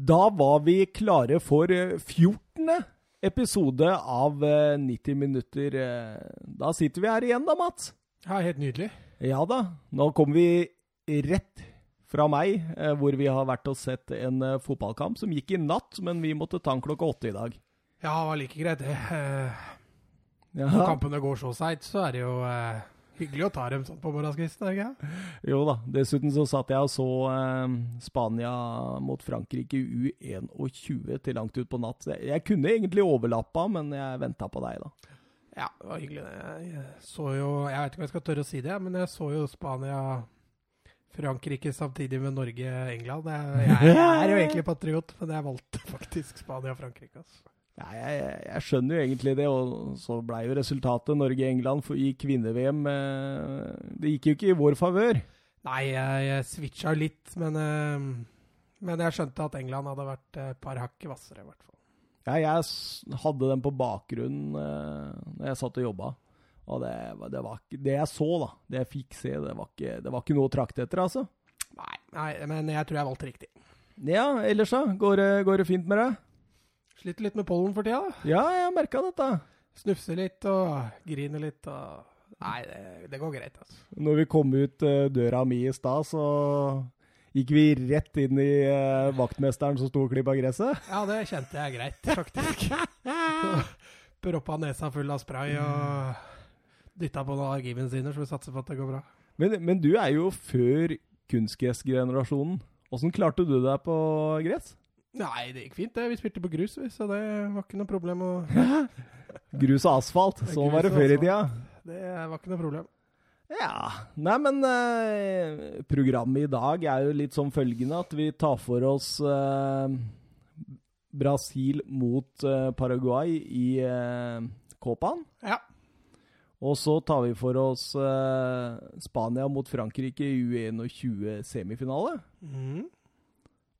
Da var vi klare for eh, 14. episode av eh, 90 minutter. eh. Da sitter vi her igjen da, Mats. Ja, helt nydelig. Ja da. Nå kommer vi rett fra meg, eh, hvor vi har vært og sett en eh, fotballkamp som gikk i natt, men vi måtte ta den klokka åtte i dag. Ja, det var like greit, det. Eh, Når kampene går så seigt, så er det jo eh, hyggelig å ta dem sånn på morgenskvisten, er det ikke? Jo da. Dessuten så satt jeg og så eh, Spania mot Frankrike i U21 til langt ut på natt. Jeg, jeg kunne egentlig overlappa, men jeg venta på deg, da. Ja, det var hyggelig. Jeg så jo Jeg vet ikke om jeg skal tørre å si det, men jeg så jo Spania-Frankrike samtidig med Norge-England. Jeg, jeg, jeg er jo egentlig patriot, men jeg valgte faktisk Spania-Frankrike. Altså. Ja, jeg, jeg- skjønner jo egentlig det, og så blei jo resultatet Norge-England i kvinne-VM eh, Det gikk jo ikke i vår favør. Nei, jeg, jeg switcha litt, men, eh, men jeg skjønte at England hadde vært et par hakk hvassere, i hvert fall. Ja, jeg hadde den på bakgrunnen da jeg satt og jobba. Og det, det var Det jeg så, da, det jeg fikk se, det var ikke, det var ikke noe å trakte etter, altså. Nei, nei, men jeg tror jeg valgte riktig. Ja, ellers da? Går går det fint med deg? Sliter litt med pollen for tida. da. Ja, jeg merka dette. Snufser litt og griner litt og Nei, det, det går greit, altså. Når vi kom ut eh, døra mi i stad, så gikk vi rett inn i eh, vaktmesteren som sto og klippa gresset. Ja, det kjente jeg greit, faktisk. Proppa nesa full av spray og dytta på noen argivensiner så vi satser på at det går bra. Men, men du er jo før kunstgressgenerasjonen. Åssen klarte du deg på gress? Nei, det gikk fint, det. Vi spilte på grus, så det var ikke noe problem. å... Grus og asfalt. Sånn var det før i tida. Det var ikke noe problem. Ja. Nei, men eh, programmet i dag er jo litt som følgende at vi tar for oss eh, Brasil mot eh, Paraguay i eh, Copaen. Ja. Og så tar vi for oss eh, Spania mot Frankrike i U21 semifinale.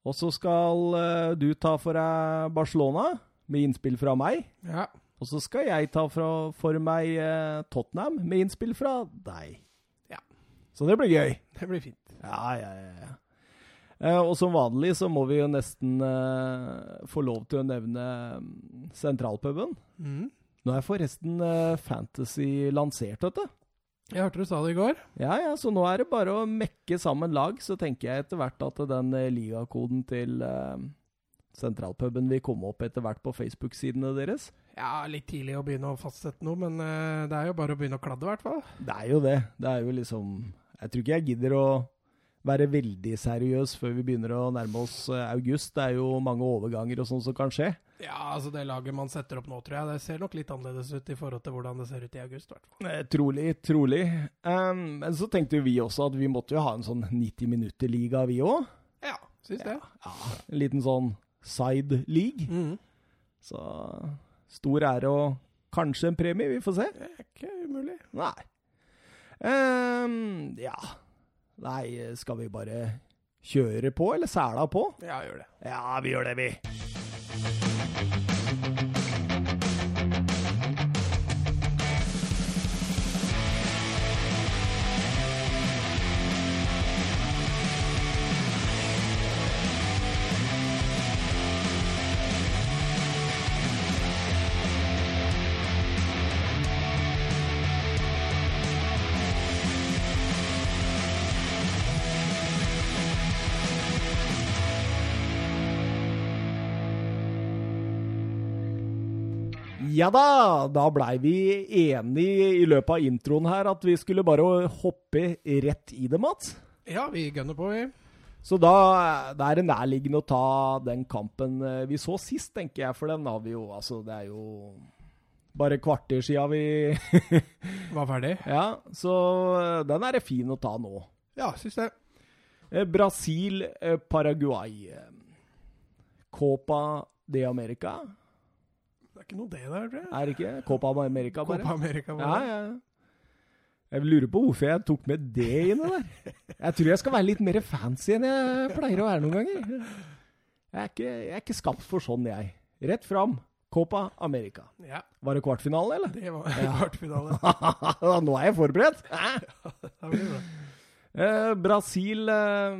Og så skal eh, du ta for deg Barcelona, med innspill fra meg. ja. Og så skal jeg ta fra, for meg eh, Tottenham, med innspill fra deg. Ja. Så det blir gøy. Det blir fint. Ja, ja, ja. ja. Eh, og som vanlig så må vi jo nesten eh, få lov til å nevne mm, sentralpuben. Mm. Nå er forresten Fantasy lansert, vet du. Jeg hørte du sa det i går. Ja, ja, så nå er det bare å mekke sammen lag, så tenker jeg etter hvert at den eh, ligakoden til eh, sentralpuben vil komme opp etter hvert på Facebook-sidene deres. Ja, litt tidlig å begynne å fastsette noe, men eh, det er jo bare å begynne å kladde, i hvert fall. Det er jo det. Det er jo liksom Jeg tror ikke jeg gidder å være veldig seriøs før vi begynner å nærme oss eh, august. Det er jo mange overganger og sånn som kan skje. Ja, altså det laget man setter opp nå, tror jeg, det ser nok litt annerledes ut i forhold til hvordan det ser ut i august. Eh, trolig, trolig. Um, men så tenkte vi også at vi måtte jo ha en sånn 90 minutter-liga, vi òg. Ja, syns det. Ja, en liten sånn side league. Mm. Så stor ære og kanskje en premie, vi får se. Det er ikke umulig. Nei. Um, ja. Nei, skal vi bare kjøre på, eller sæla på? Ja, gjør det. Ja, vi gjør det, vi. Ja da, da blei vi enige i løpet av introen her at vi skulle bare hoppe rett i det, Mats. Ja, vi gønner på, vi. Så da, da er det nærliggende å ta den kampen eh, vi så sist, tenker jeg. For den har vi jo Altså, det er jo bare kvarter sia vi Var ferdig? Ja, så eh, den er det fin å ta nå. Ja, syns det. Eh, Brasil, Paraguay. eh, Copa de America. Det er ikke noe det der, tror jeg. Er det ikke? Copa America, bare. Copa America. Bare. ja. ja. Jeg lurer på hvorfor jeg tok med det inne der. Jeg tror jeg skal være litt mer fancy enn jeg pleier å være noen ganger. Jeg er ikke, jeg er ikke skapt for sånn, jeg. Rett fram. Copa America. Ja, Var det kvartfinale, eller? det var Ja. kvartfinale. Nå er jeg forberedt. Eh, Brasil eh,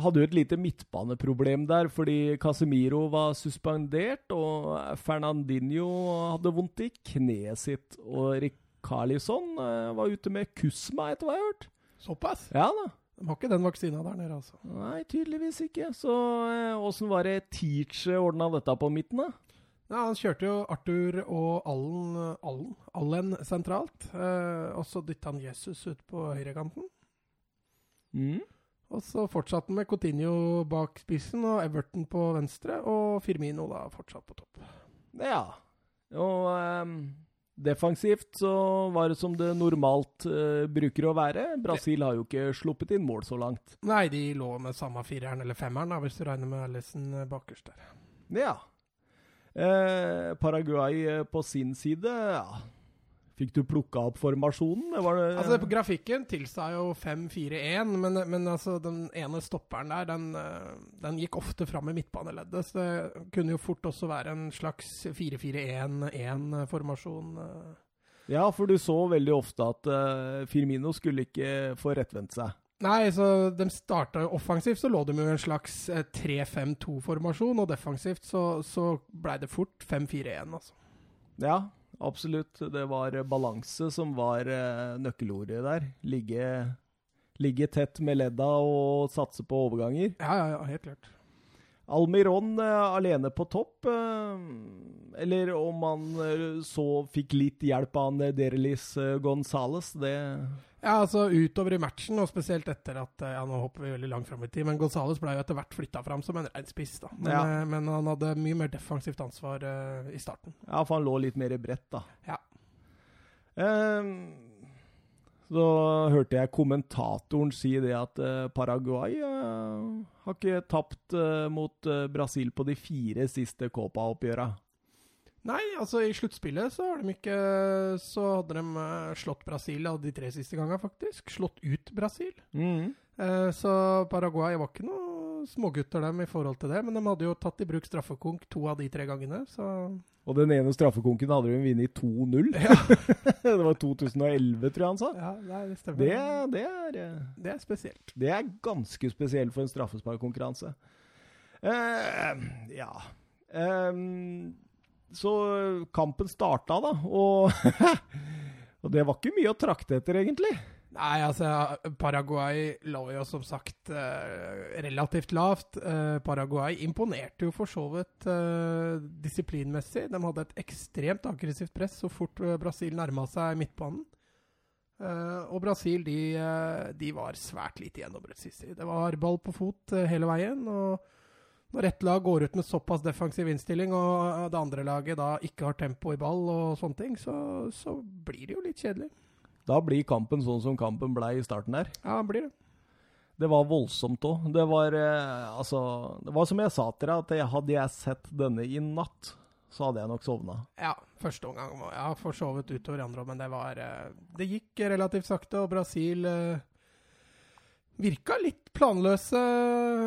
hadde jo et lite midtbaneproblem der, fordi Casemiro var suspendert, og Fernandinho hadde vondt i kneet sitt. Og Rikarlison eh, var ute med kusma, etter hva jeg har hørt. Såpass? Ja da. De har ikke den vaksina der nede, altså. Nei, tydeligvis ikke. Så åssen var det Teach ordna dette på midten, da? Ja, han kjørte jo Arthur og Allen, Allen, Allen sentralt. Eh, og så dytta han Jesus ut på høyrekanten. Mm. Og så fortsatte han med Coutinho bak spissen og Everton på venstre, og Firmino da fortsatt på topp. Ja. Og um, defensivt så var det som det normalt uh, bruker å være. Brasil har jo ikke sluppet inn mål så langt. Nei, de lå med samme fireren eller femmeren, da, hvis du regner med Alison eh, bakerst der. Ja. Uh, Paraguay på sin side, ja. Fikk du plukka opp formasjonen? Det var det Altså, på Grafikken tilsa jo 5-4-1, men, men altså, den ene stopperen der, den, eh, den gikk ofte fram i midtbaneleddet. Så det kunne jo fort også være en slags 4-4-1-1-formasjon. eh. Ja, for du så veldig ofte at eh, Firmino skulle ikke få rettvendt seg. Nei, så de starta jo offensivt, så lå de jo i en slags eh, 3-5-2-formasjon, og defensivt så, så blei det fort 5-4-1, altså. Ja, absolutt. Det var eh, balanse som var eh, nøkkelordet der. Ligge, ligge tett med ledda og satse på overganger. Ja, ja, ja, helt klart. Almiron eh, alene på topp, eh, eller om han eh, så fikk litt hjelp av Derelis Gonzales, det Ja, altså utover i matchen, og spesielt etter at Ja, nå hopper vi veldig langt fram i tid, men Gonzales ble jo etter hvert flytta fram som en rein spiss, da. Men, Ja. men han hadde mye mer defensivt ansvar uh, i starten. Ja, for han lå litt mer i brett, da. Ja. Eh, så hørte jeg kommentatoren si det at eh, Paraguay eh, har ikke tapt eh, mot Brasil på de fire siste Copa-oppgjøra. Nei, altså i sluttspillet så har de ikke Så hadde de slått Brasil de tre siste gangene, faktisk. Slått ut Brasil. Mm. Så Paraguay var ikke noe smågutter, dem, i forhold til det. Men de hadde jo tatt i bruk straffekonk to av de tre gangene, så Og den ene straffekonken hadde de vunnet 2-0. Ja, det var 2011, tror jeg han sa. ja det stemmer. Det, det, er, eh, det er spesielt. det er ganske spesielt for en straffesparkkonkurranse. Uh, ja um, Så kampen starta, da, og Og det var ikke mye å trakte etter, egentlig. Nei, altså Paraguay lå jo som sagt eh, relativt lavt. Eh, Paraguay imponerte jo for så vidt eh, disiplinmessig. De hadde et ekstremt aggressivt press så fort Brasil nærma seg midtbanen. Og Brasil de, de var svært lite gjennombruddssissige. Det var ball på fot hele veien. og når ett lag går ut med såpass defensiv innstilling, og det andre laget da ikke har tempo i ball, og sånne ting, så, så blir det jo litt kjedelig. Da blir kampen sånn som kampen ble i starten der. Ja, det blir det. Det var voldsomt òg. Det var eh, altså Det var som jeg sa til deg, at jeg, hadde jeg sett denne i natt, så hadde jeg nok sovna. Ja, første omgang Jeg ja, forsovet utover andre andre, men det var eh, Det gikk relativt sakte, og Brasil eh, virka litt planløse,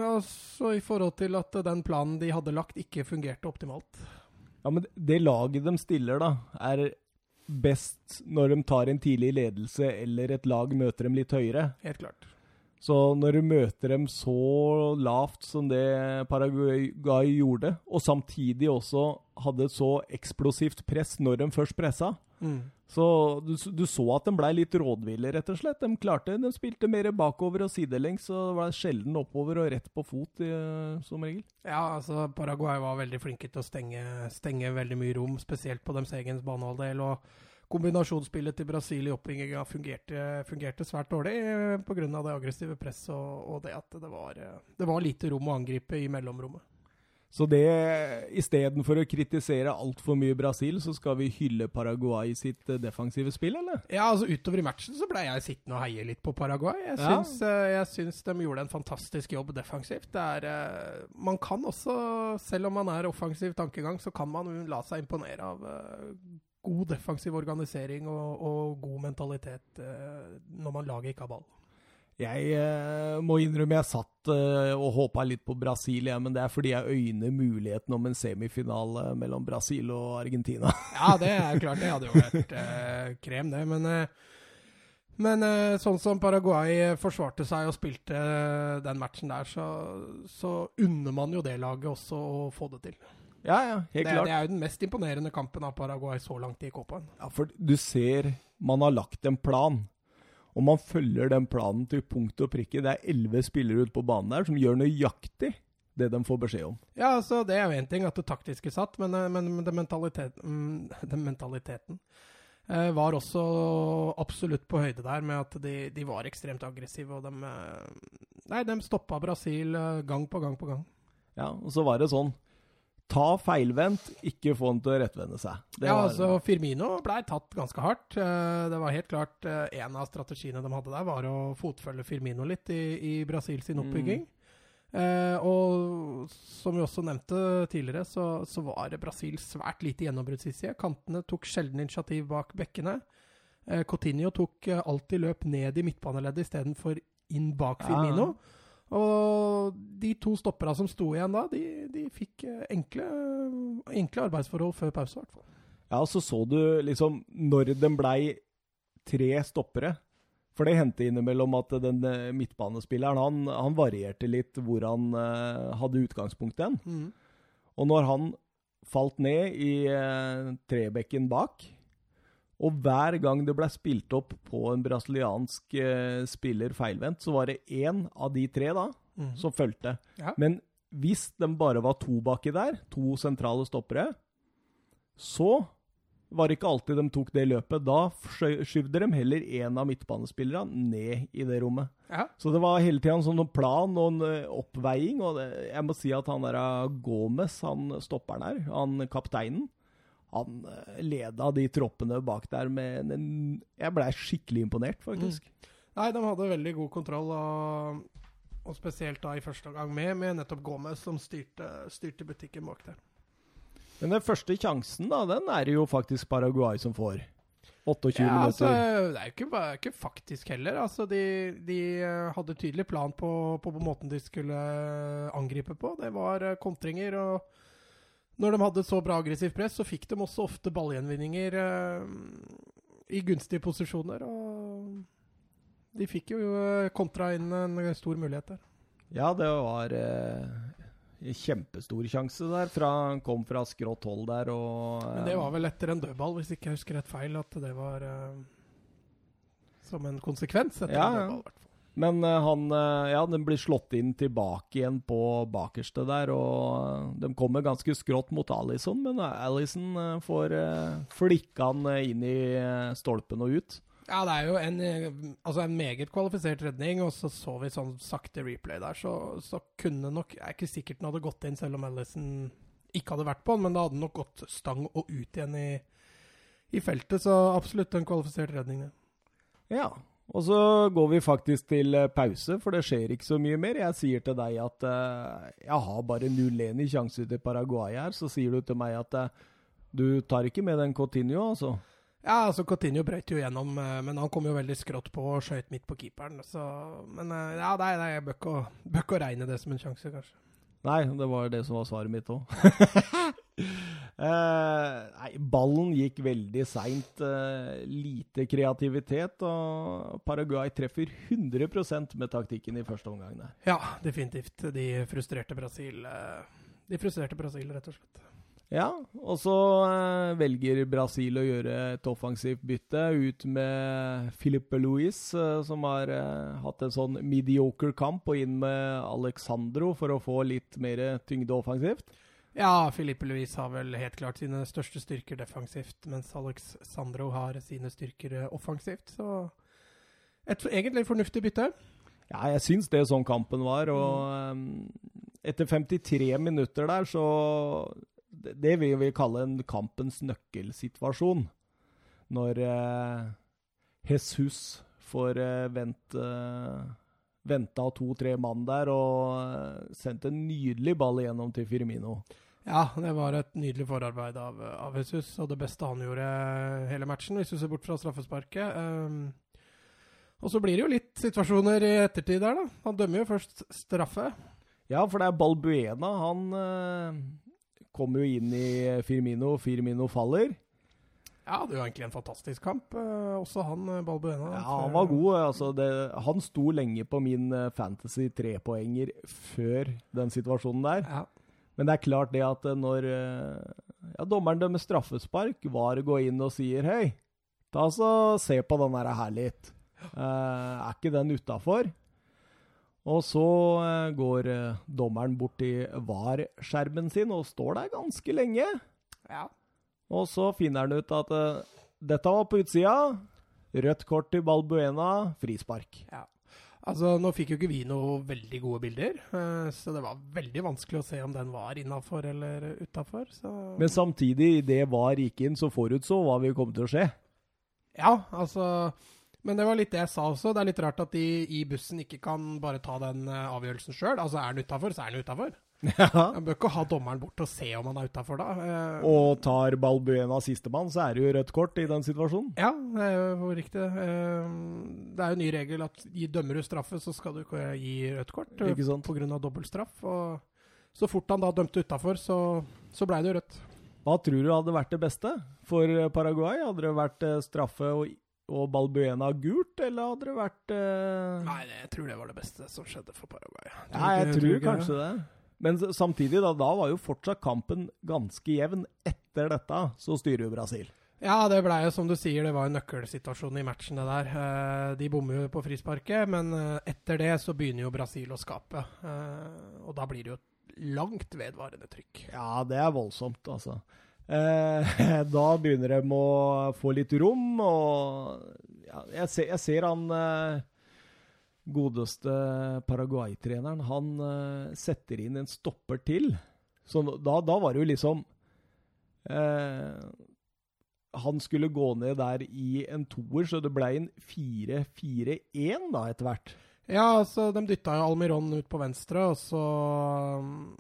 altså i forhold til at den planen de hadde lagt, ikke fungerte optimalt. Ja, men det laget de stiller, da, er best når de tar en tidlig ledelse, eller et lag møter dem litt høyere. Helt klart. Så når du møter dem så lavt som det Paraguay gjorde, og samtidig også hadde et så eksplosivt press når de først pressa, så du, du så at de blei litt rådville, rett og slett. De klarte, de spilte mer bakover og sidelengs, og det var sjelden oppover og rett på fot, eh, som regel. Ja, altså Paraguay var veldig flinke til å stenge, stenge veldig mye rom, spesielt på deres egen banehalvdel. og Kombinasjonsspillet til Brasil i oppbygginga fungerte, fungerte svært dårlig eh, pga. det aggressive presset og, og det at det var, eh, det var lite rom å angripe i mellomrommet. Så det, istedenfor å kritisere altfor mye Brasil, så skal vi hylle Paraguay sitt eh, defensive spill, eller? Ja, altså Utover i matchen så ble jeg sittende og heie litt på Paraguay. Jeg syns, ja. jeg syns de gjorde en fantastisk jobb defensivt. Det er, eh, man kan også, selv om man er offensiv tankegang, så kan man la seg imponere av eh, god defensiv organisering og, og god mentalitet eh, når man lager ikke har ball. Jeg eh, må innrømme jeg satt eh, og håpa litt på Brasil, ja, men det er fordi jeg øyner muligheten om en semifinale mellom Brasil og Argentina. Ja, det er klart. Det hadde jo vært eh, krem, det. Men, eh, Men eh, sånn som Paraguay forsvarte seg og spilte eh, den matchen der, så, så unner man jo det laget også å få det til. Ja, ja, helt Det, klart. det er jo den mest imponerende kampen av Paraguay så langt i Copaen. Ja, for du ser man har lagt en plan. Og man følger den planen til punkt og prikke. Det er elleve spillere ute på banen der som gjør nøyaktig det de får beskjed om. Ja, altså Det er jo én ting at det taktiske satt, men, eh, men, men den mentalitet, mm, den mentaliteten eh, var også absolutt på høyde der, med at de, de var ekstremt aggressive. Og de, eh, nei, de stoppa Brasil eh, gang på gang på gang. Ja, Og så var det sånn Ta feilvendt, ikke få han til å rettvende seg. Det ja, var- altså Firmino blei tatt ganske hardt. Eh, Det var helt klart eh, En av strategiene de hadde der, var å fotfølge Firmino litt i, i Brasil sin oppbygging. Eh, og som vi også nevnte tidligere, så, så var Brasil svært lite gjennombruddshissige. Kantene tok sjelden initiativ bak bekkene. Eh, Coutinho tok alltid løp ned i midtbaneleddet istedenfor inn bak Ja. Og de to stoppera som sto igjen da, de, de fikk eh, enkle, enkle arbeidsforhold før pause, i hvert fall. Ja, og så så du liksom når den blei tre stoppere For det hendte innimellom at den eh, midtbanespilleren han, han varierte litt hvor han uh, hadde utgangspunktet hen. Mm. Og når han falt ned i uh, trebekken bak, og hver gang det ble spilt opp på en brasiliansk eh, spiller feilvendt, så var det én av de tre da mm. som fulgte. Ja. Men hvis de bare var to baki der, to sentrale stoppere, så var det ikke alltid de tok det løpet. Da skyvde de heller en av midtbanespillerne ned i det rommet. Ja. Så det var hele tida en sånn plan og en eh, oppveiing. Og det, jeg må si at han der eh, Gomez, han stopperen her, han kapteinen, han eh, leda de troppene bak der med en Jeg blei skikkelig imponert, faktisk. Nei, de hadde veldig god kontroll, og, og spesielt da i første omgang med, med nettopp Gomez, som styrte, styrte butikken bak der. Men den første sjansen, da, den er det jo faktisk Paraguay som får. 28 Ja, altså, minutter. det er jo ikke, ikke faktisk heller. Altså, de, de eh, hadde tydelig plan på, på, på måten de skulle eh, angripe på. Det var kontringer. og Når de hadde så bra aggressivt press, så fikk de også ofte ballgjenvinninger eh, i gunstige posisjoner. og De fikk jo eh, kontra inn en stor mulighet der. Ja, det var eh, en kjempestor sjanse der. Fra, han kom fra skrått hold der og Men det var vel etter en dødball, hvis ikke jeg husker rett feil, at det var eh, som en konsekvens etter Ja, en dødball. i hvert fall. Men eh, han eh, Ja, den blir slått inn tilbake igjen på bakerste der, og de kommer ganske skrått mot Alison, men Alison eh, får flikka han inn i stolpen og ut. Ja, det er jo en, altså en meget kvalifisert redning, og så så vi sånn sakte replay der, så, så kunne nok Jeg er ikke sikkert den hadde gått inn selv om Alison ikke hadde vært på den, men da hadde den nok gått stang og ut igjen i, i feltet, så absolutt en kvalifisert redning, det. Ja. Og så går vi faktisk til eh, pause, for det skjer ikke så mye mer. Jeg sier til deg at uh, jeg har bare 0-1 i sjanse til Paraguay her. Så sier du til meg at uh, du tar ikke med den Coutinho, altså. Ja, altså Coutinho brøt jo gjennom, men han kom jo veldig skrått på og skøyt midt på keeperen. Så, men ja, nei, nei, jeg bør ikke, regne det som en sjanse, kanskje. Nei, det var det som var svaret mitt òg. nei, ballen gikk veldig seint. Eh, lite kreativitet. Og Paraguay treffer 100% med taktikken i første omgang. der. Ja, definitivt. De frustrerte Brasil. eh, De frustrerte Brasil, rett og slett. Ja, og så eh, velger Brasil å gjøre et offensivt bytte ut med Filipe Luis, eh, som har eh, hatt en sånn mediocre kamp, og inn med Alexandro for å få litt mer tyngde offensivt. Ja, Filippe Luis har vel helt klart sine største styrker defensivt, mens Alex Sandro har sine styrker eh, offensivt. Så et egentlig fornuftig bytte. Ja, jeg syns det sånn kampen var, og mm. etter 53 minutter der, så Det, det vil vi kalle en kampens nøkkelsituasjon. Når eh, Jesus får eh, vente eh, venta to-tre mann der og sendte en nydelig ball igjennom til Firmino. Ja, det var et nydelig forarbeid av, av Jesus, og det beste han gjorde hele matchen, hvis du ser bort fra straffesparket. Um, og så blir det jo litt situasjoner i ettertid der, da. Han dømmer jo først straffe. Ja, for det er Balbuena. Han uh, kommer jo inn i Firmino. Firmino faller. Ja, det var egentlig en fantastisk kamp. uh, også han eh, Balbuena. Ja, han var god. Altså det, han sto lenge på min fantasy trepoenger før den situasjonen der. Ja. Men det er klart det at eh, når eh, ja, dommeren dømmer straffespark, VAR går inn og sier hei, ta så se på den der her litt. Uh, er ikke den utafor? Og så uh, går uh, dommeren bort til VAR-skjermen sin og står der ganske lenge. ja. Og så finner han ut at dette var på utsida. Rødt kort til Balbuena, frispark. Altså, Nå fikk jo ikke vi noe veldig gode bilder, eh, så det var veldig vanskelig å se om den var innafor eller utafor. Men samtidig, idet VAR gikk inn, så forutså hva vi kom til å skje. Ja, altså Men det var litt det jeg sa også. Det er litt rart at de i bussen ikke kan bare ta den eh, avgjørelsen sjøl. Altså, er den utafor, så er den utafor. Ja. Jeg bør ikke ha dommeren bort og se om han er utafor da. Eh, Og tar Balbuena sistemann, så er det jo rødt kort i den situasjonen. Ja, det er jo riktig. Eh, Det er jo ny regel at dømmer du straffe, så skal du ikke gi rødt kort eh, pga. dobbeltstraff. Og så fort han da dømte utafor, så, så blei det jo rødt. Hva tror du hadde vært det beste for Paraguay? Hadde det vært straffe og, og Balbuena gult, eller hadde det vært uh... Nei, jeg tror det var det beste som skjedde for Paraguay. Ja, jeg tror ikke kanskje det. Men samtidig, da, da var jo fortsatt kampen ganske jevn. Etter dette så styrer jo Brasil. Ja, det blei jo som du sier, det var en nøkkelsituasjon i matchen det der. Eh, De bommer jo på frisparket, men eh, etter det så begynner jo Brasil å skape. Eh, Og da blir det jo et langt vedvarende trykk. Ja, det er voldsomt, altså. Da begynner de å få litt rom, og ja, jeg, ser, jeg ser han godeste Paraguay-treneren, han uh, setter inn en stopper til. Så da, da var det jo liksom uh, Han skulle gå ned der i en toer, så det ble en 4-4-1 da, etter hvert. Ja, altså, de dytta jo Almiron ut på venstre, og så,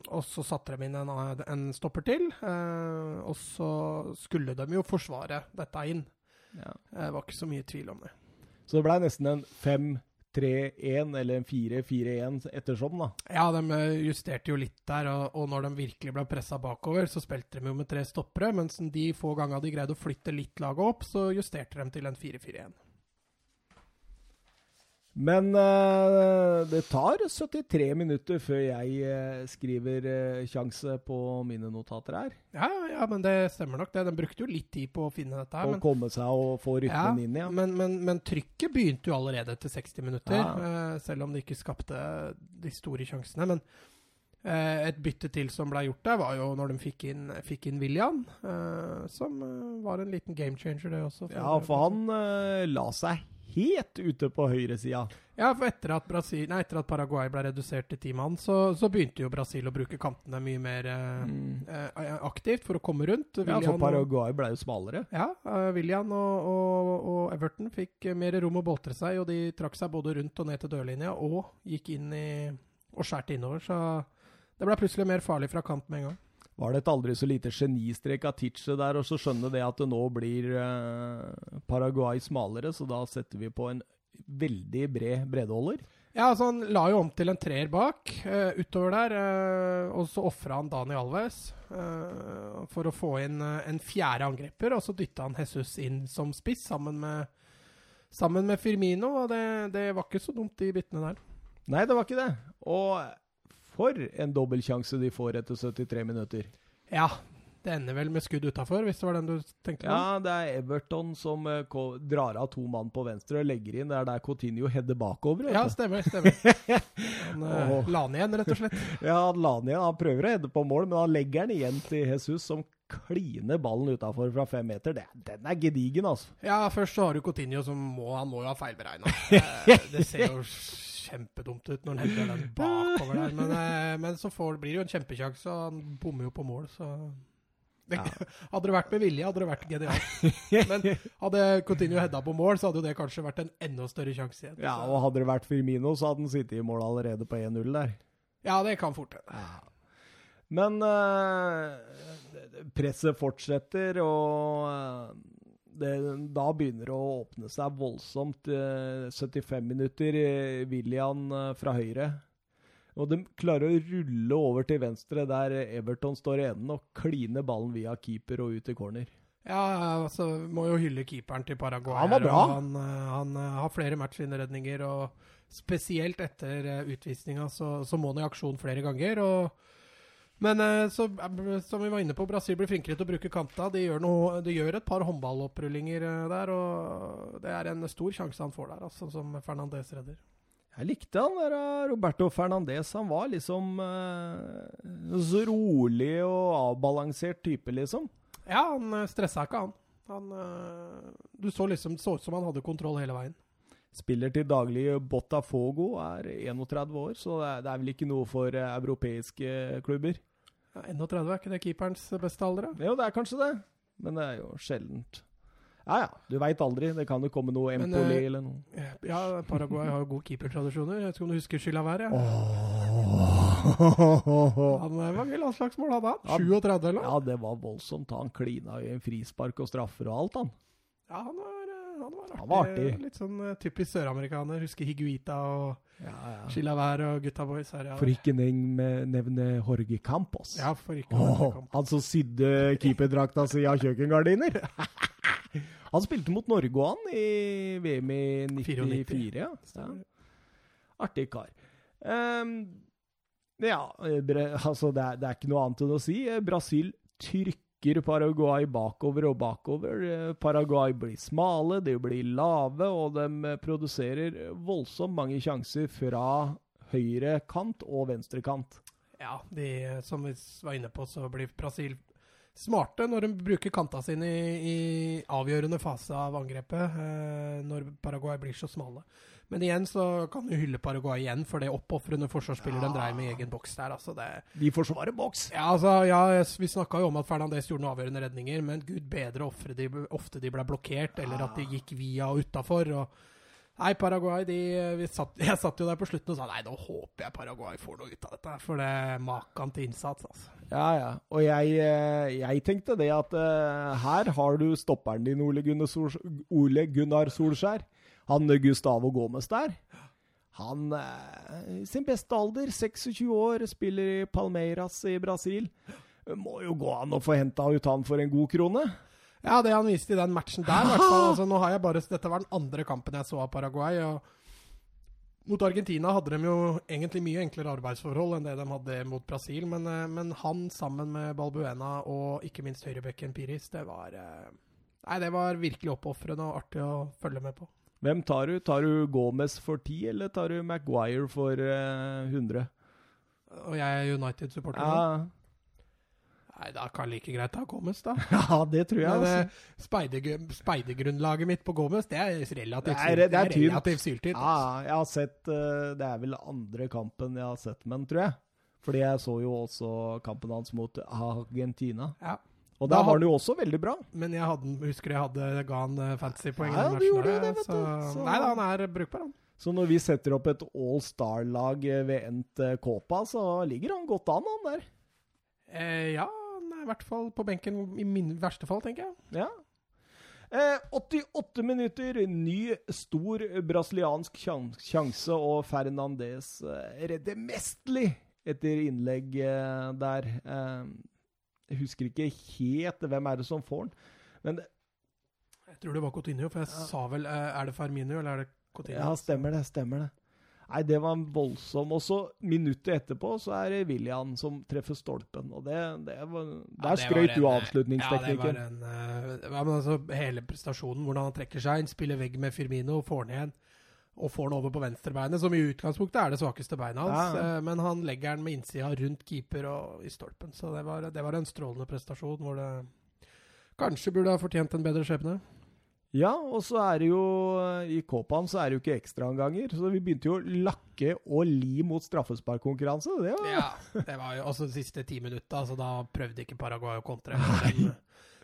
og så satte de inn en, en stopper til. Eh, og så skulle de jo forsvare dette inn. Ja. Det var ikke så mye tvil om det. Så det ble nesten en 5-3-1 eller 4-4-1 ettersom, da. Ja, de eh, justerte jo litt der, og, og når de virkelig ble pressa bakover, så spilte de jo med tre stoppere, mens de få gangene de greide å flytte litt laget opp, så justerte de til en 4-4-1. Men uh, det tar 73 minutter før jeg uh, skriver eh, sjanse på mine notater her. Ja, ja, men det stemmer nok det. De brukte jo litt tid på å finne dette her. Å komme seg og få rytmen inn igjen. Men, men, men trykket begynte jo allerede etter 60 minutter, Ja. selv om det ikke skapte de store sjansene. Men et bytte til som ble gjort der, var jo når de fikk inn, fikk inn William, som var en liten game changer, det også. Ja, for han la seg helt ute på høyresida. Ja, for etter at, Brasil, nei, etter at Paraguay ble redusert til ti mann, så, så begynte jo Brasil å bruke kantene mye mer eh, Mm. eh, aktivt for å komme rundt. Ja, for Paraguay ble jo smalere. Ja, uh, William og, og, og Everton fikk mer rom å boltre seg, og de trakk seg både rundt og ned til dørlinja, og gikk inn i og skjærte innover. Så det ble plutselig mer farlig fra kant med en gang. Var det et aldri så lite genistrek av Titche der, og så skjønner det at det nå blir eh, Paraguay smalere, så da setter vi på en veldig bred breddeholder. Ja, altså Han la jo om til en treer bak uh, utover der, uh, og så ofra han Dani Alves uh, for å få inn en fjerde angriper, og så dytta han Jesus inn som spiss sammen med, sammen med Firmino, og det, det var ikke så dumt, de byttene der. Nei, det var ikke det. Og for en dobbeltsjanse de får etter 73 minutter. Ja, det ender vel med skudd utafor, hvis det var den du tenkte på? Ja, det er Everton som uh, drar av to mann på venstre og legger inn. Det er der Coutinho header bakover. Ja, stemmer. stemmer. Han uh, oh. la den igjen, rett og slett. Ja, han la den igjen. Han prøver å heade på mål, men han legger den igjen til Jesus, som kliner ballen utafor fra fem meter. Det, den er gedigen, altså. Ja, først så har du Coutinho som må, han må jo ha feilberegna. Det ser jo kjempedumt ut når han henter den bakover der, men, eh, men så får, blir det jo en kjempesjanse, og han bommer jo på mål, så det, Hadde det vært med vilje, hadde det vært genialt. Men hadde Coutinho hedda på mål, så hadde jo det kanskje vært en enda større sjanse igjen. Ja, og hadde det vært Firmino, så hadde han sittet i mål allerede på 1-0 der. ja, det kan fort hende. Men eh, presset fortsetter, og eh, det, da begynner det å åpne seg voldsomt. eh, 75 minutter, eh, William eh, fra høyre. Og de klarer å rulle over til venstre, der Everton står i enden og kline ballen via keeper og ut i corner. Ja, altså, må jo hylle keeperen til Paraguay. Han var bra. Han, eh, han eh, har flere matchvinnerredninger, og spesielt etter utvisninga så, så må han i aksjon flere ganger. og men eh, så, eh, som vi var inne på, Brasil blir flinkere til å bruke kanta. De gjør, noe, de gjør et par håndballopprullinger eh, der, og det er en stor sjanse han får der, altså, som Fernandez redder. Jeg likte han der Roberto Fernandez. Han var liksom så rolig og avbalansert type, liksom. Ja, han stressa ikke, han. han du så liksom så ut som han hadde kontroll hele veien. Spiller til daglig Botafogo, er 31 år, så det er, det er vel ikke noe for europeiske klubber. Ja, 31, er ikke det keeperens beste alder? Jo, det er kanskje det, men det er jo sjeldent. Ja ja, du veit aldri. Det kan jo komme noe Men, Empoli eh, eller noe. Ja, Paraguay har jo gode keepertradisjoner. Jeg vet ikke om du husker Chilavert? Ja. Han eh, var mye landslagsmål, hadde han. Ja. 37 eller noe? Ja, det var voldsomt. Han klina i en frispark og straffer og alt, han. Ja, han var, eh, han var artig. Han var artig. Litt sånn eh, typisk søramerikaner. Husker Higuita og Ja, ja. Chilavert og gutta boys her. Ja. For ikke nevne Jorge Campos. Ja, for ikke nevne å Campos. han som sydde keeperdrakta si av kjøkkengardiner. han spilte mot Norge og han i VM i 94. 94, Ja. ja. Artig kar. Um, ja, eh, altså det er, det er ikke noe annet enn å si. Eh, Brasil Paraguay bakover og bakover. Eh, Paraguay blir smale, de blir lave, og de eh, produserer voldsomt mange sjanser fra høyre kant og venstre kant. Ja, de, som vi var inne på, så blir Brasil smarte når de bruker kanta sine i, i avgjørende fase av angrepet, eh, når Paraguay blir så smale. Men igjen så kan du hylle Paraguay igjen for det oppofrende forsvarsspillet de dreier med i egen boks der. altså det... De forsvarer boks. Ja, altså, ja, Vi snakka jo om at Fernandez gjorde noen avgjørende redninger, men gud bedre ofre de, ofte de ble blokkert, eller at de gikk via og utafor. Nei, Paraguay de, vi satt, Jeg satt jo der på slutten og sa nei, nå håper jeg Paraguay får noe ut av dette. For det er til innsats, altså. Ja, ja. Og jeg, eh, jeg tenkte det at uh, her har du stopperen din, Ole Gunnar, Sols Ole Gunnar Solskjær. Han eh, Gustavo Gomez der. Han eh, i sin beste alder, 26 år, spiller i Palmeiras i Brasil. Må jo gå an å få henta ut han for en god krone. Ja, det han viste i den matchen der, i. Altså, nå har jeg bare, dette var den andre kampen jeg så av Paraguay. og Mot Argentina hadde de jo egentlig mye enklere arbeidsforhold enn det de hadde mot Brasil. Men, eh, men han sammen med Balbuena og ikke minst høyrebekken Piris, det var Nei, det var virkelig oppofrende og artig å følge med på. Hvem tar du? Tar du Gomez for 10, eller tar du Maguire for eh, 100? Og jeg er United-supporter. Ja, Nei, da kan like greit ta Gomez, da. ja, det tror jeg. Altså. eh, speidergru- speidergrunnlaget mitt på Gomez, det er relativt, Det er- sylt-. Ja, jeg har sett eh, Det er vel andre kampen jeg har sett med ham, tror jeg. Fordi jeg så jo også kampen hans mot Argentina. Ja. Og der var han jo også veldig bra. Men jeg hadde, husker jeg hadde ga han fantasypoeng. fantasy-poeng Ja, du gjorde det, vet så, du. Så- Nei da, han er brukbar, han. Så når vi setter opp et all star-lag eh, ved endt eh, Kåpa, så ligger han godt an, han der. Eh, ja, han er i hvert fall på benken i min verste fall, tenker jeg. Ja. Eh, 88 minutter, ny stor brasiliansk sjanse, og Fernandez eh, redder mestlig etter innlegg eh, der. Eh, jeg husker ikke helt hvem er det som får den, men Jeg tror det var Coutinho, for jeg Ja. sa vel eh, Er det Ferminio, eller er det Coutinho? ja, stemmer det, stemmer det. Nei, det var en voldsom. Og så minuttet etterpå så er det William som treffer stolpen, og det, det var, Der ja, skrøt du eh, avslutningsteknikken. Ja, det var en uh, men altså, Hele prestasjonen, hvordan han trekker seg inn, spiller vegg med Firmino, får den igjen. Og får den over på venstrebeinet, som i utgangspunktet er det svakeste beinet hans. Ja, ja. eh, Men han legger den med innsida rundt keeper og i stolpen. Så det var, det var en strålende prestasjon hvor det kanskje burde ha fortjent en bedre skjebne. Ja, og så er det jo I Kåpan så er det jo ikke ekstraomganger, så vi begynte jo å lakke og li mot straffesparkkonkurranse. Det var Ja, det var jo også de siste ti minutta, så da prøvde ikke Paraguay å kontre. De,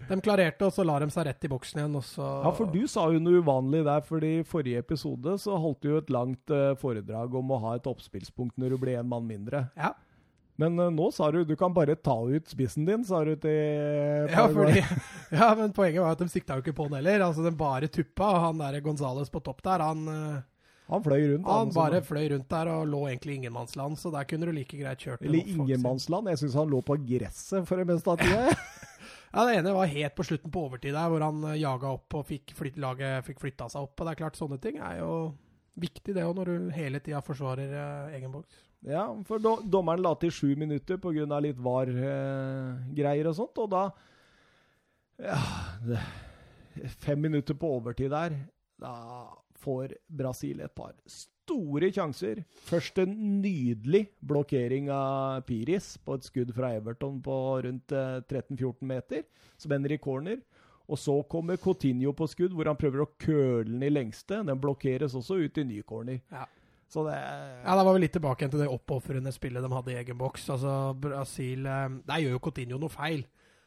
de klarerte, og så la de seg rett i boksen igjen, og så Ja, for du sa jo noe uvanlig der, fordi i forrige episode så holdt du jo et langt eh, foredrag om å ha et oppspillspunkt når du ble en mann mindre. Ja, Men eh, nå sa du du kan bare ta ut spissen din, sa du til ja, fordi, ja, men poenget var at de sikta jo ikke på den heller. Altså, Den bare tuppa, og han der Gonzales på topp der, han, eh, Han fløy rundt. han han bare fløy rundt der og lå egentlig i ingenmannsland, så der kunne du like greit kjørt Eller ingenmannsland. Jeg syns han lå på gresset for det meste av tida. Ja, Det ene var helt på slutten på overtid der, hvor han uh, jaga opp og fikk flyt, laget fikk flytta seg opp. Og det er klart, sånne ting er jo viktig, det òg, når du hele tida forsvarer eh, egen boks. Ja, for do dommeren la til sju minutter pga. litt VAR-greier og sånt, og da Ja det, Fem minutter på overtid der, da får Brasil et par store sjanser. Først en nydelig blokkering av Piris på et skudd fra Everton på rundt 13-14 meter, som ender i corner. Og så kommer Coutinho på skudd, hvor han prøver å køle den i lengste. Den blokkeres også ut i ny corner. Ja. Så det Ja, da var vi litt tilbake til det oppofrende spillet de hadde i egen boks. Altså, Brasil eh, Der gjør jo Coutinho noe feil.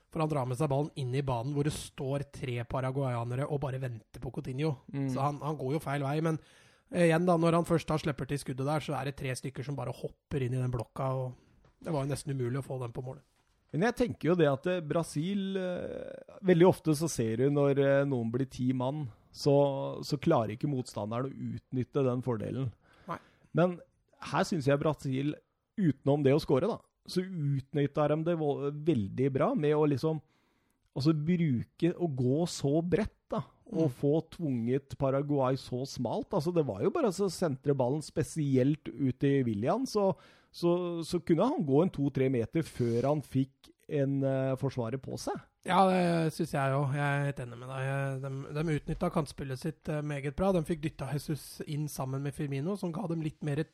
For han drar med seg ballen inn i banen hvor det står tre paraguayanere og bare venter på Coutinho. Mm. Så han, han, går jo feil vei. Men eh, igjen, da, når han først har slipper til skuddet der, så er det tre stykker som bare hopper inn i den blokka. og Det var jo nesten umulig å få den på målet. Men jeg tenker jo det at eh, Brasil eh, Veldig ofte så ser du når eh, noen blir ti mann, så, så klarer ikke motstanderen å utnytte den fordelen. Nei. Men her syns jeg Brasil, utenom det å skåre, da, så utnytta de det veldig bra med å liksom Altså bruke Å gå så bredt, Mm. få tvunget Paraguay så smalt. Altså, det var jo bare å sentre ballen spesielt ut i William, så, så, så kunne han gå en to-tre meter før han fikk en uh, forsvarer på seg. Ja, det syns jeg òg. Jeg er helt enig med deg. De, de utnytta kantspillet sitt eh, meget bra. De fikk dytta Jesus inn sammen med Firmino, som ga dem litt mer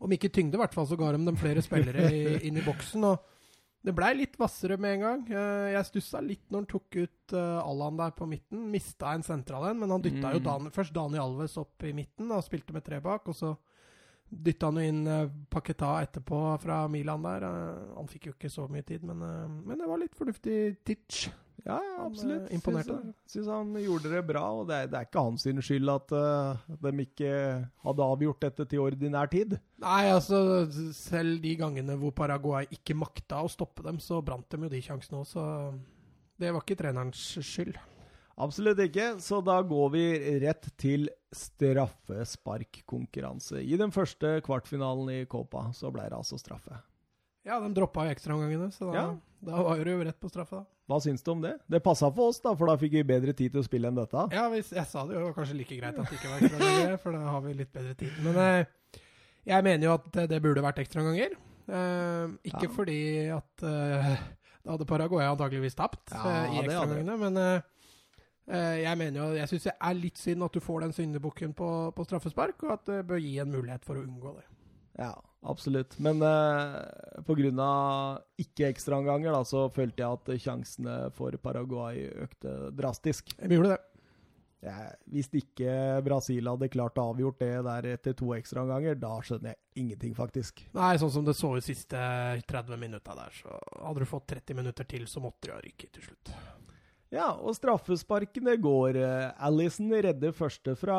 Om ikke tyngde, i hvert fall, så ga de dem flere spillere i, inn i boksen. og det blei litt hvassere med en gang. Eh, Jeg stussa litt når han tok ut uh, Allan der på midten. Mista en sentral en, men han dytta jo Mm. Dan, først Dani Alves opp i midten og spilte med tre bak. Og så dytta han jo inn uh, Paketa etterpå fra Milan der. Eh, han fikk jo ikke så mye tid, men, eh, men det var litt fornuftig titch. Ja, Han, absolutt. eh, imponerte. Syns, han gjorde det bra, og det er, det er ikke hans skyld at uh, de ikke hadde avgjort dette til ordinær tid. Nei, altså selv de gangene hvor Paraguay ikke makta å stoppe dem, så brant de jo de sjansene òg, så det var ikke trenerens skyld. Absolutt ikke, så da går vi rett til straffesparkkonkurranse. I den første kvartfinalen i Copa så ble det altså straffe. Ja, de droppa jo ekstraomgangene, så da, Ja. da var det jo rett på straffe, da. Hva syns du om det? Det passa for oss, da, for da fikk vi bedre tid til å spille enn dette. Ja, hvis, jeg sa det jo kanskje like greit at det ikke var ekstraomganger, for da har vi litt bedre tid. Men eh, jeg mener jo at det burde vært ekstraomganger. Eh, ikke Ja. fordi at eh, da hadde Paraguay antageligvis tapt Ja, eh, i det ekstraomgangene, men jeg mener jo, jeg syns det er litt synd at du får den syndebukken på, på straffespark, og at det bør gi en mulighet for å unngå det. Ja, absolutt. Men eh, pga. ikke-ekstraomganger da, så følte jeg at sjansene for Paraguay økte drastisk. Vi gjorde det. Jeg, hvis ikke Brasil hadde klart å avgjort det der etter to ekstraomganger, da skjønner jeg ingenting, faktisk. Nei, sånn som det så ut siste 30 minutta der, så hadde du fått 30 minutter til, så måtte de ha rykket til slutt. Ja, og straffesparkene går. Allison redder første fra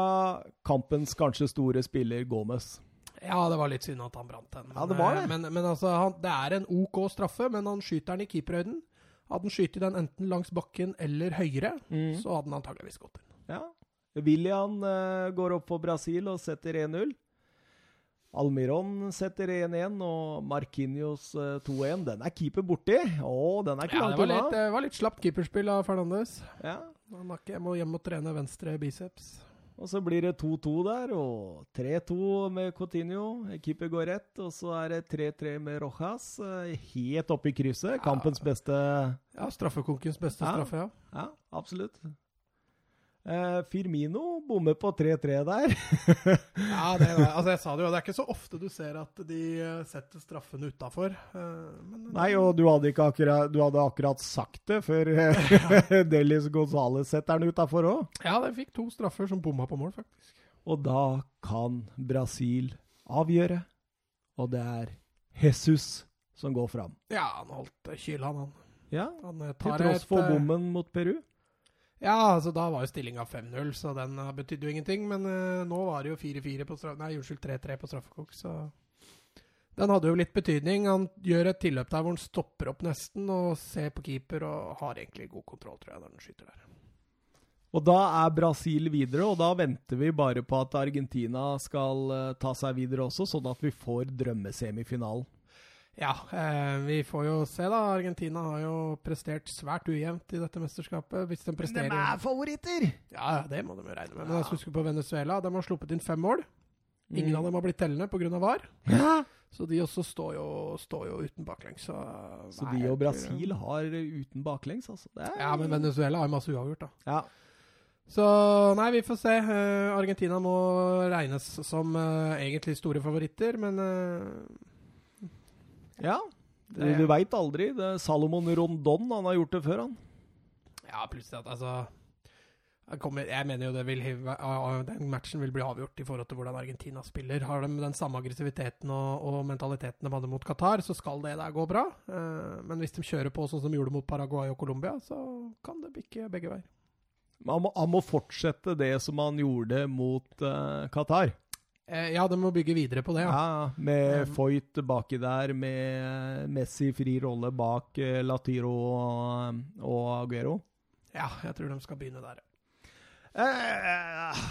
kampens kanskje store spiller Gomez. Ja, det var litt synd at han brant den. Ja, det var det. Men, men altså, han, det er en OK straffe, men han skyter den i keeperhøyden. Hadde han skutt den enten langs bakken eller høyere, så hadde han antageligvis gått inn. Ja. William uh, går opp for Brasil og setter 1-0. Almiron setter 1-1, og Marquinhos uh, 2-1. Den er keeper borti. Å, den er ikke Ja, langt unna. det var litt slapt keeperspill av Fernandes. Ja. Han ikke, jeg må hjem og trene venstre biceps. Og så blir det 2-2 der, og 3-2 med Coutinho. Keeper går rett, og så er det 3-3 med Rojas. eh, Helt oppe i krysset. Kampens beste Ja, straffekonkens beste straffe, ja. Ja, absolutt. Eh, Firmino bommer på 3-3 der. Ja, det altså jeg sa det jo, det er ikke så ofte du ser at de eh, setter straffene utafor. Nei, og du hadde, ikke akkurat, du hadde akkurat sagt det før eh, Delis Gonzales setter den utafor òg. Ja, de fikk to straffer som bomma på mål, faktisk. Og da kan Brasil avgjøre, og det er Jesus som går fram. Ja, han holdt eh, kyla, han. Ja, han eh, til tross for eh, bommen mot Peru. Ja, altså da var jo stillinga 5-0, så den uh, betydde jo ingenting. Men uh, nå var det jo 4-4 på straff... Nei, unnskyld, 3-3 på straffekok, så Den hadde jo litt betydning. Han gjør et tilløp der hvor han stopper opp nesten og ser på keeper og har egentlig god kontroll, tror jeg, når han skyter der. Og da er Brasil videre, og da venter vi bare på at Argentina skal eh, ta seg videre også, sånn at vi får drømmesemifinalen. Ja, eh, vi får jo se, da. Argentina har jo prestert svært ujevnt i dette mesterskapet. Hvis de Men de er favoritter! Ja, ja, det må de jo regne med. Men Ja. jeg skal huske på Venezuela. De har sluppet inn fem mål. Ingen Mm. av dem har blitt tellende pga. VAR. Ja. Så de også står jo, står jo uten baklengs. Så, Så de og Brasil har uten baklengs, altså. Det er... Ja, men Venezuela har masse uavgjort, da. Ja. Så nei, vi får se. Uh, Argentina må regnes som uh, egentlig store favoritter, men eh, ja. Det- du veit aldri. Det er Salomon Rondon, han har gjort det før, han. Ja, plutselig at altså jeg, kommer, jeg mener jo det vil, den matchen vil bli avgjort i forhold til hvordan Argentina spiller. Har de den samme aggressiviteten og, og mentaliteten de hadde mot Qatar, så skal det der gå bra. Eh, men hvis de kjører på sånn som de gjorde mot Paraguay og Colombia, så kan det bikke begge veier. Han må, han må fortsette det som han gjorde mot uh, Qatar. Eh, ja, de må bygge videre på det, ja. Ja, med Foyt baki der, med Messi fri rolle bak eh, Latiro og, og Aguero. Ja, jeg tror de skal begynne der. Eh,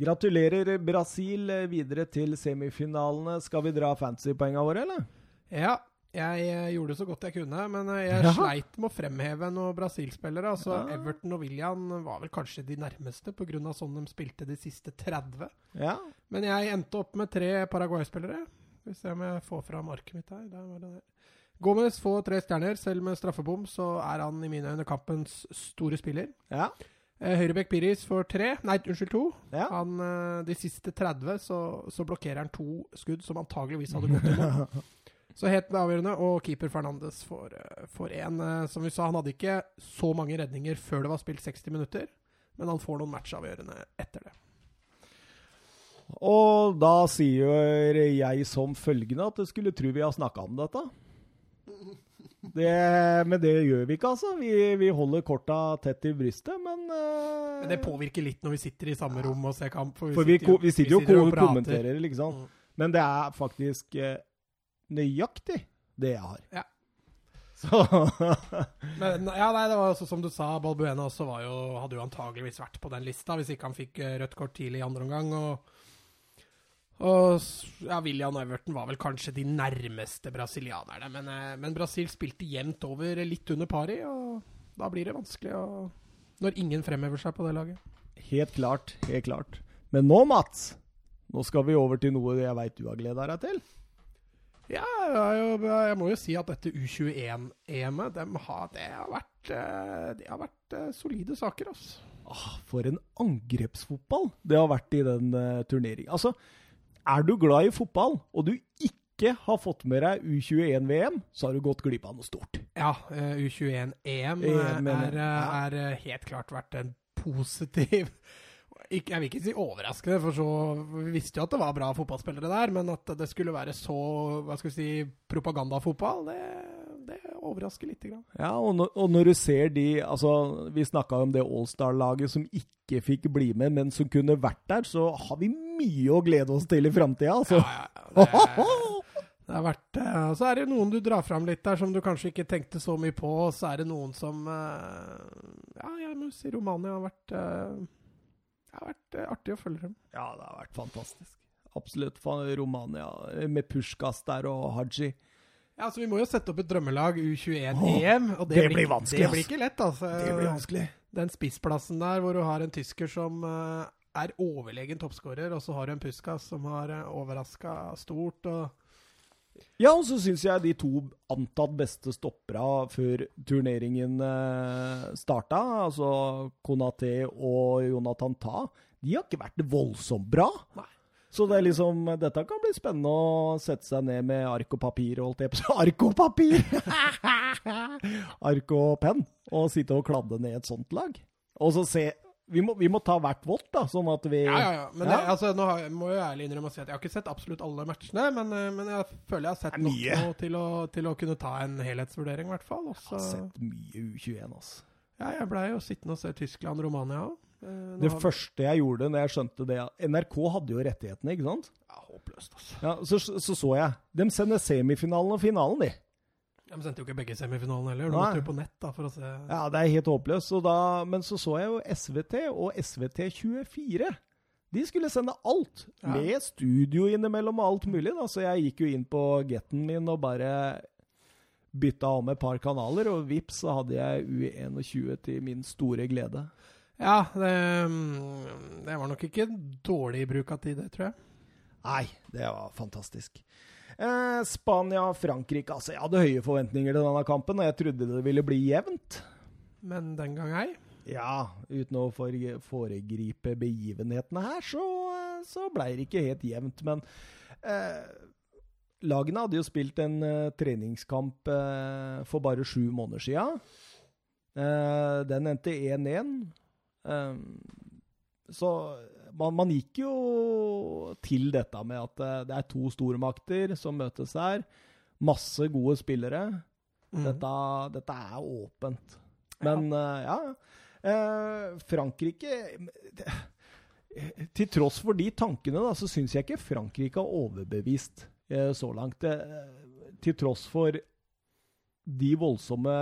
gratulerer Brasil eh, videre til semifinalene. Skal vi dra fantasypoengene våre, eller? Ja, jeg eh, gjorde så godt jeg kunne, men eh, jeg Ja. sleit med å fremheve noen Brasil-spillere. Altså, Ja. Everton og William var vel kanskje de nærmeste, pga. sånn de spilte de siste 30. Ja. Men jeg endte opp med tre Paraguay-spillere. Skal vi se om jeg får fram arket mitt her. Der var det der. Gomez får tre stjerner. Selv med straffebom så er han i mine øyne kampens store spiller. Ja. Eh, Høyrebekk Piris får tre. Nei, unnskyld, to. ja. Han, de siste 30 så, så blokkerer han to skudd som antageligvis hadde gått i mål. Så helt avgjørende. Og keeper Fernandes får, eh, én. eh, Som vi sa, han hadde ikke så mange redninger før det var spilt 60 minutter, men han får noen matchavgjørende etter det. Og da sier jeg som følgende at jeg skulle tro vi har snakka om dette. Det, men det gjør vi ikke, altså. Vi, vi holder korta tett i brystet, men, uh, Men det påvirker litt når vi sitter i samme rom og ser kamp. For vi, ko- vi sitter jo og og kommenterer, liksom. Mm. Men det er faktisk eh, nøyaktig det jeg har. Ja. Så Men ja, nei, det var også som du sa, Balbuena også var jo, hadde jo antageligvis vært på den lista hvis ikke han fikk eh, rødt kort tidlig i andre omgang. Og, og ja, William Everton var vel kanskje de nærmeste brasilianerne. Men, eh, men Brasil spilte jevnt over litt under pari, og da blir det vanskelig å Når ingen fremhever seg på det laget. Helt klart. Helt klart. Men nå, Mats, nå skal vi over til noe jeg veit du har gleda deg til. Ja, jeg, jeg må jo si at dette U21-EM-et, de har, det har vært, de har vært eh, solide saker, altså. Ah, for en angrepsfotball det har vært i den uh, turneringen. Altså, er du glad i fotball, og du ikke har fått med deg U21-VM, så har du gått glipp av noe stort. Ja, eh, U21-EM EM, er, er, er eh, helt klart vært en positiv ikke, Jeg vil ikke si overraskende, for så vi visste jo at det var bra fotballspillere der, men at det skulle være så hva skal vi si, propagandafotball, det, det overrasker lite grann. Ja, og når, og når du ser de altså, Vi snakka om det Allstar-laget som ikke fikk bli med, men som kunne vært der, så har vi mye å glede oss til i framtida, altså. Ja, ja, det, det har vært eh, Så er det noen du drar fram litt der som du kanskje ikke tenkte så mye på, og så er det noen som eh, Ja, jeg må si Romania har vært eh, Det har vært eh, artig å følge dem. Ja, det har vært fantastisk. Absolutt. Romania med Pushkas der og Haji. Ja, så Vi må jo sette opp et drømmelag U21-EM. og det blir vanskelig, Det blir ikke lett, altså. vanskelig. Den spissplassen der hvor du har en tysker som eh, er overlegen toppskårer, og så har du en Puskas som har uh, overraska stort. og Ja, og så syns jeg de to antatt beste stoppera før turneringen eh, starta, altså Konaté og Jonathan Ta, de har ikke vært voldsomt bra. Nei. Så det er liksom, dette kan bli spennende å sette seg ned med ark og papir, og alt det. Ark og papir! ark og penn, og sitte og kladde ned et sånt lag. Og så se Vi må, vi må ta hvert vårt, da, sånn at vi Ja, ja, ja. Men Ja. Det, altså, nå har, jeg- må jeg ærlig innrømme å si at jeg har ikke sett absolutt alle matchene, men, eh, men jeg føler jeg har sett nok nå til å, til å kunne ta en helhetsvurdering, i hvert fall. Også. Jeg har sett mye U21, altså. ja, jeg blei jo sittende og se Tyskland-Romania òg. Det første jeg gjorde når jeg skjønte det NRK hadde jo rettighetene, ikke sant? Ja, håpløst, altså. Ja, så, så så jeg. De sender semifinalen og finalen, de. De sendte jo ikke begge semifinalene heller. Du måtte jo på nett da for å se. Ja, det er helt håpløst. Men så så jeg jo SVT og SVT24. De skulle sende alt, Ja. med studio innimellom og alt mulig. da, Så jeg gikk jo inn på getten min og bare bytta om et par kanaler, og vips, så hadde jeg U21 til min store glede. Ja, det, mm, det var nok ikke dårlig bruk av tid, det, tror jeg. Nei, det var fantastisk. Eh, Spania-Frankrike. Altså, jeg hadde høye forventninger til denne kampen, og jeg trodde det ville bli jevnt. Men den gang ei. Ja, uten å foregripe begivenhetene her, så, så blei det ikke helt jevnt. Men eh, lagene hadde jo spilt en eh, treningskamp eh, for bare sju måneder sia. Uh, den endte 1-1. så man, man, gikk jo til dette med at det er to stormakter som møtes her. Masse gode spillere. Mm. Dette, dette, er åpent. Men ja, ja. Frankrike Til tross for de tankene, da, så syns jeg ikke Frankrike har overbevist Eh, så langt. Eh, til tross for de voldsomme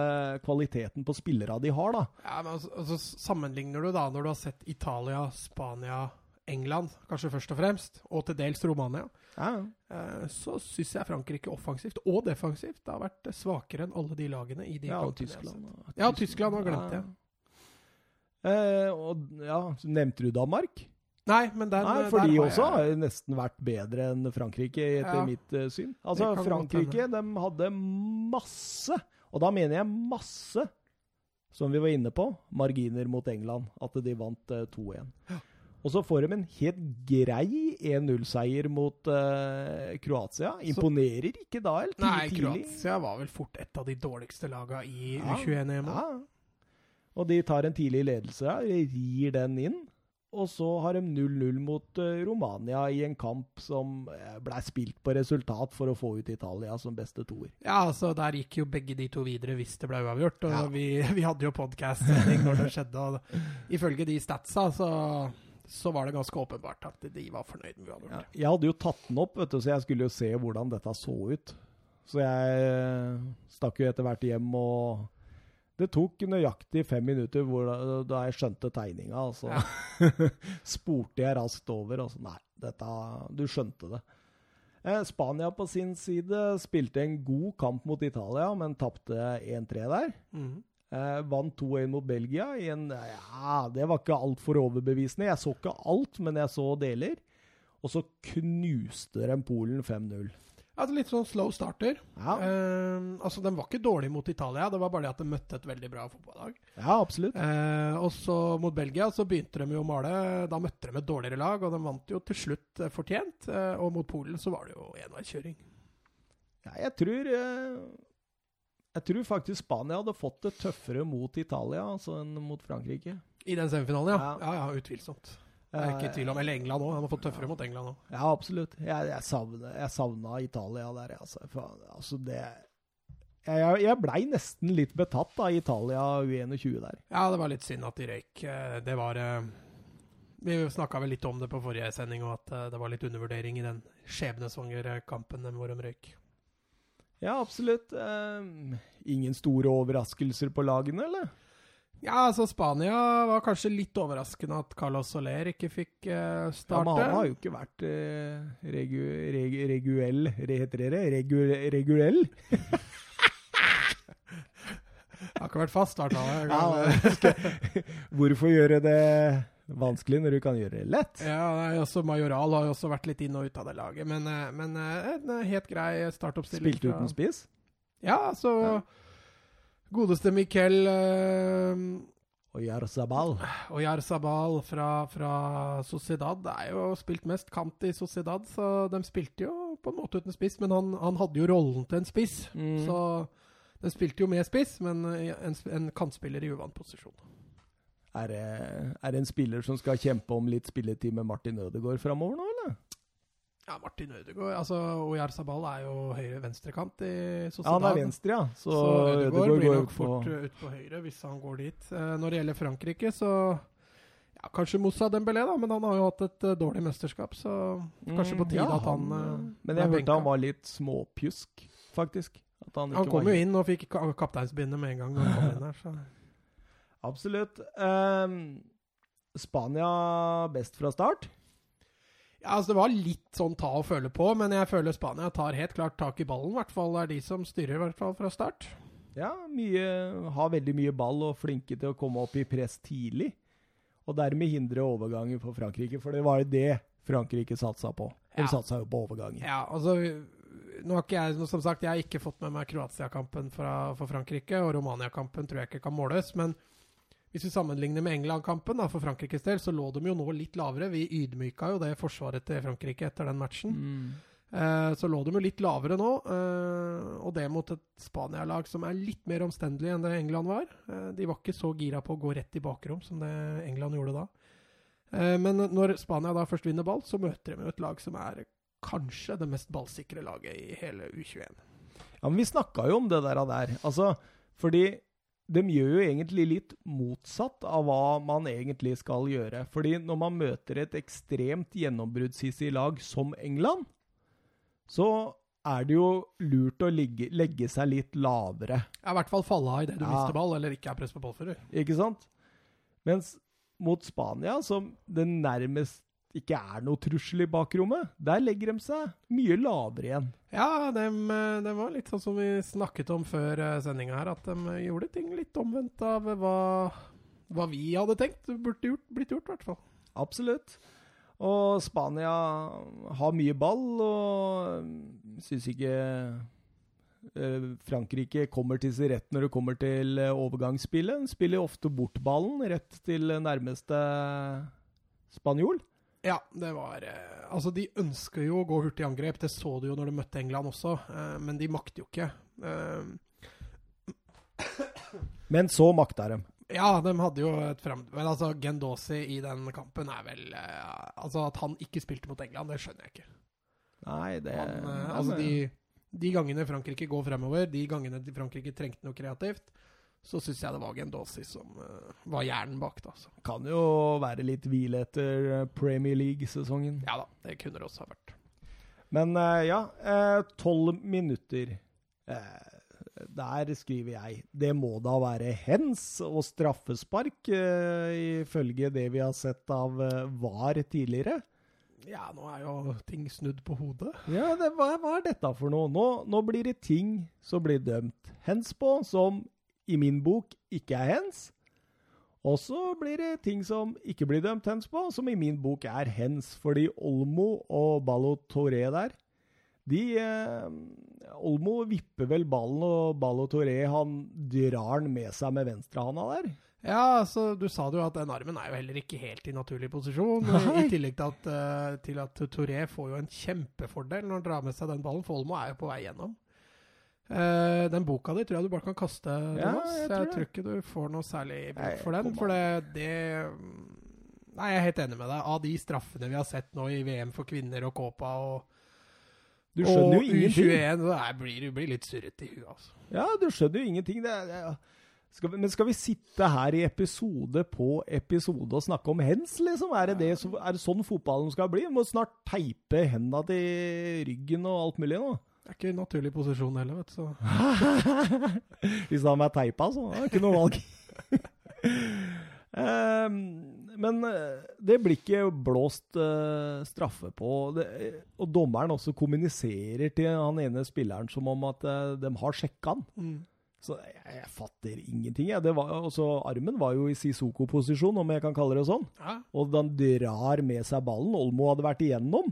kvaliteten på spillere de har, da. Ja, men altså, altså, Sammenligner du da når du har sett Italia, Spania, England, kanskje først og fremst, og til dels Romania, ja. eh, så syns jeg Frankrike offensivt og defensivt har vært svakere enn alle de lagene i de ja, og Tyskland. Ja, Tyskland har glemt det. Eh, og ja, Nevnte du Danmark? Nei, men den, Nei, for de også har nesten vært bedre enn Frankrike, etter ja, mitt uh, syn. Altså, Frankrike de hadde masse, og da mener jeg masse, som vi var inne på, marginer mot England. At de vant uh, 2-1. Ja. Og så får de en helt grei 1-0-seier mot uh, Kroatia. Imponerer så, ikke da, eller? Nei, Kroatia var vel fort et av de dårligste lagene i ja, U21-EM. Ja. Og de tar en tidlig ledelse, rir den inn. Og så har de 0-0 mot uh, Romania i en kamp som blei ble spilt på resultat for å få ut Italia som beste toer. Ja, altså der gikk jo begge de to videre hvis det ble uavgjort. Og ja. vi, vi, hadde jo podkast-sending når det skjedde. Og ifølge de statsa så, så var det ganske åpenbart at de var fornøyd med uavgjort. Ja, jeg hadde jo tatt den opp, vet du, så jeg skulle jo se hvordan dette så ut. Så jeg uh, stakk jo etter hvert hjem og det tok nøyaktig fem minutter hvor, da jeg skjønte tegninga. så Ja. spurte jeg raskt over. Altså, nei, dette, du skjønte det. Eh, Spania på sin side spilte en god kamp mot Italia, men tapte 1-3 der. Mm. Eh, vant 2-1 mot Belgia. I en, ja, det var ikke altfor overbevisende. Jeg så ikke alt, men jeg så deler. Og så knuste de Polen 5-0. Altså Litt sånn slow starter. Ja. Uh, altså De var ikke dårlige mot Italia, det var bare det at de møtte et veldig bra fotballag. Ja, absolutt. Uh, og så mot Belgia så begynte de jo å male. Da møtte de et dårligere lag, og de vant jo til slutt uh, fortjent. Og mot Polen så var det jo enveiskjøring. Ja, jeg tror Jeg tror faktisk Spania hadde fått det tøffere mot Italia altså enn mot Frankrike. I den semifinalen, ja. Ja, ja, utvilsomt. Jeg er ikke tvil om. Eller England òg. Han har fått tøffere mot England òg. Ja, absolutt. Jeg, jeg, savna, jeg savna Italia der, altså. For, altså det jeg, jeg blei nesten litt betatt av Italia U21 der. Ja, det var litt synd at de røyk. Eh, det var eh, Vi snakka vel litt om det på forrige sending, og at eh, det var litt undervurdering i den skjebnesvangre kampen hvor de røyk. Ja, absolutt. ingen store overraskelser på lagene, eller? Ja, altså Spania var kanskje litt overraskende at Carlos Soler ikke fikk uh, starte. Ja, Men han har jo ikke vært uh, regu, regu, reguell Heter det det? Regu, regulell? har ikke vært fast starta. fall. Hvorfor gjøre det vanskelig når du kan gjøre det lett? Ja, nei, også Majoral har jo også vært litt inn og ut av det laget, men, eh, men en helt grei startoppstilling. Spilte uten spiss? Ja, så ja. Godeste Miquel øh, Oyar Sabal. Oyar Sabal fra, fra Sociedad er jo spilt mest kant i Sociedad, så de spilte jo på en måte uten spiss, men han, han hadde jo rollen til en spiss. Mm. Så de spilte jo med spiss, men en, en kantspiller i uvant posisjon. Er det, er det en spiller som skal kjempe om litt spilletid med Martin Ødegaard framover nå, eller? Ja, Martin Ødegaard altså Oyar Sabal er jo høyre-venstrekant i Sociedad. Ja, han er venstre, ja. Så, så Ødegaard blir nok fort på... ut på høyre hvis han går dit. Eh, når det gjelder Frankrike, så ja, Kanskje Moussa Dembélé, da, men han har jo hatt et uh, dårlig mesterskap, så kanskje på tide mm, ja, at han, han Men jeg hørte han var litt småpjusk, faktisk. han, han kom jo inn og fikk kapteinsbindet med en gang. han kom inn her, så. Absolutt. Um, Spania best fra start? Ja, altså Det var litt sånn ta og føle på, men jeg føler Spania tar helt klart tak i ballen. I hvert fall er de som styrer, i hvert fall fra start. Ja, mye, har veldig mye ball og flinke til å komme opp i press tidlig. Og dermed hindre overganger for Frankrike, for det var jo det Frankrike satsa på. De Ja. satsa jo på overganger. Ja, altså nå har ikke jeg, som sagt, jeg har ikke fått med meg Kroatia-kampen for Frankrike, og Romania-kampen tror jeg ikke kan måles. Men hvis vi sammenligner med England-kampen for Frankrikes del, så lå de jo nå litt lavere. Vi ydmyka jo det forsvaret til Frankrike etter den matchen. Mm. Eh, så lå de jo litt lavere nå, eh, og det mot et Spania-lag som er litt mer omstendelig enn det England var. Eh, de var ikke så gira på å gå rett i bakrom som det England gjorde da. Eh, men når Spania da først vinner ball, så møter de jo et lag som er kanskje det mest ballsikre laget i hele U21. Ja, men vi snakka jo om det der. og der. Altså, fordi de gjør jo egentlig litt motsatt av hva man egentlig skal gjøre. Fordi når man møter et ekstremt gjennombruddshissig lag som England, så er det jo lurt å ligge, legge seg litt lavere. Ja, I hvert fall falle av idet du Ja. mister ball, eller ikke er press på ballfører. Ikke sant? Mens mot Spania, som det nærmest ikke er noe trussel i bakrommet, der legger de seg mye lavere igjen. Ja, dem, eh, det var litt sånn som vi snakket om før sendinga her, at de eh, gjorde ting litt omvendt av hva, hva vi hadde tenkt burde gjort, blitt gjort, i hvert fall. Absolutt. Og Spania har mye ball, og syns ikke eh, Frankrike kommer til sin rett når det kommer til eh, overgangsspillet. De spiller ofte bort ballen rett til nærmeste spanjol. Ja, det var eh, Altså, de ønsker jo å gå hurtig i angrep. Det så du jo når de møtte England også, eh, men de makter jo ikke. Eh, Men så makta de. ja, de hadde jo et frem... Men altså, Gendosi i den kampen er vel Altså, at han ikke spilte mot England, det skjønner jeg ikke. Nei, det Han, altså, de, de gangene Frankrike går fremover, de gangene Frankrike trengte noe kreativt, så syns jeg det var Gendosi som uh, var hjernen bak det, altså. Kan jo være litt hvile etter eh, Premier League-sesongen. Ja da, det kunne det også ha vært. Men uh, ja, tolv minutter. Eh, der skriver jeg det må da være hens og straffespark, ifølge det vi har sett av VAR tidligere. Ja, nå er jo ting snudd på hodet. Ja, det, hva, hva er dette for noe? Nå, nå blir det ting som blir dømt hens på, som i min bok ikke er hens. Og så blir det ting som ikke blir dømt hens på, som i min bok er hens. Fordi Olmo og Ballo Toré der, de eh, Olmo vipper vel ballen, og Ballo Toré han drar den med seg med venstrehanda der. Ja, altså, du sa det jo at den armen er jo heller ikke helt i naturlig posisjon. Nei. I tillegg til at, uh, til at Toré får jo en kjempefordel når han drar med seg den ballen, for Olmo er jo på vei gjennom. Eh, den boka di tror jeg du bare kan kaste, Ja, Thomas. jeg Jeg, tror det. tror ikke du får noe særlig bruk for den. For det, det Nei, jeg er helt enig med deg. Av de straffene vi har sett nå i VM for kvinner og Kåpa og, Du skjønner og jo ingenting. U21, det blir, blir litt surrete i huet, altså. Ja, du skjønner jo ingenting. Det det skal vi, men skal vi sitte her i episode på episode og snakke om hens, liksom? Er det, det, er det sånn fotballen skal bli? Vi må snart teipe hendene til ryggen og alt mulig nå. Det er ikke en naturlig posisjon heller, vet du. Så. Hvis han er teipa, så er det ikke noe valg. Ehm, men eh, det blir ikke blåst eh, straffe på. Det, og dommeren også kommuniserer til han ene spilleren som om at eh, de har sjekka han. Mm. Så jeg, jeg fatter ingenting. Jeg. Det var, også, armen var jo i Sisoko-posisjon, om jeg kan kalle det sånn. Ja, Og den drar med seg ballen. Olmo hadde vært igjennom.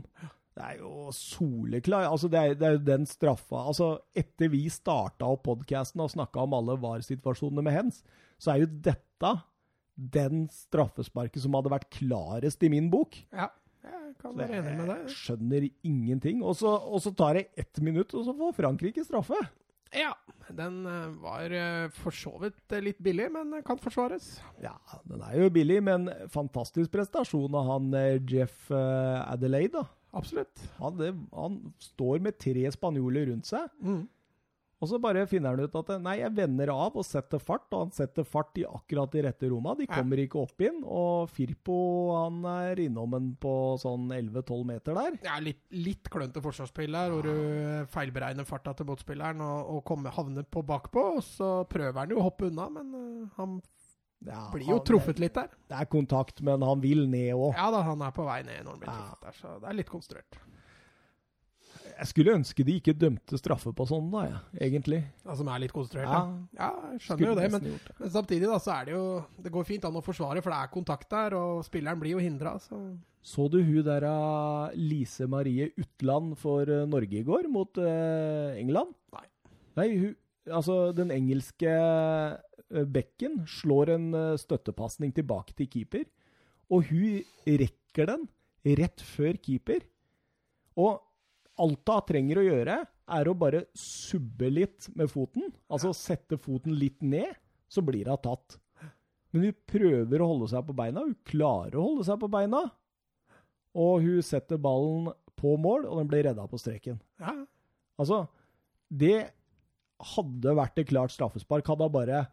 Det er jo soleklar. Altså, det er, det er jo den straffa Altså, etter vi starta opp podkasten og snakka om alle VAR-situasjonene med hens, så er jo dette den straffesparket som hadde vært klarest i min bok. ja. Jeg kan være enig med deg. skjønner ingenting. Og så, og så tar det ett minutt, og så får Frankrike straffe. Ja, den eh, var eh, for så vidt eh, litt billig, men kan forsvares. Ja, den er jo billig, men fantastisk prestasjon av han Jeff Adelaide. da. Absolutt. Han, det, han står med tre spanjoler rundt seg, Mm. og så bare finner han ut at nei, jeg vender av og setter fart, og han setter fart i akkurat de rette romma. De kommer ikke opp inn, og Firpo han er innom en på sånn 11-12 meter der. Ja, litt, litt klønete forsvarsspill der, hvor du feilberegner farta til motspilleren og, og kommer, havner på bakpå. Og så prøver han jo å hoppe unna, men eh, han Ja, Blir jo truffet truffet litt der. Det er kontakt, men han vil ned òg. Ja da, han er på vei ned når han blir Ja. truffet der, så det er litt konstruert. Jeg skulle ønske de ikke dømte straffe på sånn, da, ja, egentlig. Ja, som er litt konstruert, Ja. ja. Ja, jeg skjønner Skulle jo det, men, men samtidig da, så er det jo Det går fint an å forsvare, for det er kontakt der, og spilleren blir jo hindra, så Så du hun der av Lise Marie Utland for eh, Norge i går, mot uh, England? Nei. Nei, hun, altså den engelske eh, bekken slår en uh, støttepasning tilbake til keeper, og hun rekker den rett før keeper. Og alt hun trenger å gjøre, er å bare subbe litt med foten, altså sette foten litt ned, så blir hun tatt. Men hun prøver å holde seg på beina, hun klarer å holde seg på beina. Og hun setter ballen på mål, og den blir redda på streken. ja. Altså, det hadde vært et klart straffespark, hadde hun bare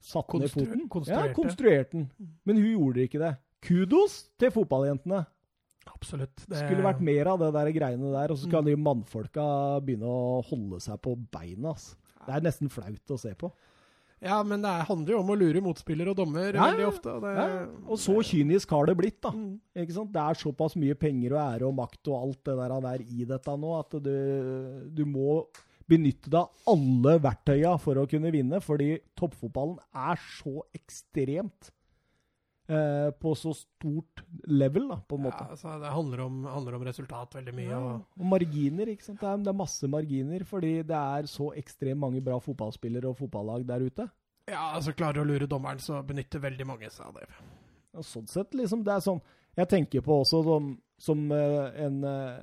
satt Konstru- ned foten. konstruert ja, konstruerte den. Men hun gjorde ikke det. Kudos til fotballjentene. Absolutt. Det, Skulle vært mer av det der greiene der, og så skal de mannfolka begynne å holde seg på beina. ass. Det er nesten flaut å se på. Ja, men det er- handler jo om å lure motspiller og dommer Ja, veldig ofte. Og, det, Ja, og så kynisk har det blitt, da. Mm. Ikke sant? Det er såpass mye penger og ære og makt og alt det der, der i dette nå, at du, du må benytte deg av alle verktøya for å kunne vinne, fordi toppfotballen er så ekstremt eh, på så stort level, da, på en måte. Ja, altså, det handler om, handler om resultat veldig mye. Ja, Og, og marginer, ikke sant. Det er, det er masse marginer, fordi det er så ekstremt mange bra fotballspillere og fotballag der ute. ja, altså Klarer du å lure dommeren, så benytter veldig mange seg av det. Ja, sånn sett, liksom, det er sånn Jeg tenker på også som, som eh, en eh,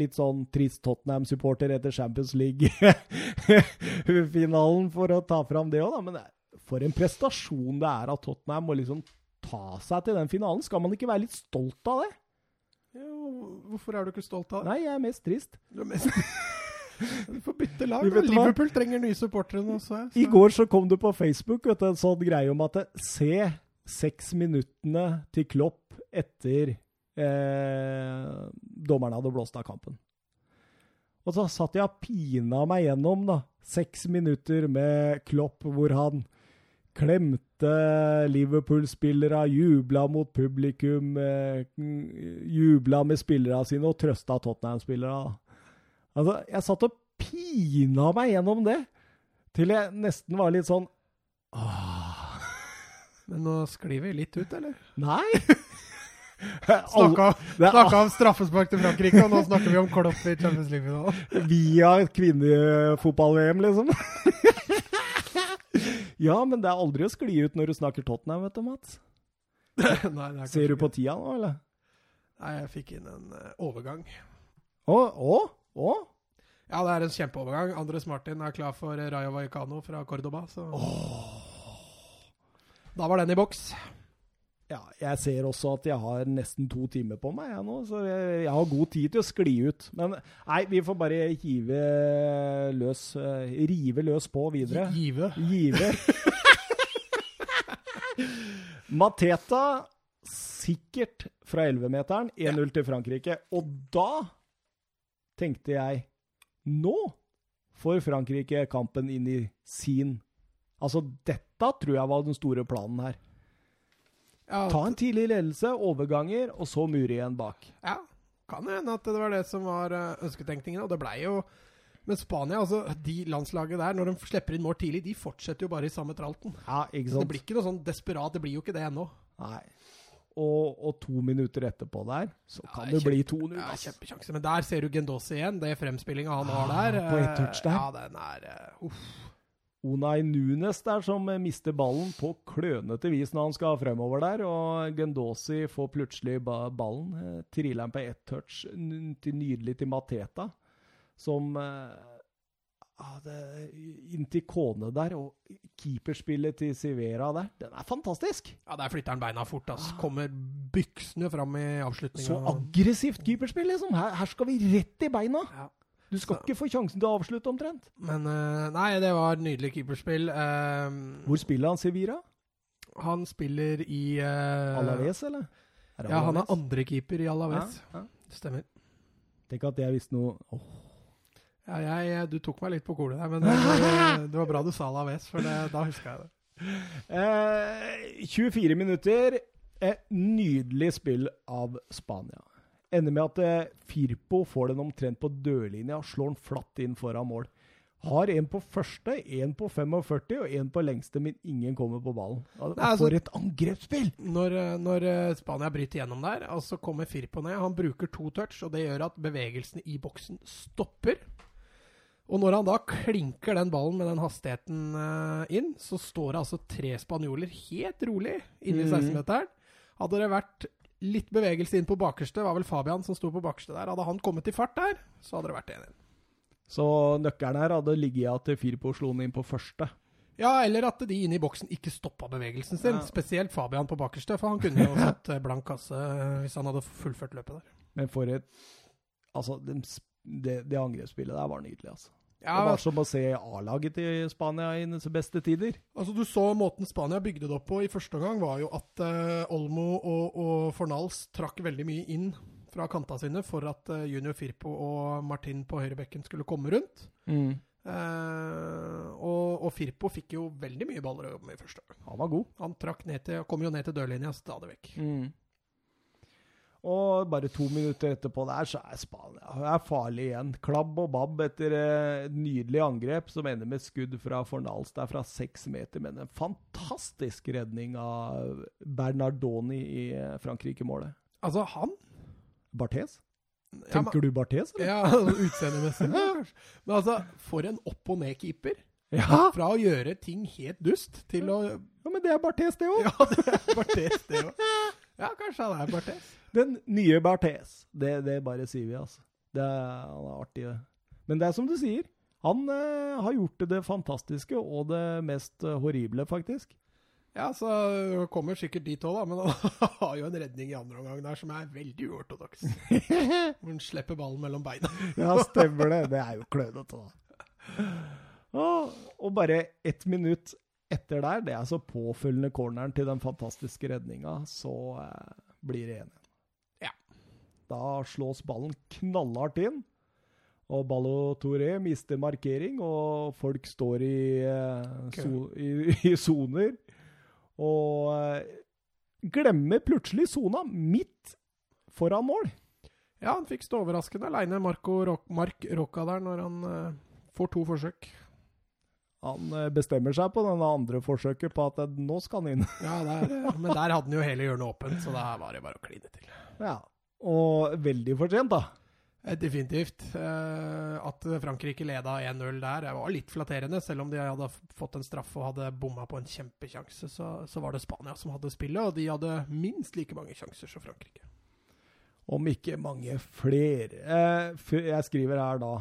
litt sånn trist Tottenham-supporter etter Champions League-finalen, for å ta fram det òg, da. Men det, for en prestasjon det er av Tottenham å liksom ta seg til den finalen. Skal man ikke være litt stolt av det? Jo, hvorfor er du ikke stolt av det? Nei, jeg er mest trist. Du, er mest... du får bytte lag. Du? Liverpool trenger nye supportere nå, så. I går så kom det på Facebook vet du, en sånn greie om at det, se seks minuttene til Klopp etter eh, dommerne hadde blåst av kampen. Og så satt jeg og pina meg gjennom da, seks minutter med Klopp, hvor han klemte Liverpool-spillere, jubla mot publikum, eh, jubla med spillerne sine og trøsta Tottenham-spillere. Altså, jeg satt og pina meg gjennom det, til jeg nesten var litt sånn Åh, Men nå sklir vi litt ut, eller? Nei! Snakka, snakka om straffespark til Frankrike, og nå snakker vi om Klopp i Champions League-finalen. Via kvinnefotball-VM, liksom. ja, men det er aldri å skli ut når du snakker Tottenham, vet du, Mats. Nei, er Ser du på tida nå, eller? Nei, jeg fikk inn en uh, overgang. Å, å, å? Ja, det er en kjempeovergang. Andres Martin er klar for Rayo Vallecano fra Cordoba, så Da var den i boks. Ja, jeg ser også at jeg har nesten to timer på meg jeg nå, så jeg, jeg har god tid til å skli ut. Men nei, vi får bare hive løs eh, Rive løs på videre. Give. Give. Mateta sikkert fra 11-meteren. 1-0 til Frankrike. Og da tenkte jeg Nå får Frankrike kampen inn i sin Altså, dette tror jeg var den store planen her. Ja, Ta en tidlig ledelse, overganger, og så mur igjen bak. ja, kan hende at det var det som var eh, ønsketenkningen, og det blei jo Men Spania, altså de landslaget der, når de slipper inn mål tidlig, de fortsetter jo bare i samme tralten. Ja, ikke Så det blir ikke noe sånn desperat. Det blir jo ikke det ennå. Nei. Og, og to minutter etterpå der, så kan Ja, det bli to 2-0. Ja, kjempesjanse. Men der ser du Gendosi igjen. Det fremspillinga han har Ah, der. på ett touch der. Ja, den er uh, Uff. Unai Nunes der som mister ballen på klønete vis når han skal fremover der, og Gendosi får plutselig ballen. eh, Triller han på ett touch til nydelig til Mateta, som eh, ah, det, Inn til Kone der, og keeperspillet til Sivera der. Den er fantastisk! Ja, der flytter han beina fort. ass. Kommer byksende fram i avslutninga. Så aggressivt keeperspill, liksom. Her, her skal vi rett i beina! Ja. Du skal Så- ikke få sjansen til å avslutte, omtrent. Men uh, nei, det var et nydelig keeperspill. Uh, Hvor spiller han Sevira? han spiller i uh, Alaves, eller? Er Ja, han er andrekeeper i Alaves. Ja, ja. Stemmer. Tenk at jeg visste noe oh. Ja, jeg, du tok meg litt på kornet der, men det var bra du sa Alaves, for det, da huska jeg det. Eh, 24 minutter. Et nydelig spill av Spania. Ender med at eh, Firpo får den omtrent på dørlinja og slår den flatt inn foran mål. Har en på første, en på 45 og en på lengste, men ingen kommer på ballen. Altså, Nei, altså- For et angrepsspill! Når, eh, når eh, Spania bryter gjennom der, og så kommer Firpo ned. Han bruker to touch, og det gjør at bevegelsene i boksen stopper. Og når han da klinker den ballen med den hastigheten inn, så står det altså tre spanjoler helt rolig inne i Mhm. 16-meteren. Hadde det vært litt bevegelse inn på bakerste, var vel Fabian som sto på bakerste der. Hadde han kommet i fart der, så hadde det vært 1-1. Så nøkkelen her hadde ligget i at Firpo slo den inn på første. Ja, eller at de inne i boksen ikke stoppa bevegelsen sin. Ja. Spesielt Fabian på bakerste, for han kunne jo satt eh, blank kasse eh, hvis han hadde fullført løpet der. Men for et Altså, det, det angrepsspillet der var nydelig, altså. Ja, det var som å se A-laget til Spania i sine beste tider. Altså, Du så måten Spania bygde det opp på i første omgang, var jo at uh, Olmo og, og Fornals trakk veldig mye inn fra kanta sine for at uh, Junior Firpo og Martin på høyrebekken skulle komme rundt. Eh, og, og Firpo fikk jo veldig mye baller å jobbe med i første omgang. Han var god. Han trakk ned til, kom jo ned til dørlinja stadig vekk. Og bare to minutter etterpå der, så er Spania det er farlig igjen. Klabb og babb etter eh, et nydelig angrep som ender med skudd fra Fornals Det er fra seks meter. Men en fantastisk redning av Bernardoni i eh, Frankrike-målet. Altså, han Barthes? ja, men- Tenker du Barthes, eller? Ja, utseendemessig. Men altså, for en opp- og ned-keeper. Ja. Fra å gjøre ting helt dust til å ja, men det er Barthes, det òg. Ja, det er Barthes, det òg. Ja, kanskje han er Barthes. Den nye Barthes. Det, det bare sier vi, altså. Det er, han er artig. Men det er som du sier. Han eh, har gjort det fantastiske og det mest eh, horrible, faktisk. Ja, så kommer sikkert dit òg, da. Men han har jo en redning i andre omgang der som er veldig uortodoks. Hvor han slipper ballen mellom beina. Ja, stemmer det. Det er jo klønete, da. Og, og bare ett minutt etter der, det er så påfølgende corneren til den fantastiske redninga, så eh, blir det 1-1. Ja. Da slås ballen knallhardt inn, og Ballo Touré mister markering, og folk står i eh, so, i, i soner. Og eh, glemmer plutselig sona midt foran mål. Ja, han fikk stå overraskende aleine, Mark Rocca der, når han eh, får to forsøk. Han eh, bestemmer seg på denne andre forsøket på at eh, nå skal han inn. Ja, der, eh, Men der hadde han jo hele hjørnet åpent, så da var det bare å kline til. Ja. Og veldig fortjent, da. Definitivt. At Frankrike leda 1-0 der, det var litt flatterende. Selv om de hadde fått en straff og hadde bomma på en kjempekjanse, så, så var det Spania som hadde spillet, og de hadde minst like mange sjanser som Frankrike. Om ikke mange flere. Jeg skriver her da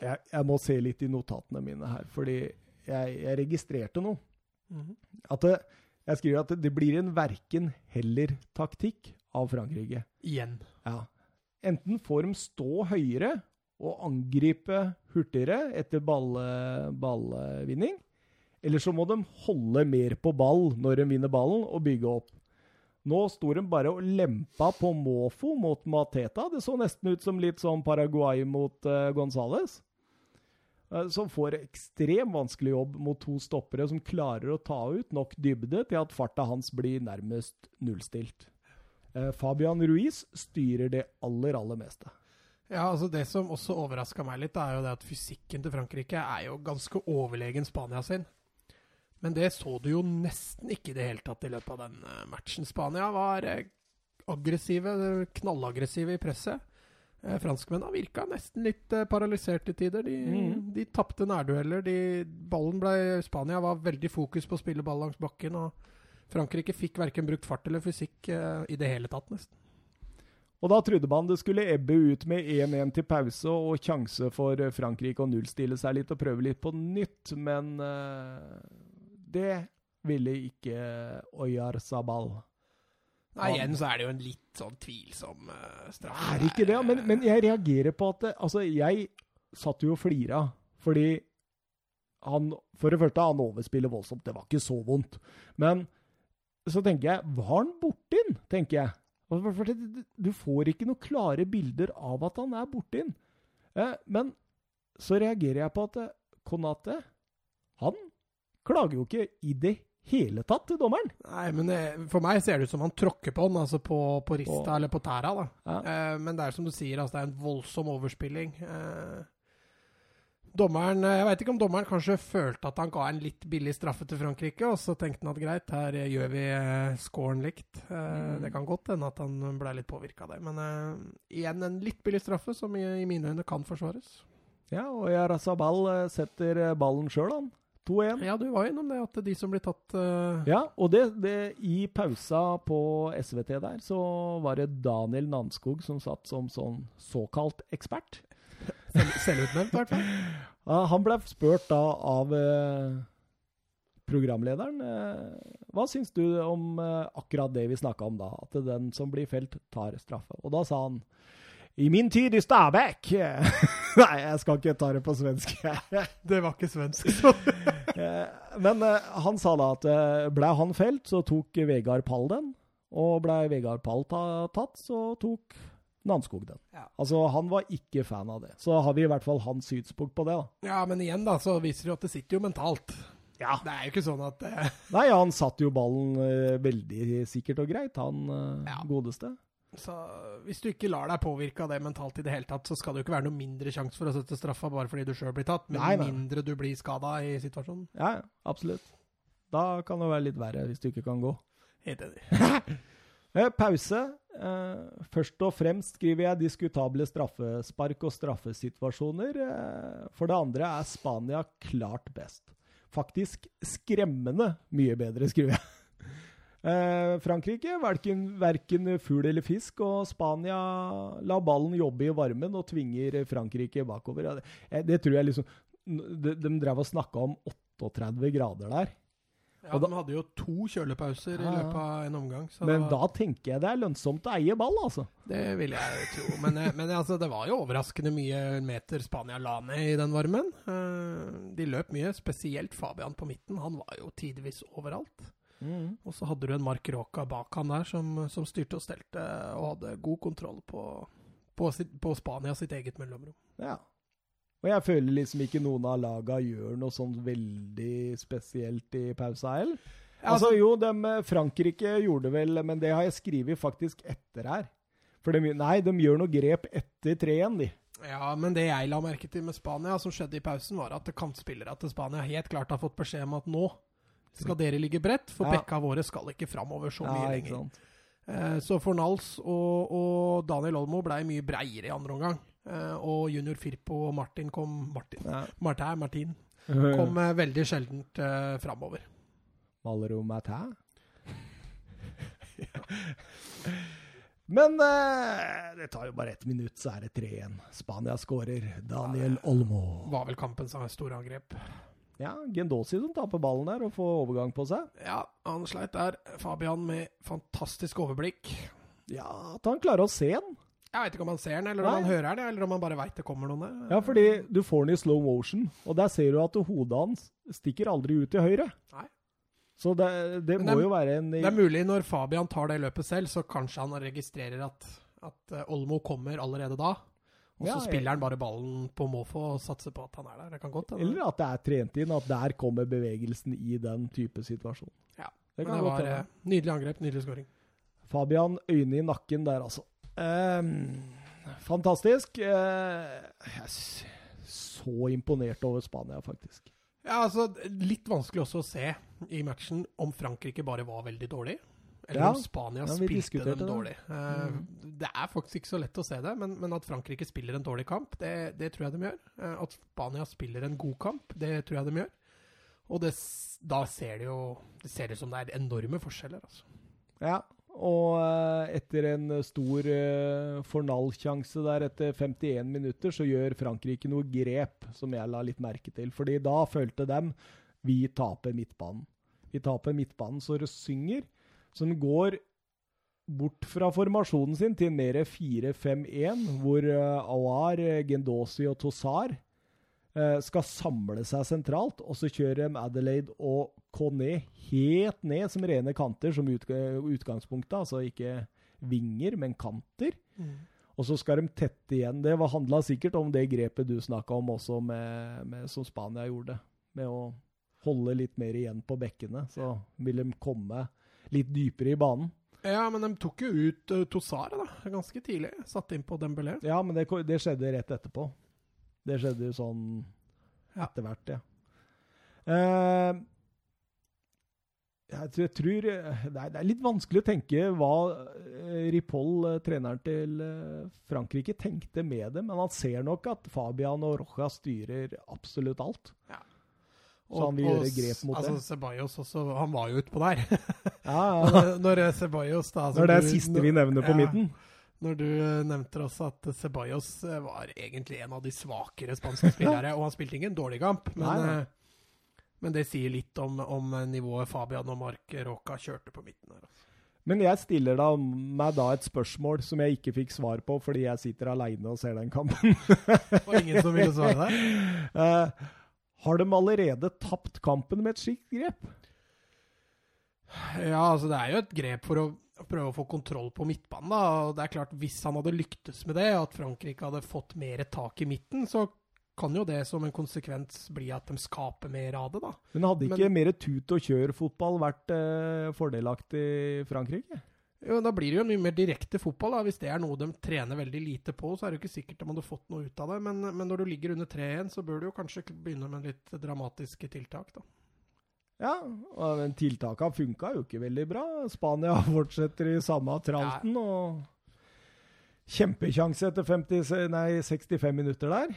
jeg, jeg må se litt i notatene mine her, fordi jeg, jeg registrerte noe. At det, jeg skriver at det, det blir en verken-heller-taktikk av Frankrike. Igjen. Ja. Enten får de stå høyere og angripe hurtigere etter ball, ballvinning, eller så må de holde mer på ball når de vinner ballen, og bygge opp. Nå sto de bare og lempa på måfo mot Mateta. Det så nesten ut som litt sånn Paraguay mot uh, Gonzales. Eh, som får ekstremt vanskelig jobb mot to stoppere som klarer å ta ut nok dybde til at farta hans blir nærmest nullstilt. Eh, Fabian Ruiz styrer det aller, aller meste. Ja, altså Det som også overraska meg litt, er jo det at fysikken til Frankrike er jo ganske overlegen Spania sin. Men det så du jo nesten ikke i det hele tatt i løpet av den eh, matchen. Spania var aggressive, knallaggressive i presset. Eh, Franskmennene virka nesten litt eh, paralysert til tider. De, mm. de tapte nærdueller. De, ballen ble, Spania var veldig fokus på å spille ball langs bakken. og Frankrike fikk verken brukt fart eller fysikk eh, i det hele tatt, nesten. Og da trodde man det skulle ebbe ut med 1-1 til pause og sjanse for eh, Frankrike å nullstille seg litt og prøve litt på nytt, men eh, det ville ikke Oyar Sabal. Nei, igjen så er det jo en litt sånn tvilsom uh, straff. Er ikke det? Men, men jeg reagerer på at det, Altså, jeg satt jo og flira fordi han For det første, han overspiller voldsomt. Det var ikke så vondt. Men så tenker jeg Var han borti den? tenker jeg. For- for Du får ikke noen klare bilder av at han er borti den. Eh, men så reagerer jeg på at eh, Konate Han klager jo ikke i det hele tatt til dommeren. Nei, men det, for meg ser det ut som han tråkker på den, altså på, på rista På- eller på tæra. da. Ja. Eh, men det er som du sier, altså det er en voldsom overspilling. Eh, dommeren, eh, Jeg veit ikke om dommeren kanskje følte at han ga en litt billig straffe til Frankrike, og så tenkte han at greit, her eh, gjør vi eh, scoren likt. Eh, Mm. Det kan godt hende at han ble litt påvirka av det. Men eh, igjen en litt billig straffe, som i, i mine øyne kan forsvares. Ja, og Yarazabal eh, setter eh, ballen sjøl, han. 2-1. Ja, du var jo innom det, at de som blir tatt uh... Ja, og det, det, i pausa på SVT der, så var det Daniel Nanskog som satt som sånn såkalt ekspert. selv, selvutnevnt, i hvert fall. Ja, han ble spurt da av uh, programlederen uh, Hva syns du om akkurat det vi snakka om da? At den som blir felt, tar straffe. Og da sa han I min tid i Stabæk Nei, jeg skal ikke ta det på svensk. Det var ikke svensk. Eh, Men eh, han sa da at eh, ble han felt, så tok Vegard Pall den. Og ble Vegard Pall ta, tatt, så tok Nanskog den. Ja. Altså, han var ikke fan av det. Så har vi i hvert fall hans synspunkt på det, da. Ja, men igjen da, så viser det jo at det sitter jo mentalt. Ja. Det er jo ikke sånn at uh... Nei, han satt jo ballen uh, veldig sikkert og greit, han uh, Ja. godeste. Så hvis du ikke lar deg påvirke av det mentalt i det hele tatt, så skal det jo ikke være noe mindre sjanse for å sette straffa bare fordi du sjøl blir tatt, men Nei, nei. mindre du blir skada i situasjonen. Ja, ja, absolutt. Da kan det være litt verre hvis du ikke kan gå. Helt enig. Eh, pause. Eh, først og fremst skriver jeg diskutable straffespark og straffesituasjoner. Eh, for det andre er Spania klart best. Faktisk skremmende mye bedre, skriver jeg. Eh, Frankrike verken, verken fugl eller fisk, og Spania lar ballen jobbe i varmen og tvinger Frankrike bakover. Ja, det, eh, det tror jeg liksom De, de drev og snakka om 38 grader der. Ja, da- De hadde jo to kjølepauser i Ja, i løpet av en omgang. Så Men det, da var, tenker jeg det er lønnsomt å eie ball, altså. det vil jeg tro. Men, eh, men altså, det var jo overraskende mye meter Spania la ned i den varmen. Eh, De løp mye, spesielt Fabian på midten. Han var jo tidvis overalt. Og så hadde du en Mark Råka bak han der som, som styrte og stelte og hadde god kontroll på, på, sitt, på Spania sitt eget mellomrom. Ja. Og jeg føler liksom ikke noen av laga gjør noe sånn veldig spesielt i pausa heller. Altså jo, dem, eh, Frankrike gjorde vel, men det har jeg skrevet faktisk etter her. For de, nei, de gjør noe grep etter 3-1, de. Ja, men det jeg la merke til med Spania, som skjedde i pausen, var at kantspillere til Spania helt klart har fått beskjed om at nå skal dere ligge bredt, for Ja. bekka våre skal ikke framover så mye Ja, lenger. Eh, Så Fornals og, og Daniel Olmo blei mye breiere i andre omgang. Eh, Og junior Firpo og Martin kom Martin, Ja. Martin, Martin kom eh, veldig sjeldent eh, framover. Malero Matin. Men eh, det tar jo bare ett minutt, så er det 3-1. Spania skårer. Daniel Olmo. Var vel kampens store angrep. Ja, Gendosi som taper ballen der og får overgang på seg. Ja, han sleit der. Fabian med fantastisk overblikk. Ja, at han klarer å se den. Jeg veit ikke om han ser den, eller om Nei. han hører den, eller om han bare veit det kommer noen der. Ja, fordi du får den i slow motion, og der ser du at hodet hans stikker aldri ut til høyre. Nei. Så det, det må det er- jo være en Det er mulig når Fabian tar det løpet selv, så kanskje han registrerer at, at eh, Olmo kommer allerede da. Og så Ja, spiller han bare ballen på måfå og satser på at han er der. Det kan godt hende. Eller at det er trent inn, at der kommer bevegelsen i den type situasjon. Ja, Det det godt var hende. eh, nydelig angrep, nydelig skåring. Fabian, øyne i nakken der, altså. Ehm, fantastisk. Eh, jeg er så imponert over Spania, faktisk. Ja, altså, Litt vanskelig også å se i matchen om Frankrike bare var veldig dårlig. Eller Ja. om Spania Ja, spilte dem dårlig. dårlig. mm. Det er faktisk ikke så lett å se det, men, men at Frankrike spiller en dårlig kamp, det, det tror jeg de gjør. Uh, At Spania spiller en god kamp, det tror jeg de gjør. Og det, da ser det jo Det ser ut som det er enorme forskjeller, altså. Ja, og eh, etter en stor uh, Fornal-sjanse der etter 51 minutter, så gjør Frankrike noe grep som jeg la litt merke til. Fordi da følte dem vi taper midtbanen. Vi taper midtbanen så det synger, som går bort fra formasjonen sin til mer 4-5-1, hvor uh, Awar, eh, Gendosi og Tosar eh, skal samle seg sentralt, og så kjører de Adelaide og Conné helt ned som rene kanter, som utg utgangspunktet. Altså ikke vinger, men kanter. Og så skal de tette igjen. Det handla sikkert om det grepet du snakka om også, med, med, som Spania gjorde. Med å holde litt mer igjen på bekkene. Så vil de komme litt dypere i banen. Ja, men de tok jo ut uh, Tosare da, ganske tidlig. Satt inn på Dembélé. Ja, men det, det skjedde rett etterpå. Det skjedde jo sånn Ja. etter hvert, ja. Uh, jeg, tror- jeg tror det er, det er litt vanskelig å tenke hva eh, Ripoll, treneren til Frankrike, tenkte med det, men han ser nok at Fabian og Roja styrer absolutt alt. Så han vil gjøre grep mot altså, det. Ceballos også, han var jo utpå der. Ja, ja. når Ceballos da altså, Når det er du- siste vi nevner på ja, midten. Når du eh, nevnte også at Ceballos eh, var egentlig en av de svakere spanske spillere, og han spilte ingen dårlig kamp, men, Nei, nei. eh, men det sier litt om, om nivået Fabian og Mark Roca kjørte på midten her. altså. Men jeg stiller da meg da et spørsmål som jeg ikke fikk svar på fordi jeg sitter aleine og ser den kampen. Og ingen som ville svare der. Eh, har de allerede tapt kampen med et slikt grep? Ja, altså det er jo et grep for å prøve å få kontroll på midtbanen. da, og det er klart Hvis han hadde lyktes med det, at Frankrike hadde fått mer tak i midten, så kan jo det som en konsekvens bli at de skaper mer av det. da. Men hadde ikke Men- mer tut og kjør-fotball vært eh, fordelaktig i Frankrike? Jo, Da blir det jo mye mer direkte fotball. da. Hvis det er noe de trener veldig lite på, så er det jo ikke sikkert de hadde fått noe ut av det. Men, men når du ligger under 3-1, så bør du jo kanskje begynne med litt dramatiske tiltak. da. Ja, men tiltakene funka jo ikke veldig bra. Spania fortsetter i samme tralten og Kjempekjanse etter 50, nei, 65 minutter der.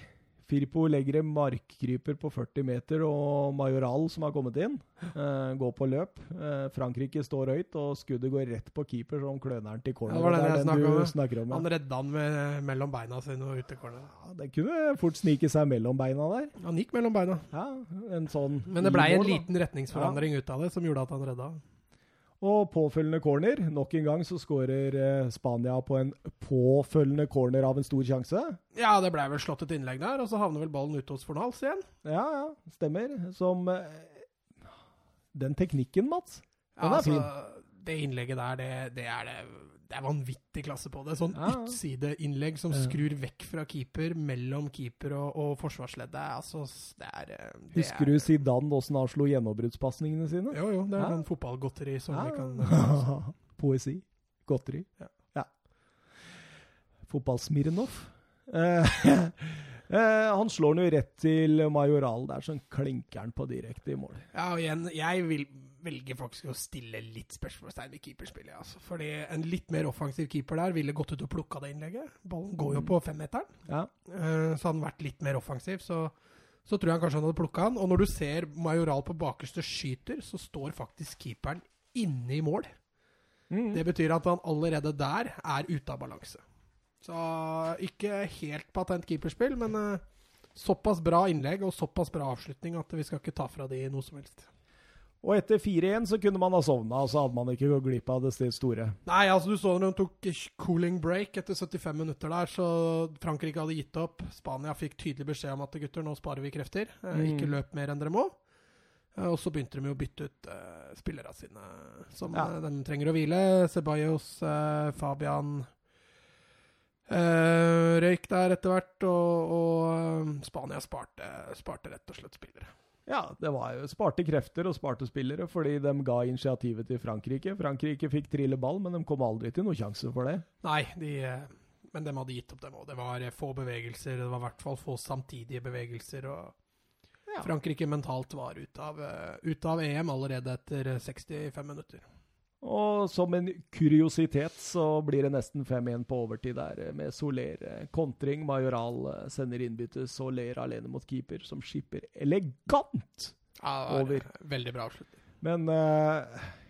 Firpo legger en markkryper på 40 meter, og Majoral, som har kommet inn, uh, går på løp. Uh, Frankrike står høyt, og skuddet går rett på keeper, som kløner den til corner. Ja, det var den jeg det er den du om. snakker om. ja. Han redda han med, mellom beina sine og ute i corneren. Ja, det kunne fort snike seg mellom beina der. Han gikk mellom beina. Ja, en sånn Men det blei en liten retningsforandring ut av det, som gjorde at han redda. Og påfølgende corner. Nok en gang så skårer eh, Spania på en påfølgende corner av en stor sjanse. Ja, det blei vel slått et innlegg der, og så havner vel ballen ute hos Fornals igjen. Ja, ja, stemmer. Som eh, Den teknikken, Mats. Ja, er altså, det innlegget der, det, det er det det er vanvittig klasse på det. Sånn Ja. utsideinnlegg som Ja. skrur vekk fra keeper, mellom keeper og, og forsvarsleddet. Altså, det er eh, det Husker er, du Zidane åssen han slo gjennombruddspasningene sine? Jo, jo, det er Ja. sånn fotballgodteri som vi kan Poesi. Godteri. Ja. ja. Fotballsmirnov. Eh, eh, han slår den jo rett til Majoral Det er sånn klinker'n på direkte i mål. Ja, og igjen, jeg vil velger faktisk å stille litt spørsmålstegn ved keeperspillet. Altså. Fordi en litt mer offensiv keeper der ville gått ut og plukka det innlegget. Ballen går jo på femmeteren. Ja. Eh, så hadde han vært litt mer offensiv, så, så tror jeg han kanskje han hadde plukka han. Og når du ser Majoral på bakerste skyter, så står faktisk keeperen inne i mål. Mm. Det betyr at han allerede der er ute av balanse. Så ikke helt patent keeperspill, men uh, såpass bra innlegg og såpass bra avslutning at vi skal ikke ta fra de noe som helst. Og etter 4-1 så kunne man ha sovna, og så hadde man ikke gått glipp av det store. Nei, altså du så når de tok cooling break etter 75 minutter der, så Frankrike hadde gitt opp. Spania fikk tydelig beskjed om at gutter, nå sparer vi krefter. Eh, Mm. Ikke løp mer enn dere må. Eh, og så begynte de å bytte ut uh, spillerne sine som Ja. eh, de trenger å hvile. Ceballos, eh, Fabian eh, røyk der etter hvert, og, og eh, Spania sparte, sparte rett og slett spillere. Ja, det var jo sparte krefter og sparte spillere, fordi de ga initiativet til Frankrike. Frankrike fikk trille ball, men de kom aldri til noen sjanse for det. Nei, de, eh, men de hadde gitt opp, dem òg. Det var eh, få bevegelser. Det var i hvert fall få samtidige bevegelser. og Ja. Frankrike mentalt var ute av, ut av EM allerede etter eh, 65 minutter. Og som en kuriositet så blir det nesten 5-1 på overtid der eh, med Soler. eh, Kontring, Majoral eh, sender innbytte, Soler alene mot keeper, som skipper elegant Ja, Over. Veldig bra avslutning. Men uh,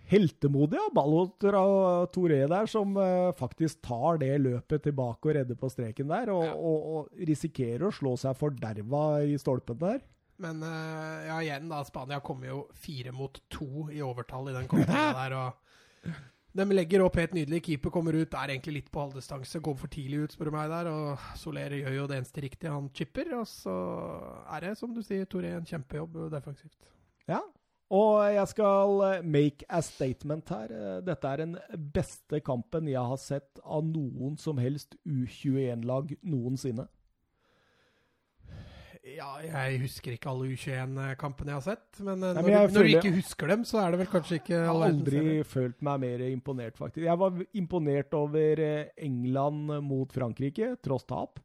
heltemodig av Ballotter og Toré der, som uh, faktisk tar det løpet tilbake og redder på streken der, og, Ja. og, og risikerer å slå seg forderva i stolpen der. Men uh, ja, igjen, da. Spania kommer jo fire mot to i overtall i den kontringa der. og De legger opp helt nydelig. Keeper kommer ut, er egentlig litt på halvdistanse. Går for tidlig ut, spør du meg der. Og Soler gjør jo det eneste riktige, han chipper. Og så er det, som du sier, Toré, en kjempejobb defensivt. Ja. Og jeg skal eh, make a statement her. Eh, Dette er den beste kampen jeg har sett av noen som helst U21-lag noensinne. Ja, jeg husker ikke alle U21-kampene jeg har sett. Men, eh, Nei, når, men jeg du, når du ikke husker dem, så er det vel kanskje ikke Jeg har aldri følt meg mer imponert, faktisk. Jeg var imponert over eh, England mot Frankrike, tross tap.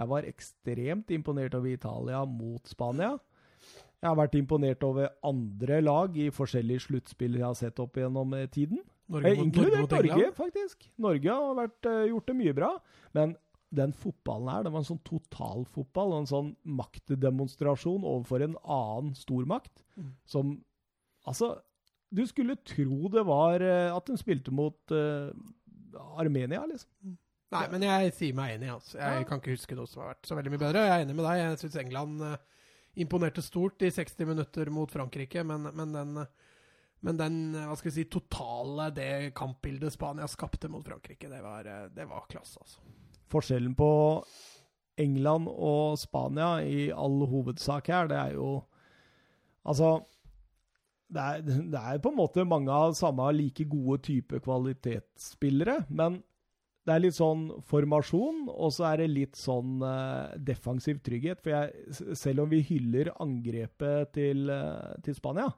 Jeg var ekstremt imponert over Italia mot Spania. Jeg har vært imponert over andre lag i forskjellige sluttspill jeg har sett opp gjennom eh, tiden. Norge mot, Norge Inkludert mot Norge, faktisk. Norge har vært, gjort det mye bra. Men den fotballen her, det var en sånn totalfotball, en sånn maktdemonstrasjon overfor en annen stormakt, Mm. som Altså, du skulle tro det var eh, at de spilte mot uh, Armenia, liksom. Nei, men jeg sier meg enig. Altså. Jeg Ja. kan ikke huske noe som har vært så veldig mye bedre. Jeg er enig med deg. Jeg syns England uh, imponerte stort i 60 minutter mot Frankrike, men, men den uh, men den hva skal vi si, totale det kampbildet Spania skapte mot Frankrike, det var, det var klasse, altså. Forskjellen på England og Spania i all hovedsak her, det er jo Altså det er, det er på en måte mange av samme like gode type kvalitetsspillere, men det er litt sånn formasjon, og så er det litt sånn uh, defensiv trygghet. For jeg, selv om vi hyller angrepet til, uh, til Spania,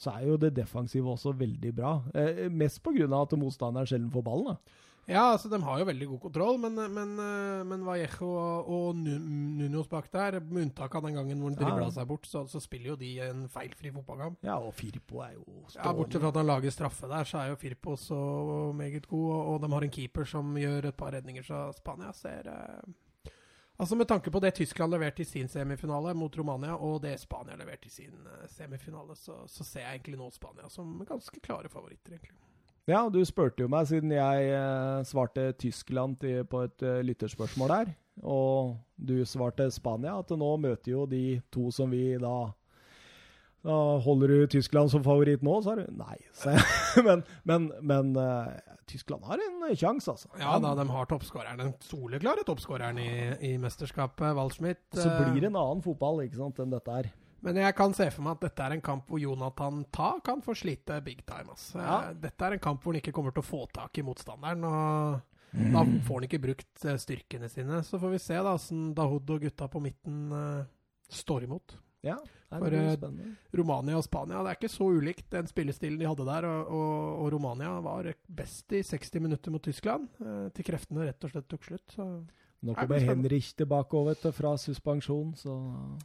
så er jo det defensive også veldig bra. Uh, mest av at motstanderen sjelden får ballen. da. Ja, altså de har jo veldig god kontroll, men, men, eh, men Vallejo og, og Nunos bak der, med unntak av den gangen hvor han dribla seg bort, så, så spiller jo de en feilfri fotballkamp. Ja, og Firpo er jo Ja, Bortsett fra at han lager straffe der, så er jo Firpo så meget god, og, og de har en keeper som gjør et par redninger, så Spania ser eh, Altså Med tanke på det Tyskland leverte i sin semifinale mot Romania, og det Spania leverte i sin eh, semifinale, så, så ser jeg egentlig nå Spania som ganske klare favoritter, egentlig. Ja, du spurte jo meg siden jeg eh, svarte Tyskland til, på et eh, lytterspørsmål der, og du svarte Spania, at nå møter jo de to som vi da da Holder du Tyskland som favoritt nå, sa du? Nei. men men, men eh, Tyskland har en sjanse, altså. Ja da, de har toppskåreren. Den soleklare toppskåreren i, i mesterskapet, Waldschmidt. Så blir det en annen fotball ikke sant, enn dette her. Men jeg kan se for meg at dette er en kamp hvor Jonathan Ta kan få slite big time. Eh, Ja. Dette er en kamp hvor han ikke kommer til å få tak i motstanderen. og Da får han ikke brukt eh, styrkene sine. Så får vi se da hvordan Dahoud og gutta på midten uh, står imot. Ja, For, det eh, spennende. Romania og Spania det er ikke så ulikt den spillestilen de hadde der. Og, og, og Romania var best i 60 minutter mot Tyskland, uh, til kreftene rett og slett tok slutt. Så Nå kommer. Henrich tilbake over vet du, fra suspensjon, så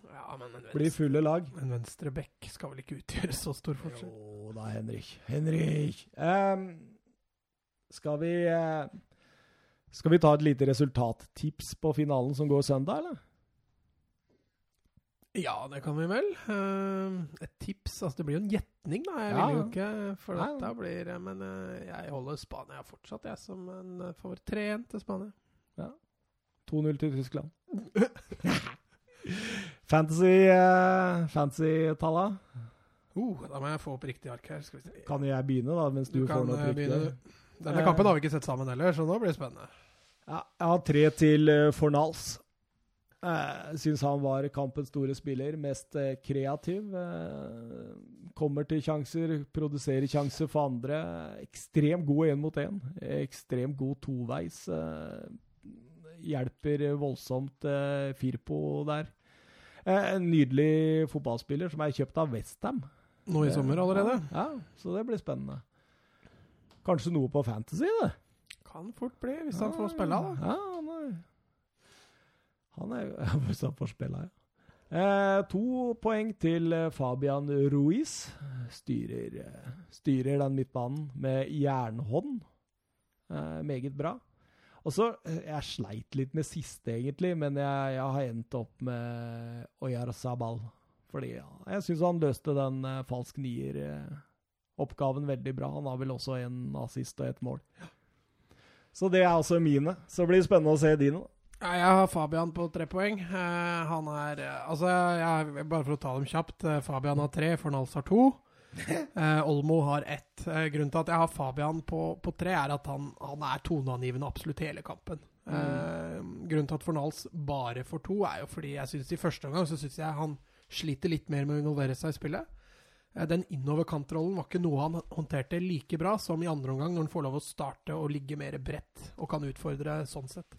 ja, men en blir fulle lag. Men venstre bekk skal vel ikke utgjøre så stor forskjell. Jo da, Henrik. Henrik! Um, skal vi uh, Skal vi ta et lite resultattips på finalen som går søndag, eller? Ja, det kan vi vel. Uh, et tips Altså, det blir jo en gjetning, da. Jeg Ja, vil jo ikke For Nei, dette blir eh, Men uh, jeg holder Spania fortsatt, jeg, som en favoritt. 3-1 til Spania. 2-0 til Tyskland. Fantasy uh, Fantasy-talla. Uh, da må jeg få opp riktig ark her. Skal vi se. Kan jeg begynne, da, mens du, Du får kan noe eh, riktig? begynne. Denne Eh. kampen har vi ikke sett sammen heller, så nå blir det spennende. Ja, jeg har tre til uh, Fornals. Uh, syns han var kampens store spiller. Mest uh, kreativ. Uh, kommer til sjanser, produserer sjanser for andre. Ekstremt god én mot én. Ekstremt god toveis. eh, hjelper voldsomt eh, Firpo der. Eh, en nydelig fotballspiller som er kjøpt av Westham. Nå i sommer allerede. Ja, så det blir spennende. Kanskje noe på Fantasy, det. Kan fort bli, hvis han får spille, da. Ja, han er Han er jo Hvis han får spille, ja. Eh, to poeng til eh, Fabian Ruiz. Styrer, eh, styrer den midtbanen med jernhånd. Eh, meget bra. Og så eh, Jeg sleit litt med siste, egentlig, men jeg, jeg har endt opp med Oyar Sabal. Fordi ja, jeg syns han løste den eh, falsk nier-oppgaven veldig bra. Han har vel også en assist og et mål. Så det er altså mine. Så blir det spennende å se dine. Ja, jeg har Fabian på tre poeng. Eh, han er eh, Altså, jeg, bare for å ta dem kjapt. eh, Fabian har tre, Fornals har to. Eh, Olmo har ett. Uh, grunnen til at jeg har Fabian på, på tre, er at han, han er toneangivende absolutt hele kampen. Eh, grunnen til at Fornals bare får to, er jo fordi jeg syns i første omgang så synes jeg han sliter litt mer med å involvere seg i spillet. Den innoverkantrollen var ikke noe han håndterte like bra som i andre omgang, når han får lov å starte og ligge mer bredt og kan utfordre sånn sett.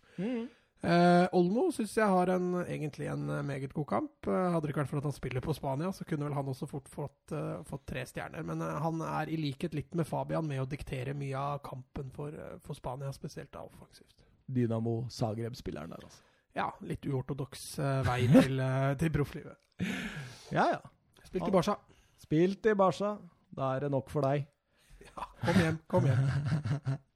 Eh, Olmo syns jeg har en, egentlig en eh, meget god kamp. Eh, hadde det ikke vært for at han spiller på Spania, så kunne vel han også fort fått, uh, fått tre stjerner. Men uh, han er i likhet litt med Fabian med å diktere mye av kampen for, uh, for Spania, spesielt da offensivt. Dynamo Zagreb-spilleren der, altså. Ja, litt uortodoks vei til, til profflivet. Ja, ja. Spilt i Barca. Spilt i Barca. Da er det nok for deg. Ja, kom hjem, kom hjem.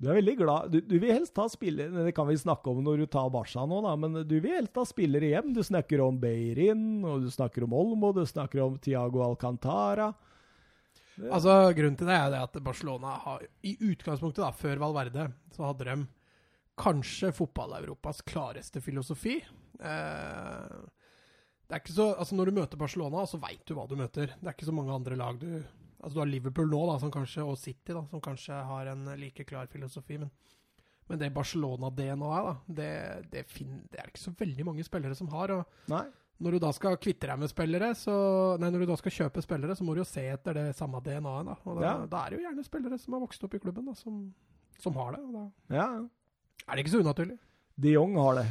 Du er veldig glad. Du, du vil helst ha spillere Det kan vi snakke om når du tar Barca nå, da, men du vil helst ha spillere hjem. Du snakker om Beirin, og du snakker om Olmo, du snakker om Tiago Alcantara. Altså, Grunnen til det er det at Barcelona har i utgangspunktet, da, før Valverde, så hadde de kanskje fotball-Europas klareste filosofi. Eh, det er ikke så, altså Når du møter Barcelona, så veit du hva du møter. Det er ikke så mange andre lag du Altså Du har Liverpool nå, da, som kanskje, og City, da, som kanskje har en like klar filosofi. Men, men det Barcelona-DNA-et, da, det, det, fin- det er det ikke så veldig mange spillere som har. og Nei. når du da skal kvitte deg med spillere, så Nei, når du da skal kjøpe spillere, så må du jo se etter det samme DNA-et. Da. Og da, Ja. da er det jo gjerne spillere som har vokst opp i klubben, da, som, som har det. Da Ja. er det ikke så unaturlig. De Jong har det.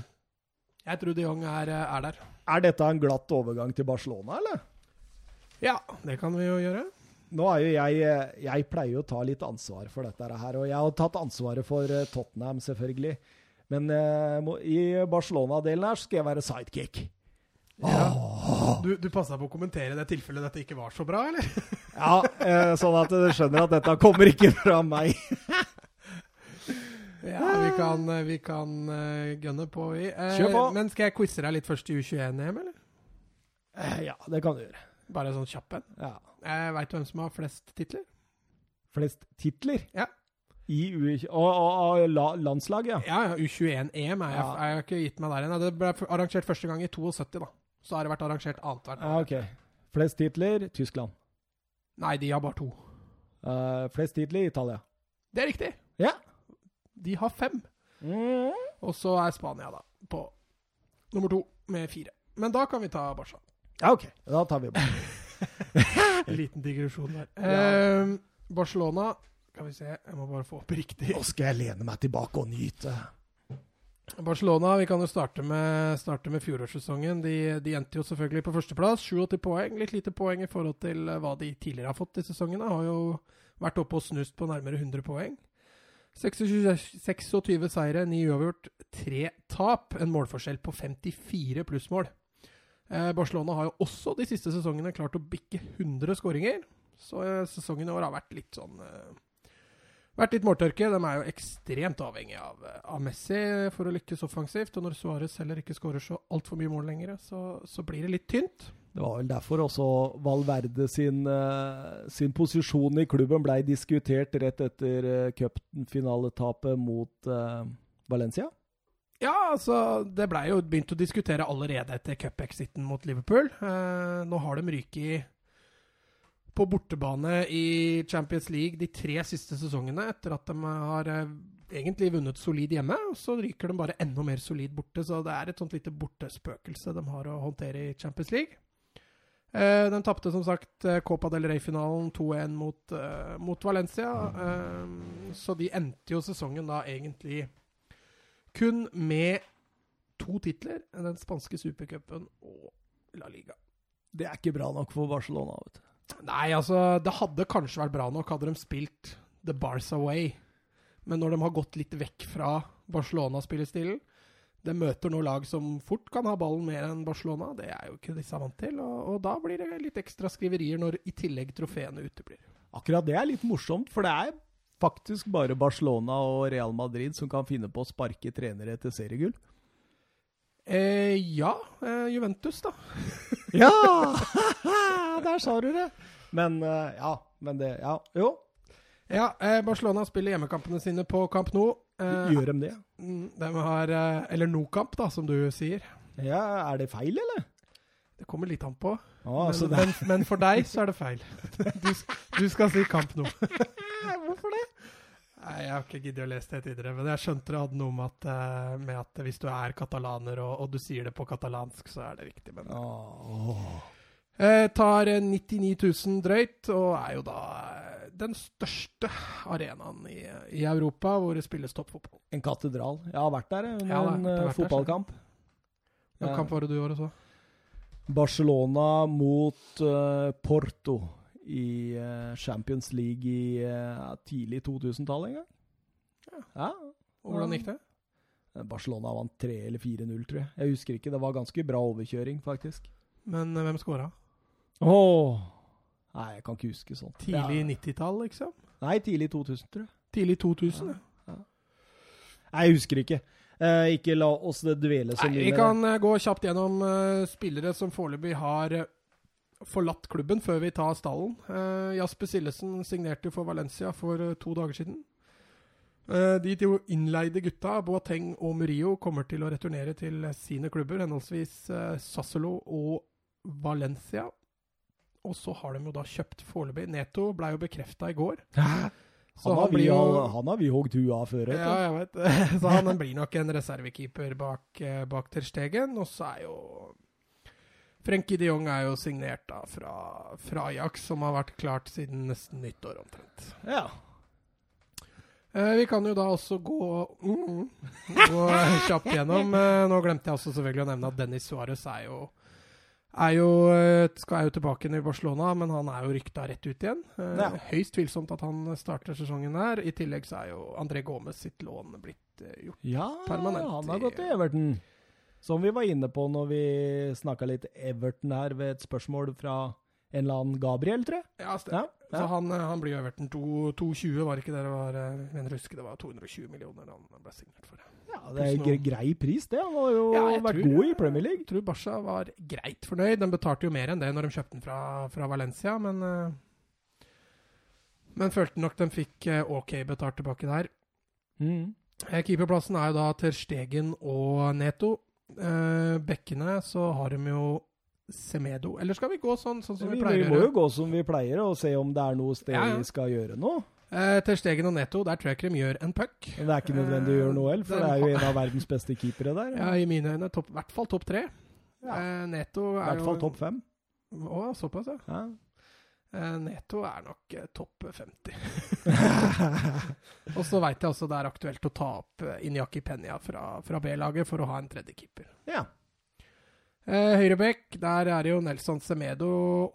Jeg tror de Jong er, er der. Er dette en glatt overgang til Barcelona, eller? Ja, det kan vi jo gjøre. Nå er jo jeg Jeg pleier jo å ta litt ansvar for dette her, og jeg har tatt ansvaret for eh, Tottenham, selvfølgelig. Men eh, må- i Barcelona-delen her skal jeg være sidekick. Ja. Du, du passa på å kommentere det tilfellet dette ikke var så bra, eller? Ja, eh, sånn at du skjønner at dette kommer ikke fra meg. Ja, vi kan, eh, vi kan uh, gønne på, vi. Eh, Kjør på. Men skal jeg quize deg litt først i U21-EM, eller? Eh, Ja, det kan du gjøre. Bare sånn kjapp en. Ja. Eh, Veit du hvem som har flest titler? Flest titler Ja. i U... Og, og, og la, landslaget, ja. Ja, ja, U21-EM er jeg, Ja. er jeg ikke gitt meg der ennå. Det ble arrangert første gang i 72, da. Så har det vært arrangert annethvert ja. år. Ok. Flest titler Tyskland. Nei, de har bare to. Uh, flest titler Italia. Det er riktig. Ja. De har fem. Mm. Og så er Spania da på nummer to med fire. Men da kan vi ta Barca. Ja, OK. Da tar vi bare. En liten digresjon der. Ja. Eh, Barcelona Skal vi se, jeg må bare få opp riktig. Nå skal jeg lene meg tilbake og nyte. Barcelona, vi kan jo starte med, starte med fjorårssesongen. De, de endte jo selvfølgelig på førsteplass. 87 poeng. Litt lite poeng i forhold til eh, hva de tidligere har fått i sesongene. Har jo vært oppe og snust på nærmere 100 poeng. 26, 26 seire, 9 uavgjort, 3 tap. En målforskjell på 54 plussmål. Eh, Barcelona har jo også de siste sesongene klart å bikke 100 skåringer. Så eh, sesongen i år har vært litt sånn eh, vært litt måltørke. De er jo ekstremt avhengig av, av Messi for å lykkes offensivt. Og når Suárez heller ikke skårer så altfor mye mål lenger, så, så blir det litt tynt. Det var vel derfor også Valverde sin, sin posisjon i klubben blei diskutert rett etter cupfinaletapet mot Valencia. Ja, altså Det blei jo begynt å diskutere allerede etter cup-exiten mot Liverpool. Eh, nå har de ryket på bortebane i Champions League de tre siste sesongene etter at de har eh, egentlig vunnet solid hjemme. og Så ryker de bare enda mer solid borte, så det er et sånt lite bortespøkelse de har å håndtere i Champions League. Eh, de tapte som sagt eh, Copa del Rey-finalen 2-1 mot, eh, mot Valencia. Eh, så de endte jo sesongen da egentlig kun med to titler, den spanske supercupen og La Liga. Det er ikke bra nok for Barcelona. vet du. Nei, altså, det hadde kanskje vært bra nok hadde de spilt The Bars Away. Men når de har gått litt vekk fra Barcelona-spillestilen De møter nå lag som fort kan ha ballen mer enn Barcelona. Det er jo ikke disse vant til. Og, og da blir det litt ekstra skriverier når i tillegg trofeene uteblir. Akkurat det er litt morsomt, for det er faktisk bare Barcelona og Real Madrid som kan finne på å sparke trenere etter seriegull. Eh, ja, eh, Juventus, da. Ja! Der sa du det! Men eh, ja, men det Ja, jo. Ja, eh, Barcelona spiller hjemmekampene sine på Camp Nou. Eh, Gjør de det? mm, de har eh, Eller Nou-kamp, da, som du sier. Ja, Er det feil, eller? Det kommer litt an på. Altså, men, men, men for deg så er det feil. Du, du skal si Kamp nå. hvorfor det? Nei, Jeg har ikke giddet å lese det tidligere, men jeg skjønte det hadde noe med at, eh, med at hvis du er katalaner og, og du sier det på katalansk, så er det riktig. Men oh. eh, tar eh, 99 000 drøyt, og er jo da eh, den største arenaen i, i Europa hvor det spilles toppfotball. En katedral. Jeg har vært der under Ja, en eh, fotballkamp. Hvilken kamp var det du gjorde så? Barcelona mot uh, Porto i uh, Champions League i uh, tidlig 2000-tallet en gang. Ja. Ja. Og hvordan gikk det? Barcelona vant 3 eller 4-0, tror jeg. Jeg husker ikke. Det var ganske bra overkjøring, faktisk. Men hvem scora? Åh! Nei, jeg kan ikke huske sånt. Tidlig Ja. 90-tall, liksom? Nei, tidlig 2000, tror jeg. Tidlig 2000? ja. Nei, jeg husker ikke. Eh, ikke la oss dvele så mye vi kan eh, gå kjapt gjennom uh, spillere som foreløpig har eh, forlatt klubben, før vi tar stallen. Uh, Jasper Sillesen signerte for Valencia for to dager siden. Eh, de to innleide gutta, Boateng og Murillo, kommer til å returnere til sine klubber, henholdsvis Sassolo og Valencia. Og så har de jo da kjøpt foreløpig Neto ble jo bekrefta i går. Hæ? Så Han, har vi, jo han, har vi hogd huet av før. ja, jeg vet. Så han blir nok en reservekeeper bak, eh, bak Ter Stegen. Og så er jo Frenkie de Jong er jo signert da fra, fra Ajax, som har vært klart siden nesten nyttår omtrent. Ja. Eh, vi kan jo da også gå, mm, gå kjapt gjennom. Eh, nå glemte jeg også selvfølgelig å nevne at Dennis Suárez er jo er jo, eh, skal er jo tilbake i Barcelona, men han er jo rykta rett ut igjen. Eh, Ja. Høyst tvilsomt at han starter sesongen her. I tillegg så er jo André Gomez sitt lån blitt eh, gjort ja, Permanent han har gått til Everton. Som vi var inne på når vi snakka litt Everton her ved et spørsmål fra en eller annen Gabriel, tror jeg. Ja, ja, Ja, Så han, han blir Everton 2 220, var det ikke det det var? Jeg mener husker det var 220 millioner han ble signert for. Ja, det er gre- grei pris, det. Han har jo Ja, vært tror- god i Premier League. Jeg tror Barca var greit fornøyd. De betalte jo mer enn det når de kjøpte den fra, fra Valencia, men eh, Men følte nok de fikk eh, OK betalt tilbake der. Mm. Eh, Keeperplassen er jo da Ter Stegen og Neto. Bekkene så har de jo Semedo. Eller skal vi gå sånn, sånn som vi Vi, pleier vi må jo gå som vi pleier, og se om det er noe sted Ja, ja. vi skal gjøre noe. Eh, til Stegen og Neto, der tror jeg ikke de gjør en puck. Men det er ikke nødvendig å gjøre noe heller, for det er jo en av verdens beste keepere der. Ja, i mine øyne i hvert fall topp tre. Ja. Eh, jo I er hvert fall topp fem. Å, såpass, ja. Ja. Eh, Neto er nok eh, topp 50. Og så veit jeg også det er aktuelt å ta opp eh, Inyaki Penya fra, fra B-laget for å ha en tredje keeper. ja. Eh, Høyrebekk, der er det jo Nelson Semedo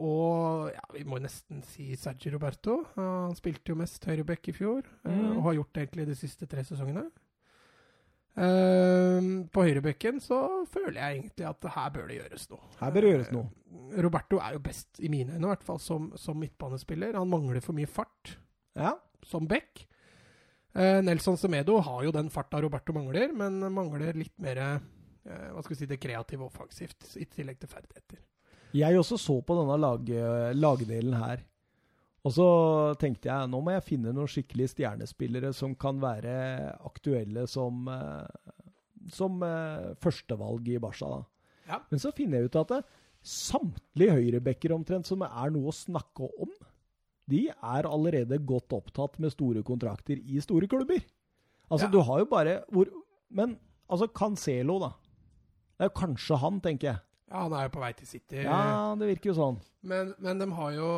og ja, vi må nesten si Sergio Roberto. Han spilte jo mest høyrebekk i fjor, eh, Mm. og har gjort det egentlig de siste tre sesongene. Eh, på høyrebekken så føler jeg egentlig at her bør det gjøres noe. Her bør det gjøres noe. Roberto er jo best, i mine øyne i hvert fall, som, som midtbanespiller. Han mangler for mye fart Ja. som back. Nelson Semedo har jo den farta Roberto mangler, men mangler litt mer hva skal vi si, det kreative offensivt, i tillegg til ferdigheter. Jeg også så på denne lag, lagdelen her. Og så tenkte jeg nå må jeg finne noen skikkelige stjernespillere som kan være aktuelle som, eh, som eh, førstevalg i Barca. Da. Ja. Men så finner jeg ut at samtlige høyrebacker omtrent som er noe å snakke om, de er allerede godt opptatt med store kontrakter i store klubber. Altså, Ja. du har jo bare hvor, Men altså, Cancelo, da. Det er jo kanskje han, tenker jeg. Ja, han er jo på vei til City. Ja, det virker jo sånn. Men, men de har jo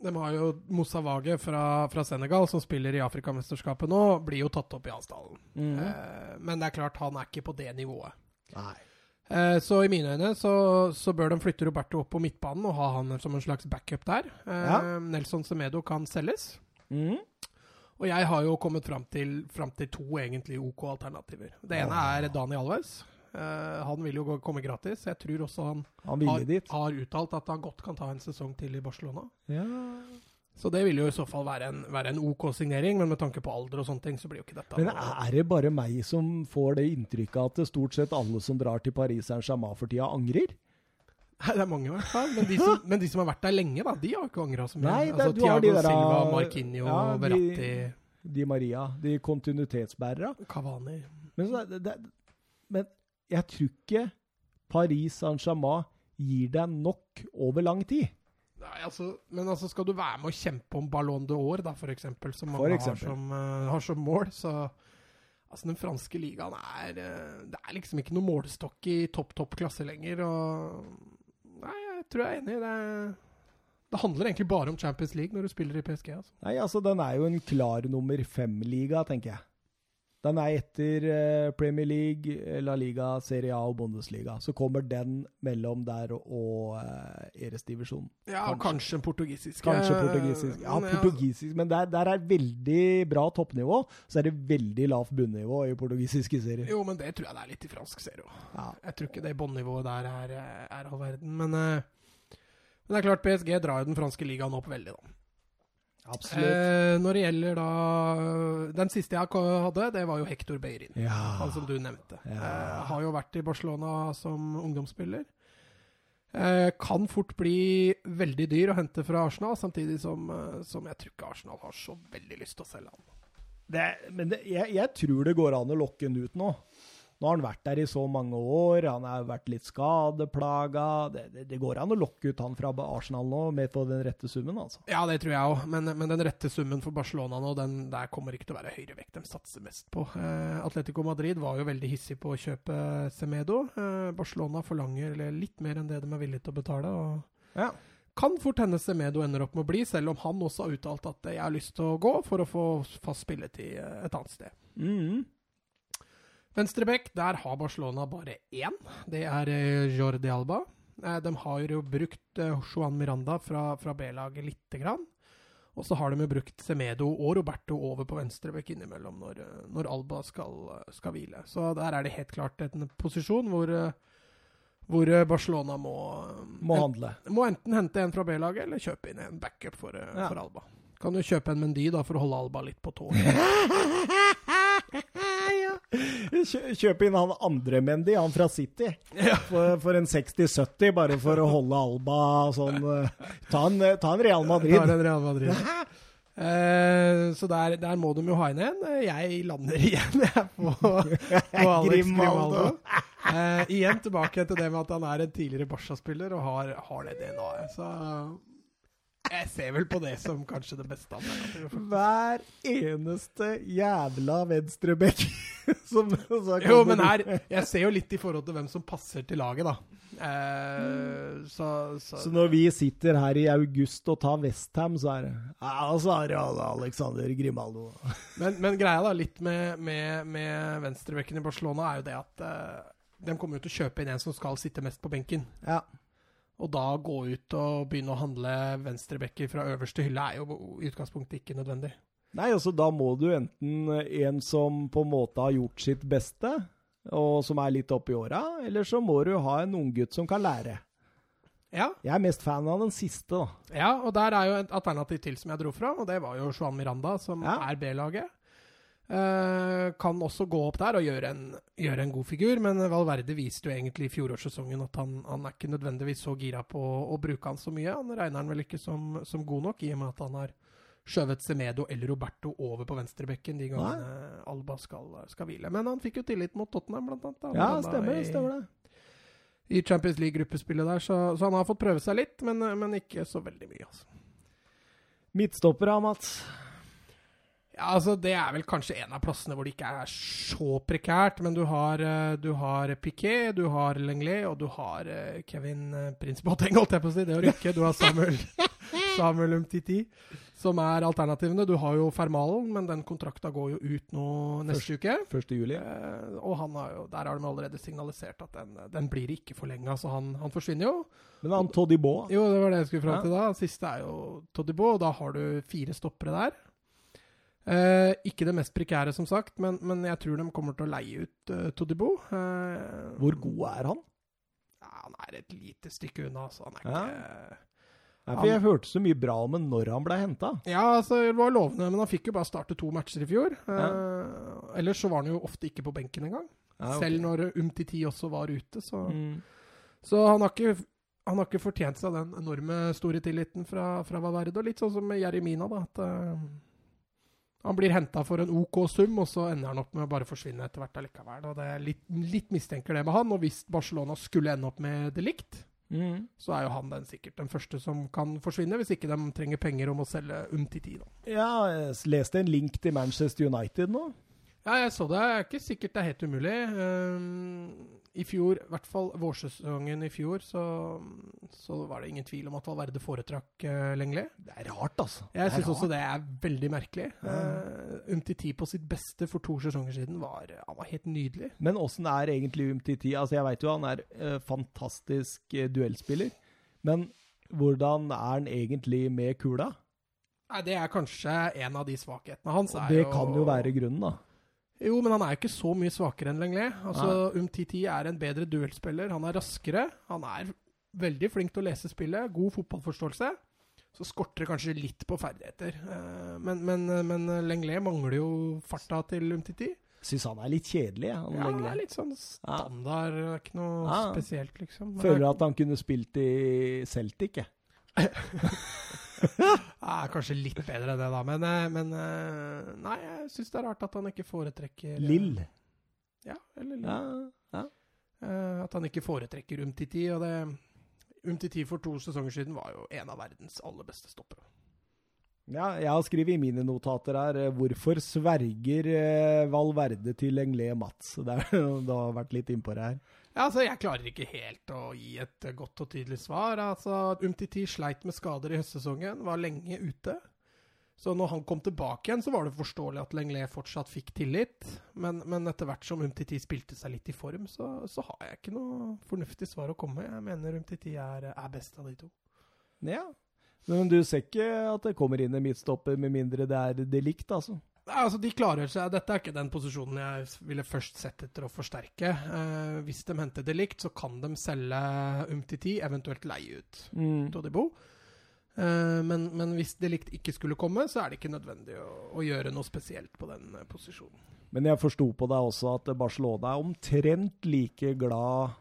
de har jo Moussa Wage fra, fra Senegal, som spiller i Afrikamesterskapet nå, blir jo tatt opp i avstanden. Mm. Eh, men det er klart, han er ikke på det nivået. Eh, så i mine øyne så, så bør de flytte Roberto opp på midtbanen og ha han som en slags backup der. Eh, Ja. Nelson Semedo kan selges. Mm. Og jeg har jo kommet fram til, fram til to egentlig OK alternativer. Det ene er Dani Alves. Eh, han vil jo gå, komme gratis. Jeg tror også han Han har, har uttalt at han godt kan ta en sesong til i Barcelona. Ja. Så det vil jo i så fall være en, være en OK signering, men med tanke på alder og sånne ting, så blir jo ikke dette Men er det bare meg som får det inntrykket at det stort sett alle som drar til Paris Saint-Germain for tida, angrer? Nei, Det er mange, i hvert fall. Men de, som, men de som har vært der lenge, da, de har ikke angra så mye. Nei, det- altså, har de der, Silva, Marquinho, ja, de- Verratti, Di Maria, de kontinuitetsbærere. Cavani Men, så, det, det, men jeg tror ikke Paris Saint-Germain gir deg nok over lang tid. Nei, altså, men altså, skal du være med å kjempe om Ballon d'Or, da, for eksempel, som man mange. Har, som, eh, har som mål, så Altså, den franske ligaen er eh, Det er liksom ikke noe målestokk i topp, topp klasse lenger, og Nei, jeg tror jeg er enig. Det er, Det handler egentlig bare om Champions League når du spiller i PSG. altså. Nei, altså, den er jo en klar nummer fem-liga, tenker jeg. Den er etter eh, Premier League, La Liga, Serie A og Bundesliga. Så kommer den mellom der og, og eh, Eres-divisjonen. Ja, Kanskje. kanskje en portugisisk. Kanskje eh, portugisisk. Ja, portugisisk, men der, der er veldig bra toppnivå. Så er det veldig lavt bunnivå i portugisiske serier. Jo, men det tror jeg det er litt i fransk serie òg. Ja. Jeg tror ikke det båndnivået der er, eh, er all verden. Men, eh, men det er klart, PSG drar jo den franske ligaen opp veldig, da. Absolutt. Eh, når det gjelder da Den siste jeg hadde, det var jo Hector Beirin. ja. Han som du nevnte. Ja. Eh, har jo vært i Barcelona som ungdomsspiller. Eh, kan fort bli veldig dyr å hente fra Arsenal, samtidig som, eh, som jeg tror ikke Arsenal har så veldig lyst til å selge han. Det, men det, jeg, jeg tror det går an å lokke han ut nå. Nå har han vært der i så mange år, han har vært litt skadeplaga. Det, det, det går an å lokke ut han fra Arsenal nå med på den rette summen, altså. Ja, det tror jeg òg, men, men den rette summen for Barcelona nå, den der kommer ikke til å være høyere vekt de satser mest på. Eh, Atletico Madrid var jo veldig hissig på å kjøpe Semedo. Eh, Barcelona forlanger litt mer enn det de er villige til å betale. og Ja. Kan fort hende Semedo ender opp med å bli, selv om han også har uttalt at jeg har lyst til å gå for å få fast spilletid eh, et annet sted. Mhm. Venstrebekk, der har Barcelona bare én. Det er eh, Jordi Alba. Eh, De har jo brukt eh, Juan Miranda fra, fra B-laget lite grann. Og så har de jo brukt Semedo og Roberto over på venstrebekk innimellom når, når Alba skal, skal hvile. Så der er det helt klart en posisjon hvor, hvor Barcelona må, Må en, handle. må enten hente en fra B-laget eller kjøpe inn en backup for, Ja. for Alba. Kan jo kjøpe en Mendy da for å holde Alba litt på tå. Kjø- Kjøp inn han andre Mendy, han fra City, for, for en 60-70, bare for å holde Alba sånn eh, Ta en, eh, ta en Real Madrid. Ta en Real Madrid. Eh, så der, der må de jo ha inn en. Jeg lander igjen jeg, på, på Alex Grimaldo. Eh, igjen tilbake til det med at han er en tidligere Barca-spiller og har, har det DNA-et. Så jeg ser vel på det som kanskje det beste alternativet. meg. Hver eneste jævla venstrebekk som så Jo, men her Jeg ser jo litt i forhold til hvem som passer til laget, da. Eh, så, så, Så når vi sitter her i august og tar Westham, så er det Ja, så er det Alexander Grimaldo. Men, men greia da, litt med, med, med venstrebekken i Barcelona, er jo det at eh, de kommer jo til å kjøpe inn en som skal sitte mest på benken. Ja. Og da gå ut og begynne å handle venstrebekker fra øverste hylle er jo i utgangspunktet ikke nødvendig. Nei, altså da må du enten en som på en måte har gjort sitt beste, og som er litt oppi åra, eller så må du ha en unggutt som kan lære. Ja, Jeg er mest fan av den siste, da. ja, og der er jo et alternativ til som jeg dro fra, og det var jo Juan Miranda, som Ja. er B-laget. Eh, kan også gå opp der og gjøre en, gjøre en god figur, men Valverde viste jo egentlig i fjorårssesongen at han, han er ikke nødvendigvis så gira på å, å bruke han så mye. Han regner han vel ikke som, som god nok, i og med at han har skjøvet Semedo eller Roberto over på venstrebekken de gangene Alba skal, skal hvile. Men han fikk jo tillit mot Tottenham, blant annet. da. Ja, Han stemmer i- det. stemmer det. I Champions League-gruppespillet der, så, så han har fått prøve seg litt, men, men ikke så veldig mye, altså. Midtstopper, da, Mats. Altså Det er vel kanskje en av plassene hvor det ikke er så prekært. Men du har, eh, du har Piquet, du har Lenglet, og du har eh, Kevin eh, Prins Boateng, holdt jeg på å si. Det å rykke. Du har Samuel, Samuel Umtiti, som er alternativene. Du har jo Fermalen, men den kontrakta går jo ut nå neste uke. 1. juli. Og han har jo, der har de allerede signalisert at den, den blir ikke forlenga, så han, han forsvinner jo. Men han Todibo Jo, det var det jeg skulle fram til da. Siste er jo Todibo, og da har du fire stoppere der. Eh, ikke det mest prekære, som sagt, men, men jeg tror de kommer til å leie ut uh, Todibo. Eh, Hvor god er han? Ja, han er et lite stykke unna, altså. han er Ja. ikke Nei, for Jeg hørte så mye bra om ham når han ble henta. Ja, altså, det var lovende, men han fikk jo bare starte to matcher i fjor. Eh, ellers så var han jo ofte ikke på benken engang. Selv når Umtiti også var ute, så mm. Så han har ikke han har ikke fortjent seg den enorme store tilliten fra, fra Valverde. Og litt sånn som Jeremina, da. At eh, han blir henta for en OK sum, og så ender han opp med å bare forsvinne etter hvert allikevel. Og det er litt, litt mistenker det med han. Og hvis Barcelona skulle ende opp med det likt, Mm. så er jo han den sikkert den første som kan forsvinne, hvis ikke de trenger penger om å selge Umtiti, da. Ja, jeg leste en link til Manchester United nå. Ja, jeg så det. Det er ikke sikkert det er helt umulig. Um, i fjor, i hvert fall vårsesongen i fjor, så, så var det ingen tvil om at Valverde foretrakk uh, Lenglet. Det er rart, altså. Jeg syns også det er veldig merkelig. Uh, Umtiti på sitt beste for to sesonger siden var, han var helt nydelig. Men åssen er egentlig Umtiti? Altså, jeg veit jo han er uh, fantastisk uh, duellspiller, men hvordan er han egentlig med kula? Nei, Det er kanskje en av de svakhetene hans. det jo, kan jo være grunnen, da. Jo, men han er jo ikke så mye svakere enn Lenglet. Altså, Umtiti er en bedre duellspiller. Han er raskere. Han er veldig flink til å lese spillet. God fotballforståelse. Så skorter det kanskje litt på ferdigheter. Eh, men, men, men Lenglet mangler jo farta til Umtiti. Syns han er litt kjedelig. Han ja, er litt sånn standard. Ikke noe ja. spesielt, liksom. Føler at han kunne spilt i Celtic, jeg. ja, kanskje litt bedre enn det, da. Men, eh, men eh, nei, jeg syns det er rart at han ikke foretrekker eh, Lill. Ja, eller Lill. Ja, ja. At han ikke foretrekker Umtiti. Og det Umtiti for to sesonger siden var jo en av verdens aller beste stoppere. Ja, jeg har skrevet i mine notater her hvorfor sverger Valverde til Englé Mats? Det, er, det har vært litt innpå det her. Ja, altså, Jeg klarer ikke helt å gi et godt og tydelig svar. Altså, Umtiti sleit med skader i høstsesongen, var lenge ute. Så når han kom tilbake igjen, så var det forståelig at Lenglet fortsatt fikk tillit. Men, men, etter hvert som Umtiti spilte seg litt i form, så, så, har jeg ikke noe fornuftig svar å komme med. Jeg mener Umtiti er, er best av de to. Ja, men du ser ikke at det kommer inn en midtstopper med mindre det er delikt, altså? Altså, de klarer seg. Dette er ikke den posisjonen jeg ville først sett etter å forsterke. Eh, hvis de henter delikt, så kan de selge Umtiti, eventuelt leie ut mm. Todibo. Eh, men, men, hvis delikt ikke skulle komme, så er det ikke nødvendig å, å gjøre noe spesielt på den eh, posisjonen. Men jeg forsto på deg også at Barcelona er omtrent like glad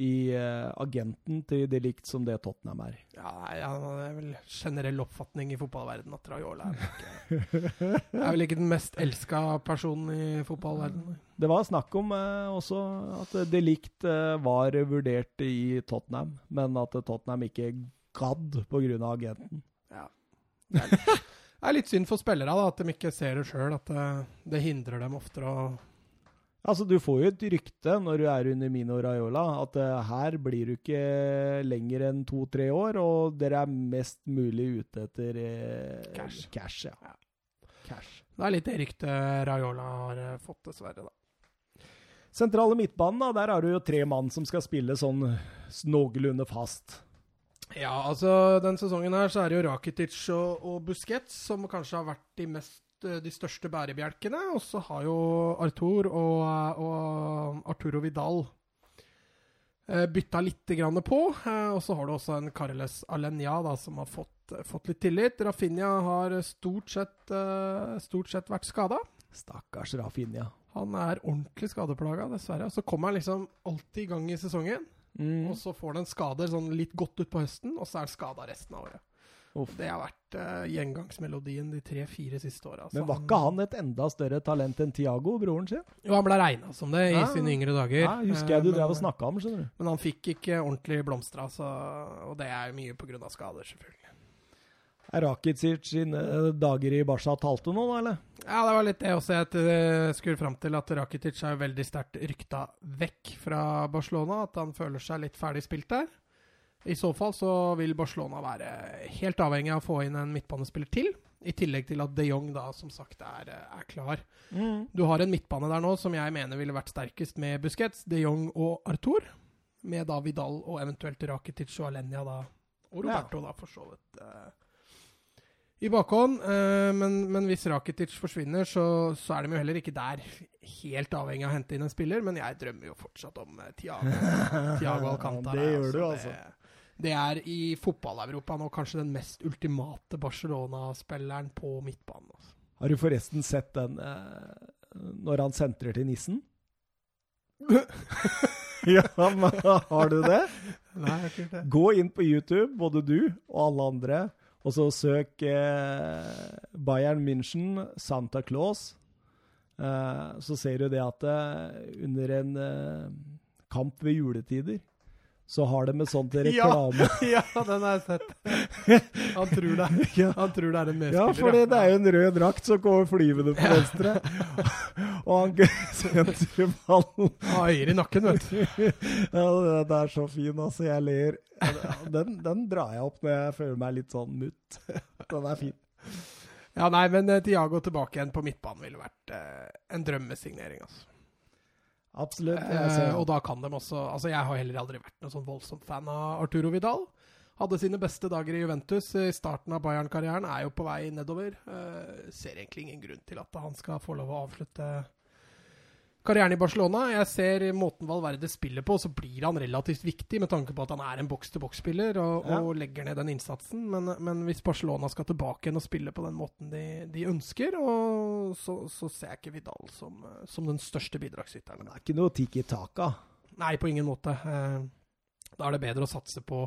i uh, agenten til det likt som det Tottenham er. Ja, ja, det er vel generell oppfatning i fotballverdenen at Raiola er, ikke, er vel ikke den mest elska personen i fotballverdenen. Det var snakk om uh, også at det likt uh, var vurdert i Tottenham, men at Tottenham ikke gadd pga. agenten. Ja. Det er, litt, det er litt synd for spillere at de ikke ser det sjøl, at det, det hindrer dem oftere å Altså, Du får jo et rykte når du er under Mino Raiola, at uh, her blir du ikke lenger enn to-tre år, og dere er mest mulig ute etter uh, cash. cash, ja. ja. Cash. Det er litt det ryktet Raiola har uh, fått, dessverre. da. Sentrale midtbanen, da, der har du jo tre mann som skal spille sånn noenlunde fast. Ja, altså den sesongen her så er det jo Rakitic og, og Busquets som kanskje har vært de mest de største bærebjelkene. Og så har jo Arthur og, og Arturo Vidal eh, bytta litt grann på. Eh, og så har du også en Carles Alenia da, som har fått, fått litt tillit. Rafinha har stort sett, stort sett vært skada. Stakkars Rafinha. Han er ordentlig skadeplaga, dessverre. Så kommer han liksom alltid i gang i sesongen. Mm. Og så får han en skade sånn litt godt utpå høsten, og så er han skada resten av året. Uff. Det har vært uh, gjengangsmelodien de tre-fire siste åra. Men var ikke han et enda større talent enn Tiago, broren sin? Jo, han ble regna som det i ja. sine yngre dager. Ja, husker jeg du uh, drev og snakka om, skjønner du. Men han fikk ikke ordentlig blomstra, og det er mye pga. skader, selvfølgelig. Er Rakitic sine dager i Barca talte nå, eller? Ja, det var litt det også jeg skulle fram til. At Rakitic er veldig sterkt rykta vekk fra Barcelona. At han føler seg litt ferdig spilt der. I så fall så vil Barcelona være helt avhengig av å få inn en midtbanespiller til. I tillegg til at de Jong da, som sagt er, er klar. Mm. Du har en midtbane der nå som jeg mener ville vært sterkest med Busquets, de Jong og Arthur. Med da Vidal og eventuelt Rakitic og Alenia da. Og Roberto, ja. da, for så vidt. Uh, I bakhånd. Uh, men, men, hvis Rakitic forsvinner, så, så, er de jo heller ikke der helt avhengig av å hente inn en spiller. Men jeg drømmer jo fortsatt om uh, Tiago, Tiago Alcantara. det gjør du, altså. Det, det er i fotball-Europa nå kanskje den mest ultimate Barcelona-spilleren på midtbanen. Altså. Har du forresten sett den eh, når han sentrer til nissen? ja, men har du det? Nei, jeg har ikke det. Gå inn på YouTube, både du og alle andre, og så søk eh, Bayern München Santa Claus. Eh, så ser du det at det, under en eh, kamp ved juletider så har de med sånt reklame. Ja, den har jeg sett. Han tror det, Ja. han tror det er en Ja, for det er jo en rød drakt som kommer flyvende på venstre. Og han sentrer ballen. Øyer i nakken, vet du. Ja, den er så fin, altså. Jeg ler. Den, den drar jeg opp når jeg føler meg litt sånn mutt. Den er fin. Ja, nei, men Tiago Thiago tilbake igjen på midtbanen ville vært eh, en drømmesignering, altså. Absolutt. Eh, og da kan de også Altså, jeg har heller aldri vært noen sånn voldsomt fan av Arturo Vidal. Hadde sine beste dager i Juventus i starten av Bayern-karrieren, er jo på vei nedover. Eh, ser egentlig ingen grunn til at han skal få lov å avslutte karrieren i Barcelona. Jeg ser måten Valverde spiller på, så blir han relativt viktig med tanke på at han er en boks-til-boks-spiller og, Ja. og legger ned den innsatsen. Men, men hvis Barcelona skal tilbake igjen og spille på den måten de, de ønsker, så, så ser jeg ikke Vidal som, som den største bidragsyteren. Det er ikke noe tikki taka. Nei, på ingen måte. Eh, Da er det bedre å satse på,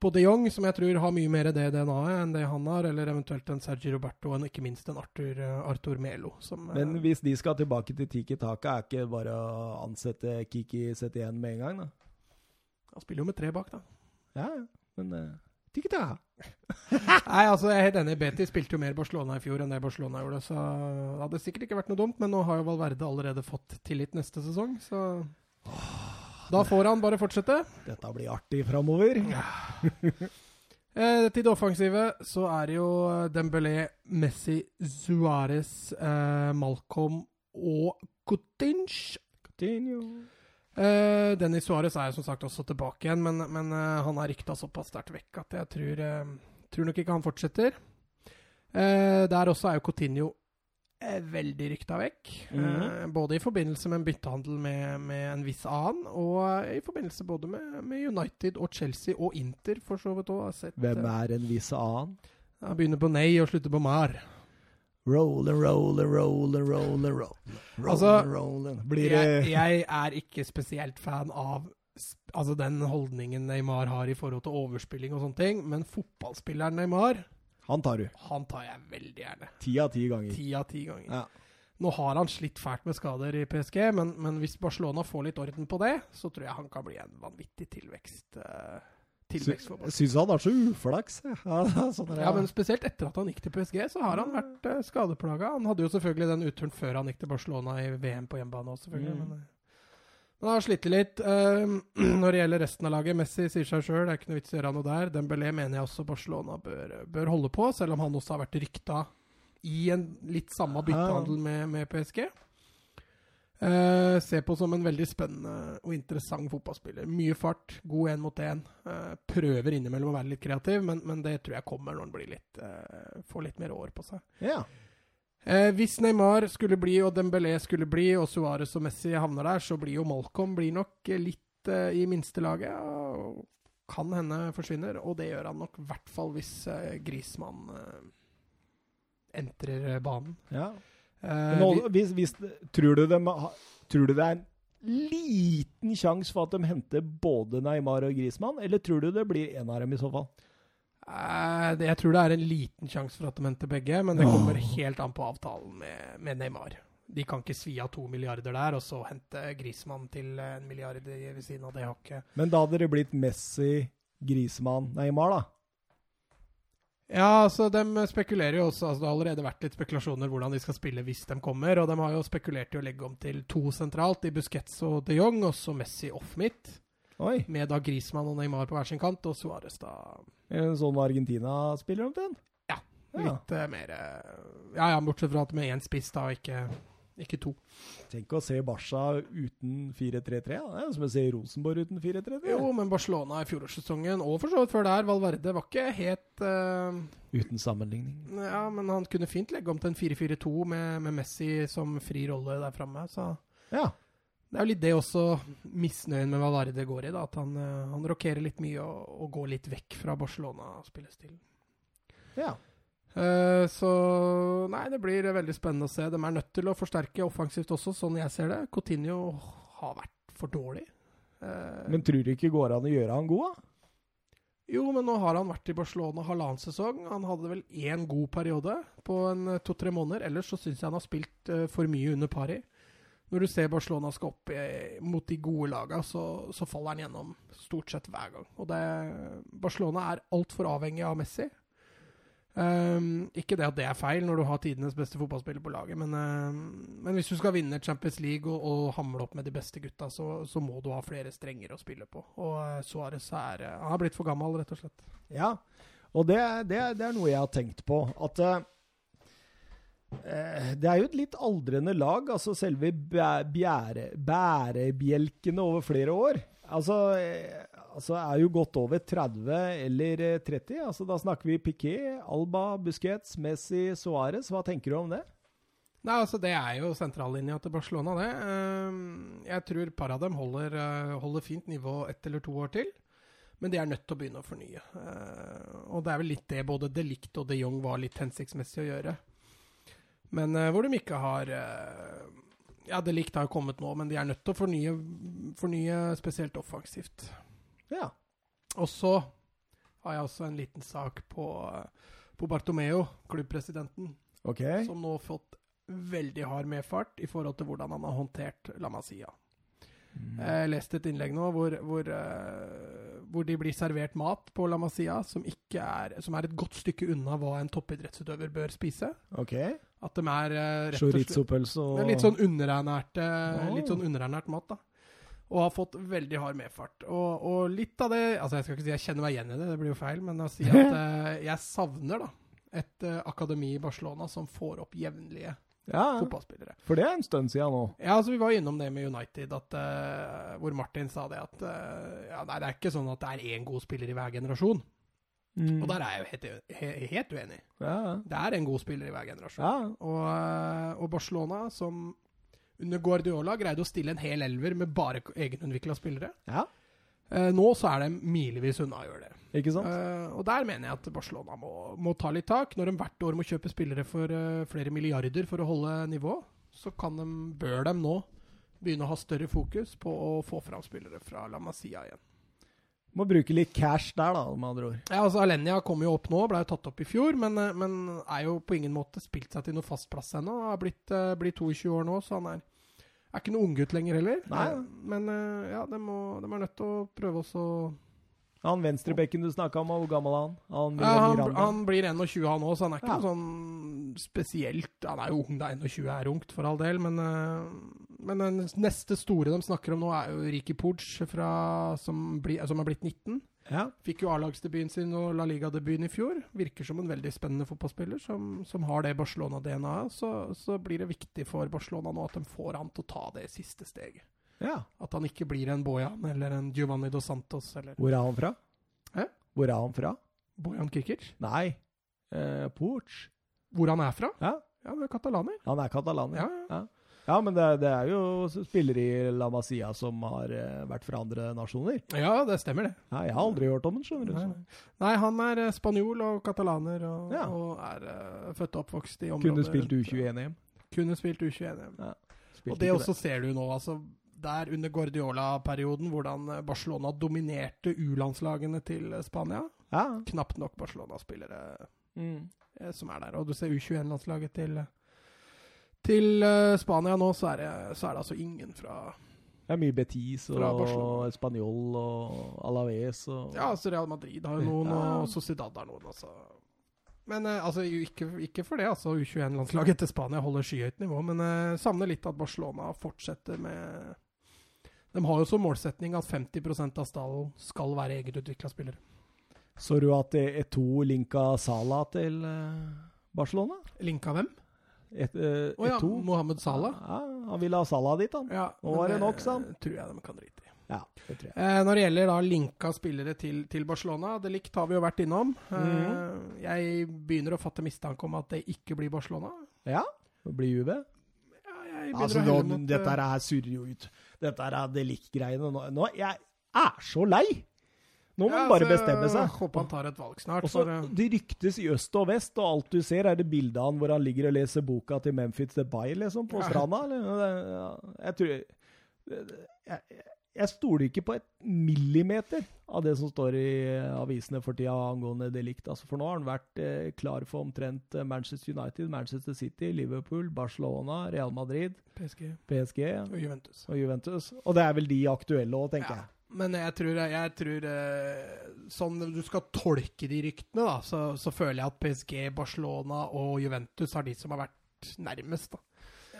på de Jong, som jeg tror har mye mer det DNA-et enn det han har, eller eventuelt en Sergi Roberto, og ikke minst en Arthur, eh, Arthur Melo. Som, eh, Men hvis de skal tilbake til Tiki taka, er ikke bare å ansette Kiki 71 med en gang, da? han spiller jo med tre bak, da. Ja. Men uh, tikki taka. Nei, altså, jeg er helt enig. Betis spilte jo mer Barcelona i fjor enn det Barcelona gjorde, så det hadde sikkert ikke vært noe dumt, men nå har jo Valverde allerede fått tillit neste sesong, så da får han bare fortsette. Dette blir artig framover. Eh, til det offensive så er det jo Dembélé, Messi, Suárez, eh, Malcolm og Coutinho. Coutinho. Uh, Dennis Suárez er jo som sagt også tilbake igjen, men, men uh, han er rykta såpass sterkt vekk at jeg tror, uh, tror nok ikke han fortsetter. Der også er jo Coutinho eh, veldig rykta vekk. Mhm. eh, både i forbindelse med en byttehandel med, med en viss annen, og eh, i forbindelse både med, med United og Chelsea og Inter, for så vidt òg. Hvem er en viss annen? Han begynner på nei og slutter på mar. Roller, roller, roller, roller, roller, Altså, rollin'. Blir Jeg, det jeg er ikke spesielt fan av altså den holdningen Neymar har i forhold til overspilling og sånne ting, men fotballspilleren Neymar, Han tar du. han tar jeg veldig gjerne. Ti av ti ganger. Ti av ti ganger. Ja. Nå har han slitt fælt med skader i PSG, men, men hvis Barcelona får litt orden på det, så tror jeg han kan bli en vanvittig tilvekst. Uh, tilvekst for Barcelona. syns han har så uflaks. Ja, sånn Ja, men spesielt etter at han gikk til PSG, så har han vært uh, skadeplaga. Han hadde jo selvfølgelig den utturen før han gikk til Barcelona i VM på hjemmebane også, selvfølgelig. Mm. Men, eh, men han har slitt litt. Eh, når det gjelder resten av laget, Messi sier seg sjøl, det er ikke noe vits i å gjøre noe der. Dembélé mener jeg også Barcelona bør, bør holde på, selv om han også har vært rykta i en litt samme byttehandel med, med PSG. Eh, ser på som en veldig spennende og interessant fotballspiller. Mye fart, god én mot én. Eh, prøver innimellom å være litt kreativ, men, men det tror jeg kommer når han blir litt, eh, får litt mer år på seg. Ja. Eh, hvis Neymar skulle bli, og Dembélé skulle bli, og Suárez og Messi havner der, så blir jo Malcolm blir nok eh, litt eh, i minstelaget. og Kan hende forsvinner, og det gjør han nok i hvert fall hvis eh, Grismann eh, entrer banen. ja. Eh, nå, hvis, hvis, tror, du de, tror du det er en liten sjanse for at de henter både Neymar og Grismann, eller tror du det blir en av dem i så fall? Eh, jeg tror det er en liten sjanse for at de henter begge, men det kommer helt an på avtalen med, med Neymar. De kan ikke svi av to milliarder der, og så hente Grismann til en milliard ved siden av det hakket. Men da hadde det blitt Messi, Grismann, Neymar, da. Ja, altså de spekulerer jo også altså Det har allerede vært litt spekulasjoner hvordan de skal spille hvis de kommer, og de har jo spekulert i å legge om til to sentralt, i Busquets og de Jong, og så Messi off midt, Oi. med da Griezmann og Neymar på hver sin kant, og Suárez da En sånn Argentina-spiller omtrent? Ja, litt ja. mer eh, Ja, ja, bortsett fra at med én spiss, da, ikke, ikke to. Tenk å se Barca uten 4-3-3. Det er som å se Rosenborg uten 4-3-3. Jo, men Barcelona i fjorårssesongen, og for så vidt før der, Valverde var ikke helt uh... Uten sammenligning. Ja, men han kunne fint legge om til en 4-4-2 med, med Messi som fri rolle der framme, så Ja. Det er jo litt det også misnøyen med Valverde går i, da. At han, eh, han rokerer litt mye og, og går litt vekk fra Barcelona-spillestilen. ja. Uh, så nei, det blir veldig spennende å se. De er nødt til å forsterke offensivt også, sånn jeg ser det. Coutinho har vært for dårlig. Uh, Men tror du ikke går an å gjøre han god, da? jo, men nå har han vært i Barcelona halvannen sesong. Han hadde vel én god periode på en to-tre måneder. Ellers så syns jeg han har spilt uh, for mye under pari. Når du ser Barcelona skal opp mot de gode lagene, så, så faller han gjennom stort sett hver gang. Og det, Barcelona er altfor avhengig av Messi. Um, ikke det at det er feil når du har tidenes beste fotballspiller på laget, men, uh, men hvis du skal vinne Champions League og, og hamle opp med de beste gutta, så, så må du ha flere strenger å spille på. Og uh, Suárez er uh, Han har blitt for gammel, rett og slett. Ja, og det, det, det er noe jeg har tenkt på. At uh, det er jo et litt aldrende lag. altså Selve bjære, bærebjelkene over flere år. Altså, altså er jo godt over 30 eller 30. altså Da snakker vi Piquet, Alba, Busquets, Messi, Suárez. Hva tenker du om det? Nei, altså Det er jo sentrallinja til Barcelona, det. Ehm, jeg tror par av dem holder, eh, holder fint nivå ett eller to år til. Men de er nødt til å begynne å fornye. Eh, og det er vel litt det både De Ligt og De Jong var litt hensiktsmessig å gjøre. Men uh, hvor de ikke har uh, Ja, det likt har kommet nå, men de er nødt til å fornye, fornye spesielt offensivt. Ja. Og så har jeg også en liten sak på, på Bartomeo, klubbpresidenten, okay. som nå har fått veldig hard medfart i forhold til hvordan han har håndtert La Masia. Mm. Jeg leste et innlegg nå hvor, hvor, uh, hvor, de blir servert mat på La Masia som, er, som er et godt stykke unna hva en toppidrettsutøver bør spise. Okay. At de er uh, rett og slett og... Litt sånn underernært, uh, oh. litt sånn underernært mat. da og har fått veldig hard medfart. Og, og, litt av det Altså, jeg skal ikke si jeg kjenner meg igjen i det, det blir jo feil, men å si at jeg savner da et akademi i Barcelona som får opp jevnlige ja, fotballspillere. For det er en stund siden nå. Ja, altså Vi var innom det med United, at, uh, hvor Martin sa det at uh, ja, nei, det er ikke sånn at det er én god spiller i hver generasjon. Mm. Og der er jeg jo helt, helt, helt uenig. Ja. Det er en god spiller i hver generasjon. Ja. Og, uh, og, Barcelona, som under Guardiola greide å stille en hel elver med bare egenutvikla spillere. Ja. eh, nå så er de milevis unna å gjøre det. Ikke sant? Eh, og der mener jeg at Barcelona må, må, ta litt tak. Når de hvert år må kjøpe spillere for uh, flere milliarder for å holde nivå, så de, bør de nå begynne å ha større fokus på å få fram spillere fra La Masia igjen. Må bruke litt cash der, da, med andre ord. Ja, altså Alenia kom jo opp nå, ble jo tatt opp i fjor, men, men er jo på ingen måte spilt seg til noe fast plass ennå. Har blitt, blitt 22 år nå, så han er er ikke noen unggutt lenger heller. Nei. Men eh, ja, de, må, de, er nødt til å prøve også Han venstrebekken du snakka om, hvor gammel er han? Han, ja, han, han blir 21 han òg, så han er ikke ja. noe sånn spesielt Han er jo ung, da. 21 er ungt, for all del, men, eh, men den neste store de snakker om nå, er jo Ricky Puig, som, som er blitt 19. Ja. Fikk jo A-lagsdebuten sin og La Liga-debuten i fjor. Virker som en veldig spennende fotballspiller som, som har det Barcelona-DNA-et. Så, så, blir det viktig for Barcelona nå at de får han til å ta det siste steget. Ja. At han ikke blir en Bojan eller en Giovanni dos Santos. Eller. Hvor er han fra? Hæ? Hvor er han fra? Bojan Kikic? Nei, eh, Pooch. Hvor han er fra? Ja. ja, han er katalaner. Han er katalaner, ja. ja. Ja. Men det, det, er jo spillere i La Masia som har uh, vært fra andre nasjoner. Ja, det stemmer det. Nei, jeg har aldri hørt om ham, skjønner du. Nei, Nei han er uh, spanjol og katalaner og, ja. og er uh, født og oppvokst i området. Kunne spilt U21-EM. Kunne spilt U21-EM. Ja, og det også det. ser du nå, altså. Der under Guardiola-perioden, hvordan Barcelona dominerte U-landslagene til Spania. Ja. Knapt nok Barcelona-spillere mm. som er der. Og du ser U21-landslaget til til uh, Spania nå, så er, det, så er, det, altså ingen fra Det er mye Betis og Spanjol og Alaves og Ja, altså Real Madrid har jo noen, ja. og Sociedad har noen, altså. Men uh, altså, ikke, ikke, for det, altså. U21-landslaget til Spania holder skyhøyt nivå, men uh, savner litt at Barcelona fortsetter med De har jo som målsetning at 50% av stallen skal være egenutvikla spillere. Så du at det er to linka Sala til Barcelona? Linka hvem? Et, uh, oh, ja. Mohammed Salah? Ja, han ville ha Salah dit, han. Ja, Nå var det nok, sa han. tror jeg de kan drite i. Ja, det tror jeg. Eh, når det gjelder da linka spillere til, til Barcelona, det likt har vi jo vært innom. Eh, jeg begynner å fatte mistanke om at det ikke blir Barcelona. Ja? Det blir UB? Ja, jeg begynner altså, å nå, mot, Dette her surrer jo ut. Dette er det likt-greiene. Nå, nå, jeg er så lei! Nå må ja, han bare bestemme seg. Håper han tar et valg snart. Også, for, Det ryktes i øst og vest, og alt du ser, er det bildet av han hvor han ligger og leser boka til Memphis Debay liksom, på ja. stranda. Eller? Jeg tror jeg, jeg stoler ikke på et millimeter av det som står i avisene for tida angående delikt. Altså, for nå har han vært eh, klar for omtrent eh, Manchester United, Manchester City, Liverpool, Barcelona, Real Madrid, PSG PSG og Juventus. og Juventus. Og det er vel de aktuelle òg, tenker Ja. jeg. Men jeg tror, jeg tror eh, Sånn du skal tolke de ryktene, da, så, så føler jeg at PSG, Barcelona og Juventus er de som har vært nærmest. da.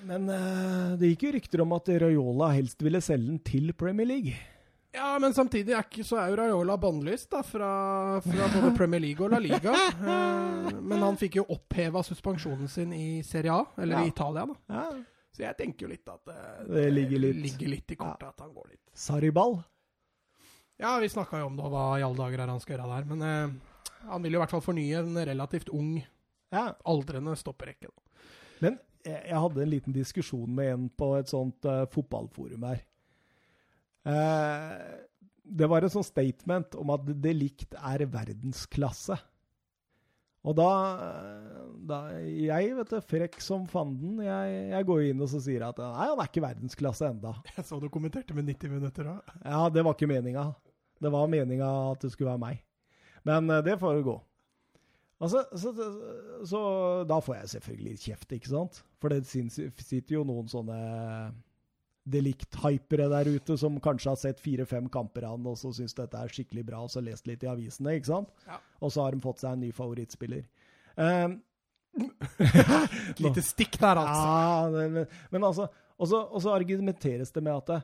Men eh, det gikk jo rykter om at Raiola helst ville selge den til Premier League. Ja, men samtidig er, ikke, så er jo Raiola bannlyst da, fra, fra både Premier League og La Liga. Eh, men han fikk jo oppheva suspensjonen sin i Serie A, eller Ja. i Italia. da. Ja. Så jeg tenker jo litt at eh, Det ligger litt- ligger litt i kortet at han går litt. Sarriball. Ja, vi snakka jo om det, og hva i alle dager er han skal gjøre der. Men eh, han vil jo i hvert fall fornye en relativt ung, Ja. aldrende stopperekke. Men jeg, jeg hadde en liten diskusjon med en på et sånt uh, fotballforum her. Uh, det var en sånn statement om at det likt er verdensklasse. Og da, da Jeg, vet du, frekk som fanden, jeg, jeg går inn og så sier at nei, han er ikke verdensklasse enda. Jeg så du kommenterte med 90 minutter òg. Ja, det var ikke meninga. Det var meninga at det skulle være meg. Men eh, det får gå. Altså, så, så, så da får jeg selvfølgelig kjeft, ikke sant? For det sitter jo noen sånne delikt-hypere der ute som kanskje har sett fire-fem kamper av han, og så syns dette er skikkelig bra, og så lest litt i avisene, ikke sant? Ja. Og så har de fått seg en ny favorittspiller. Um, Et lite stikk der, altså. ja, men, men altså Og så og så argumenteres det med at det,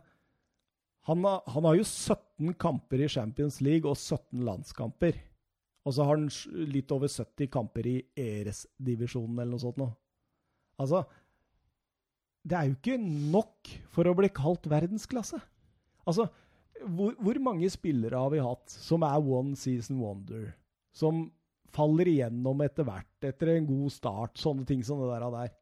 han, har, han har jo 17 kamper i Champions League og 17 landskamper. Og så har han litt over 70 kamper i ERES-divisjonen eller noe sånt noe. Altså Det er jo ikke nok for å bli kalt verdensklasse. Altså, hvor, hvor mange spillere har vi hatt som er one season wonder? Som faller igjennom etter hvert, etter en god start, sånne ting som det der. der.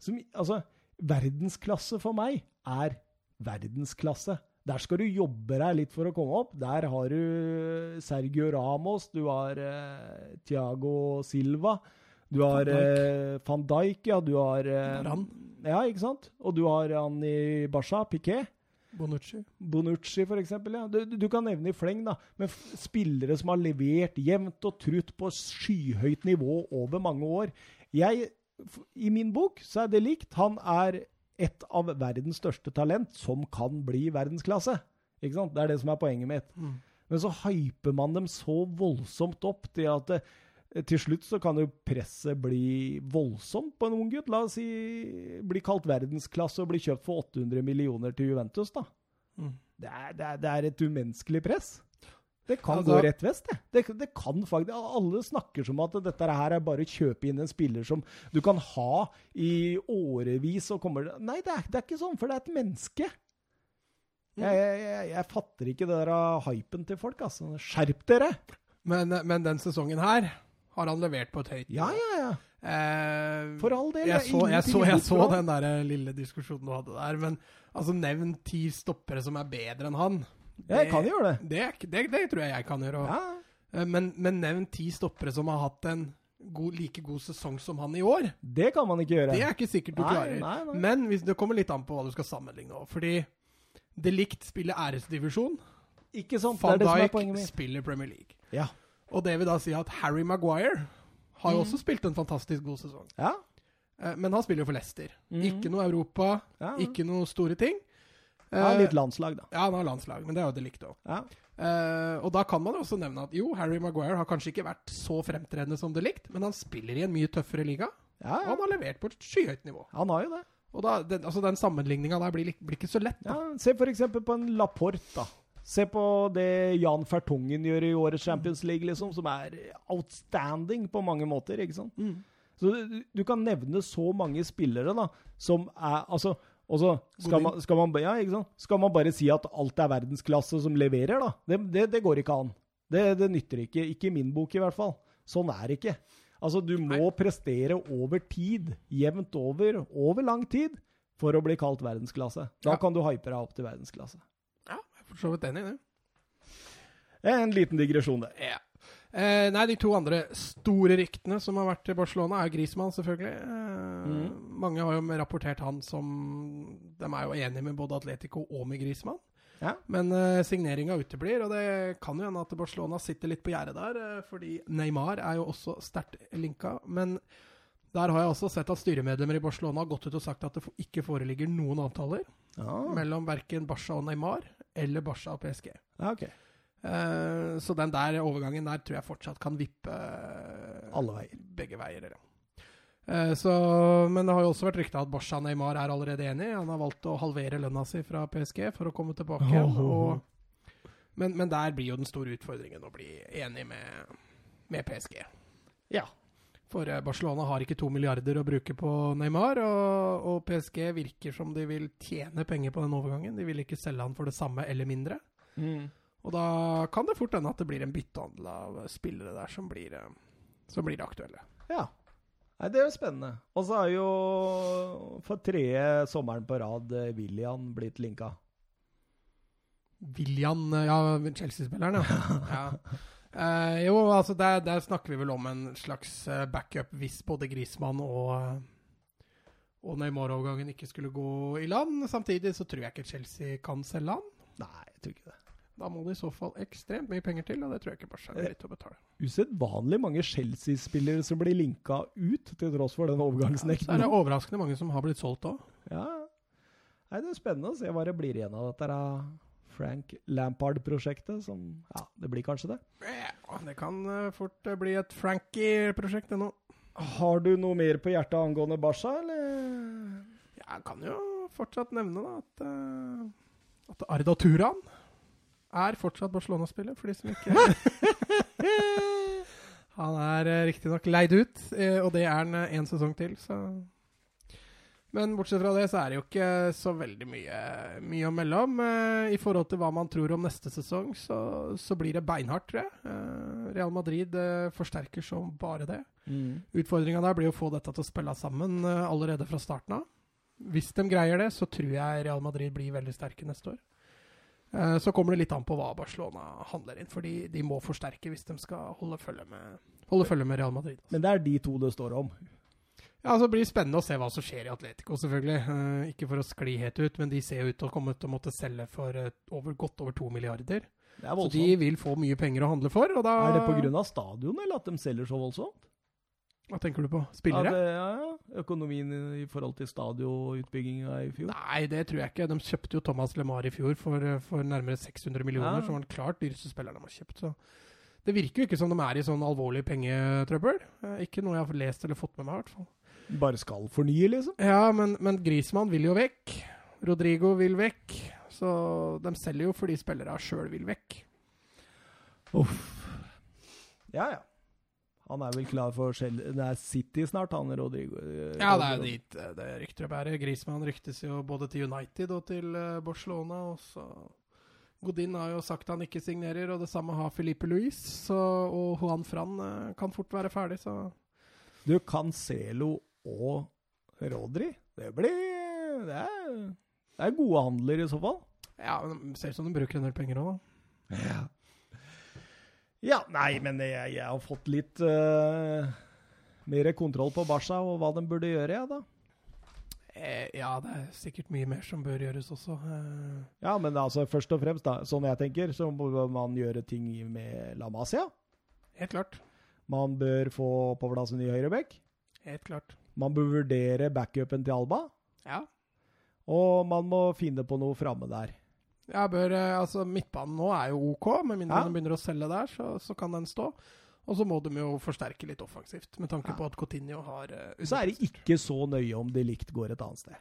Som, altså, verdensklasse for meg er verdensklasse. Der skal du jobbe deg litt for å komme opp. Der har du Sergio Ramos, du har eh, Thiago Silva, du har eh, van Dijk, ja, du har eh. Ja, ikke sant? Og du har han i Basha, Piquet. Bonucci. Bonucci, for eksempel. Ja. Du, du kan nevne i fleng, da. Men spillere som har levert jevnt og trutt på skyhøyt nivå over mange år. Jeg, I min bok så er det likt. Han er et av verdens største talent som kan bli verdensklasse. Ikke sant? Det er det som er poenget mitt. Mm. Men så hyper man dem så voldsomt opp til at det, til slutt så kan jo presset bli voldsomt på en ung gutt. La oss si bli kalt verdensklasse og bli kjøpt for 800 millioner til Juventus, da. Mm. Det er, det, er, det er et umenneskelig press. Det kan Altså- gå rett vest, det. det. Det kan faktisk Alle snakker som at dette her er bare å kjøpe inn en spiller som du kan ha i årevis og kommer Nei, det er, det er ikke sånn, for det er et menneske. Mm. Jeg, jeg, jeg, jeg fatter ikke det der av hypen til folk, altså. Skjerp dere! Men, men den sesongen her har han levert på et høyt Ja, ja, ja. Eh, For all del. jeg så, jeg så, jeg så den der lille diskusjonen du hadde der, men altså, nevn ti stoppere som er bedre enn han. Jeg kan gjøre det. Det, det, det tror jeg jeg kan gjøre. Ja, Men, men nevn ti stoppere som har hatt en god, like god sesong som han i år. det kan man ikke gjøre. Det er ikke sikkert du Nei, klarer. nei, nei. Men hvis, det kommer litt an på hva du skal sammenligne òg. Fordi det likt spiller æresdivisjon. Ikke sant? Det Van det Dijk spiller Premier League. Ja. Og det vil da si at Harry Maguire har jo Mm. også spilt en fantastisk god sesong. Ja. Eh, Men han spiller jo for Leicester. Mm. Ikke noe Europa, Ja, ikke noe store ting. Ja, Eh, litt landslag, da. Ja, han har landslag, men det er jo det likt òg. Ja. og da kan man jo også nevne at jo, Harry Maguire har kanskje ikke vært så fremtredende som det likt, men han spiller i en mye tøffere liga, Ja, ja. og han har levert på et skyhøyt nivå. Han har jo det. Og da, den, altså den sammenligninga der blir, blir ikke så lett. Da. Ja, se eksempel på en Laporte, da. Se på det Jan Fertungen gjør i årets Champions League, liksom, som er outstanding på mange måter, ikke sant? Mm. Så du, du kan nevne så mange spillere, da, som er Altså, og så skal man, skal, man, ja, skal man bare si at alt er verdensklasse som leverer, da? Det, det, det går ikke an. Det, det nytter ikke. Ikke i min bok, i hvert fall. Sånn er det ikke. Altså, du må prestere over tid, jevnt over, over lang tid, for å bli kalt verdensklasse. Da Ja. kan du hype deg opp til verdensklasse. Ja, jeg er for så vidt enig i det. En liten digresjon der. Ja. Eh, nei, de to andre store ryktene som har vært til Barcelona, er Griezmann, selvfølgelig. Eh, Mange har jo rapportert han som De er jo enige med både Atletico og med Griezmann. Ja. Men eh, signeringa uteblir, og det kan jo hende at Barcelona sitter litt på gjerdet der. eh, fordi Neymar er jo også sterkt linka. Men der har jeg også sett at styremedlemmer i Barcelona har gått ut og sagt at det ikke foreligger noen avtaler Ja, mellom verken Barca og Neymar eller Barca og PSG. ja ok. Eh, så den der overgangen der tror jeg fortsatt kan vippe eh, Alle veier. begge veier. Ja. Eh, så, men det har jo også vært rykta at Borsa Neymar er allerede enig. Han har valgt å halvere lønna si fra PSG for å komme tilbake igjen. Og, men, men der blir jo den store utfordringen å bli enig med, med PSG. Ja. For Barcelona har ikke to milliarder å bruke på Neymar, og, og PSG virker som de vil tjene penger på den overgangen. De vil ikke selge han for det samme eller mindre. Mm. Og da kan det fort hende at det blir en byttehandel av spillere der som blir, eh, som blir aktuelle. Ja. Nei, det er jo spennende. Og så er jo for tredje sommeren på rad eh, William blitt linka. William, eh, ja, Chelsea-spilleren, ja. ja. Eh, jo, altså der, der snakker vi vel om en slags backup hvis både Grismann og, og Neymar-overgangen ikke skulle gå i land. Samtidig så tror jeg ikke Chelsea kan selge han. Nei, jeg tror ikke det. Da må det i så fall ekstremt mye penger til, og det tror jeg ikke Barca er villig til å betale. Usedvanlig mange Chelsea-spillere som blir linka ut, til tross for den Så er overgangsnekten. det overraskende mange som har blitt solgt òg. Ja. Nei, det er spennende å se hva det blir igjen av dette Frank Lampard-prosjektet. Som Ja, det blir kanskje det. Det kan eh, fort eh, bli et Frankie-prosjekt, ennå. nå. Har du noe mer på hjertet angående Barca, eller? Jeg kan jo fortsatt nevne da at, eh, at Arda Turan er fortsatt Barcelona-spiller, for de som ikke Han er uh, riktignok leid ut, eh, og det er han én sesong til, så Men bortsett fra det, så er det jo ikke så veldig mye, mye å melde om. Eh, I forhold til hva man tror om neste sesong, så, så blir det beinhardt, tror jeg. Eh, Real Madrid eh, forsterker som bare det. Mm. Utfordringa der blir å få dette til å spille sammen eh, allerede fra starten av. Hvis de greier det, så tror jeg Real Madrid blir veldig sterke neste år. Eh, Så kommer det litt an på hva Barcelona handler inn, for de må forsterke hvis de skal holde følge med, holde følge med Real Madrid. Men det er de to det står om. Ja, altså Det blir spennende å se hva som skjer i Atletico, selvfølgelig. Eh, Ikke for å skli helt ut, men de ser ut til å komme til å måtte selge for eh, over, godt over to milliarder. Er Så de vil få mye penger å handle for, og da Er det pga. stadion, eller at de selger så voldsomt? Hva tenker du på? Spillere? Ja, det, ja, ja. Økonomien i, i forhold til stadionutbygginga i fjor? Nei, det tror jeg ikke. De kjøpte jo Thomas LeMar i fjor for, eh, for nærmere 600 millioner, Ja. som var den klart dyreste spilleren de har kjøpt. Så det virker jo ikke som de er i sånn alvorlig pengetrøbbel. Eh, Ikke noe jeg har lest eller fått med meg, i hvert fall. Bare skal fornye, liksom? Ja, men, men Grismann vil jo vekk. Rodrigo vil vekk. Så de selger jo fordi spillere sjøl vil vekk. Uff. Ja, ja. Han er vel klar for Shell Det er City snart, han Rodrigo. eh, Ja, det er dit eh, det rykter å bære. Griezmann ryktes jo både til United og til eh, Barcelona. Og så Godin har jo sagt han ikke signerer, og det samme har Felipe Luis. Så, og Juan Fran kan fort være ferdig, så Du, Cancelo og Rodri Det blir Det er, det er gode handler, i så fall. Ja, men det ser ut som de bruker en del penger òg, da. Ja. Ja, nei, men jeg, jeg har fått litt uh, mer kontroll på Barca og hva de burde gjøre, jeg, da. Eh, ja, det er sikkert mye mer som bør gjøres også. Eh, Ja, men altså, først og fremst, da, sånn jeg tenker, så må man gjøre ting med La Masia. helt klart. Man bør få på plass en ny høyreback. Helt klart. Man bør vurdere backupen til Alba. Ja. Og man må finne på noe framme der. Jeg bør, eh, altså Midtbanen nå er jo OK, med mindre Ja. de begynner å selge der, så, så kan den stå. Og så må de jo forsterke litt offensivt, med tanke Ja. på at Coutinho har uh, Så er det ikke så nøye om det likt går et annet sted.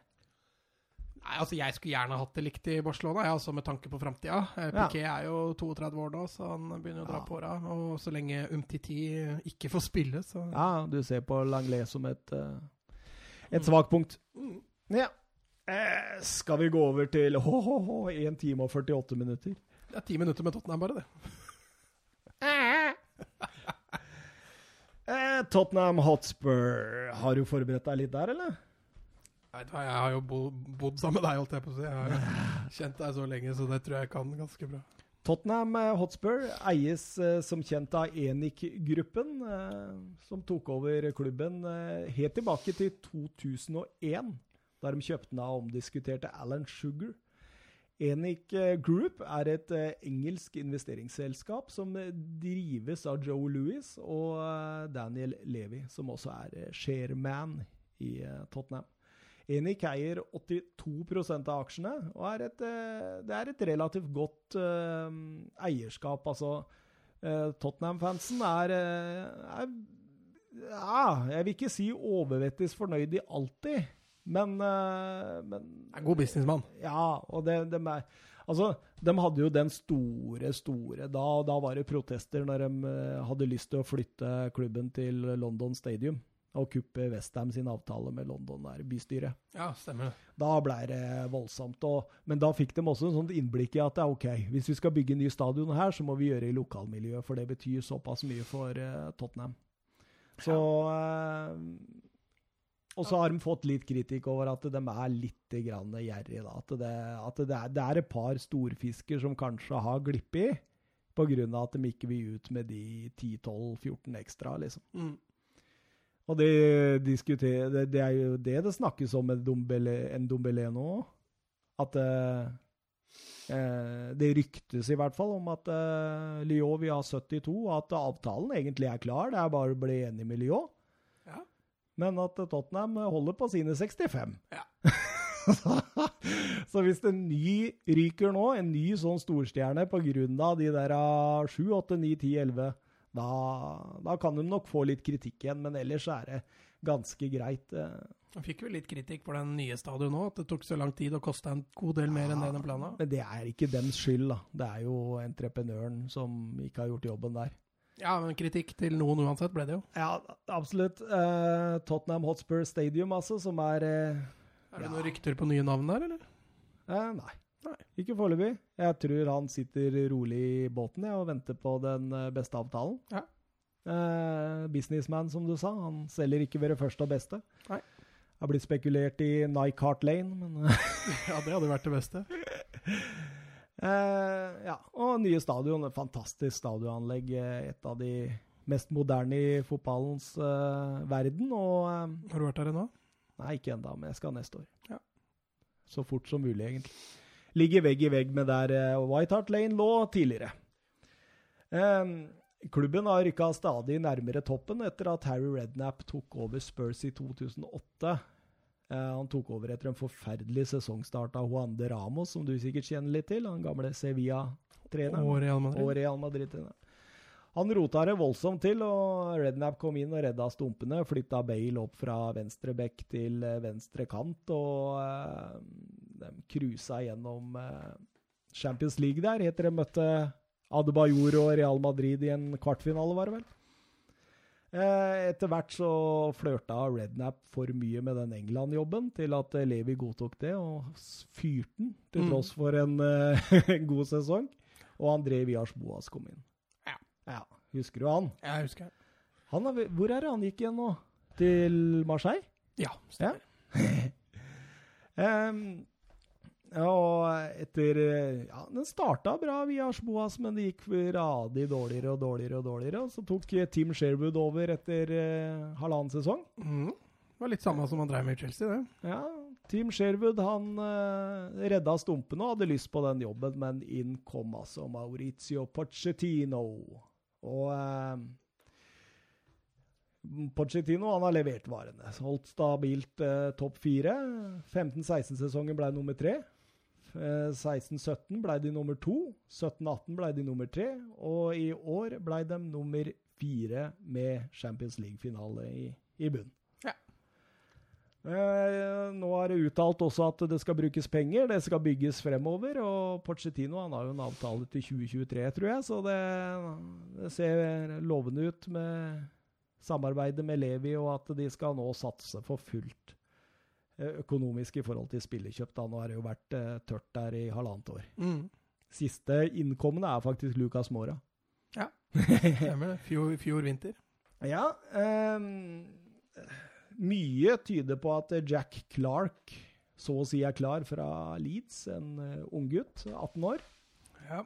Nei, altså Jeg skulle gjerne hatt det likt i Barcelona, jeg, altså med tanke på framtida. Eh, Ja. Er jo 32 år nå, så han begynner å dra Ja. på åra. Og så lenge Umtiti ikke får spille, så Ja, du ser på Langlais som et, uh, et svakt punkt. Mm. Ja. Eh, skal vi gå over til ho-ho-ho, 1 time og 48 minutter? Det er ti minutter med Tottenham, bare det. Eh, Tottenham Hotspur. Har du forberedt deg litt der, eller? Nei, jeg har jo bo, bodd sammen med deg, holdt jeg på å si. Jeg har jo kjent deg så lenge, så det tror jeg kan ganske bra. Tottenham eh, Hotspur eies som kjent av Enik-gruppen, som tok over klubben helt tilbake til 2001, da de kjøpte den av omdiskuterte Alan Sugar. Enic eh, Group er et eh, engelsk investeringsselskap som eh, drives av Joe Louis og Daniel Levy, som også er shareman i Tottenham. Enic eier 82% av aksjene, og er et, det er et relativt godt eierskap. Altså, Tottenham-fansen er, er ja, Jeg vil ikke si overvettes fornøyd i alltid, men, eh, men god businessmann. ja, og det, de Altså, de hadde jo den store, store Da, da var det protester når de eh, hadde lyst til å flytte klubben til London Stadium og kuppe Westham sin avtale med London der bystyret. Ja, stemmer det. Da ble det voldsomt. Og, men da fikk de også en sånt innblikk i at det er OK, hvis vi skal bygge ny stadion her, så må vi gjøre det i lokalmiljøet, for det betyr såpass mye for uh, Tottenham. Så eh, Og så har de fått litt kritikk over at de er litt gjerrige. At, det, at det, er, det er et par storfisker som kanskje har glippet pga. at de ikke vil ut med de 10-12-14 ekstra, liksom. Mm. Og det, det, det er jo det det snakkes om med Dombele, en dombelé nå. At eh, eh, Det ryktes i hvert fall om at eh, Lyon vil ha 72, og at avtalen egentlig er klar. Det er bare å bli enig med Lyon. Ja. Men at Tottenham holder på sine 65. Ja. så hvis en ny ryker nå, en ny sånn storstjerne pga. de der ah, 7, 8, 9, 10, 11, da, da kan de nok få litt kritikk igjen. Men ellers er det ganske greit. eh. Han fikk jo litt kritikk for den nye stadion nå, at det tok så lang tid og kosta en god del mer enn det den planla. Men det er ikke dems skyld, da. Det er jo entreprenøren som ikke har gjort jobben der. Ja, men kritikk til noen uansett ble det jo. Ja, absolutt. Eh, Tottenham Hotspur Stadium, altså, som er eh, Er det Ja. noen rykter på nye navn der, eller? eh, Nei. Nei. Ikke foreløpig. Jeg tror han sitter rolig i båten jeg, og venter på den eh, beste avtalen. Ja. Eh, businessman, som du sa. Han selger ikke ved det første og beste. Nei. Det har blitt spekulert i Nike Heart Lane, men Ja, det hadde vært det beste. Eh, ja, og nye stadion. Et fantastisk stadionanlegg. eh, Et av de mest moderne i fotballens eh, verden. Og eh, Har du vært der ennå? Nei, ikke ennå, men jeg skal neste år. Ja. Så fort som mulig, egentlig. Ligger vegg i vegg med der White Hart Lane lå tidligere. Eh, klubben har rykka stadig nærmere toppen etter at Harry Redknapp tok over Spurs i 2008. Eh, han tok over etter en forferdelig sesongstart av Juan de Ramos, som du sikkert kjenner litt til. Han gamle Sevilla-treneren. Og Real Madrid? Madrid-treneren. Han rota det voldsomt til, og Rednap kom inn og redda stumpene. Flytta Bale opp fra venstre bekk til eh, venstre kant, og eh, de cruisa gjennom Champions League der, etter de møtte Adebayor og Real Madrid i en kvartfinale, var det vel. Eh, etter hvert så flørta Rednap for mye med den England-jobben til at eh, Levi godtok det, og fyrte den, til Mm. tross for en eh, god sesong. Og André Viars Boas kom inn. Ja. ja. Husker du han? Ja, Jeg husker han er, hvor er det han gikk igjen nå? Til Marseille? Ja, stemmer. Em, ja, og etter eh, Ja, den starta bra via Ashboas, men det gikk radig dårligere og dårligere. Og dårligere, og så tok eh, Tim Sherwood over etter eh, halvannen sesong. Mm. Det var litt samme som han drev med i Chelsea, det. Ja, Tim Sherwood han eh, redda stumpene og hadde lyst på den jobben, men inn kom altså Maurizio Pochettino. Og eh, Pochettino han har levert varene. Holdt stabilt eh, topp fire. 15-16-sesongen ble nummer tre. Eh, 16-17 ble de nummer to. 17-18 ble de nummer tre. Og i år ble de nummer fire med Champions League-finale i, i bunn. Ja. Eh, nå er det uttalt også at det skal brukes penger, det skal bygges fremover. Og Pochettino han har jo en avtale til 2023, tror jeg, så det, det ser lovende ut med samarbeidet med Levi, og at de skal nå satse for fullt eh, økonomisk i forhold til spillekjøp. Da. Nå har det jo vært eh, tørt der i halvannet år. Mm. Siste innkommende er faktisk Lucas Mora. Stemmer det. Fjor, fjor vinter. Ja, Eh, mye tyder på at Jack Clark så å si er klar fra Leeds, en uh, unggutt, 18 år. Ja.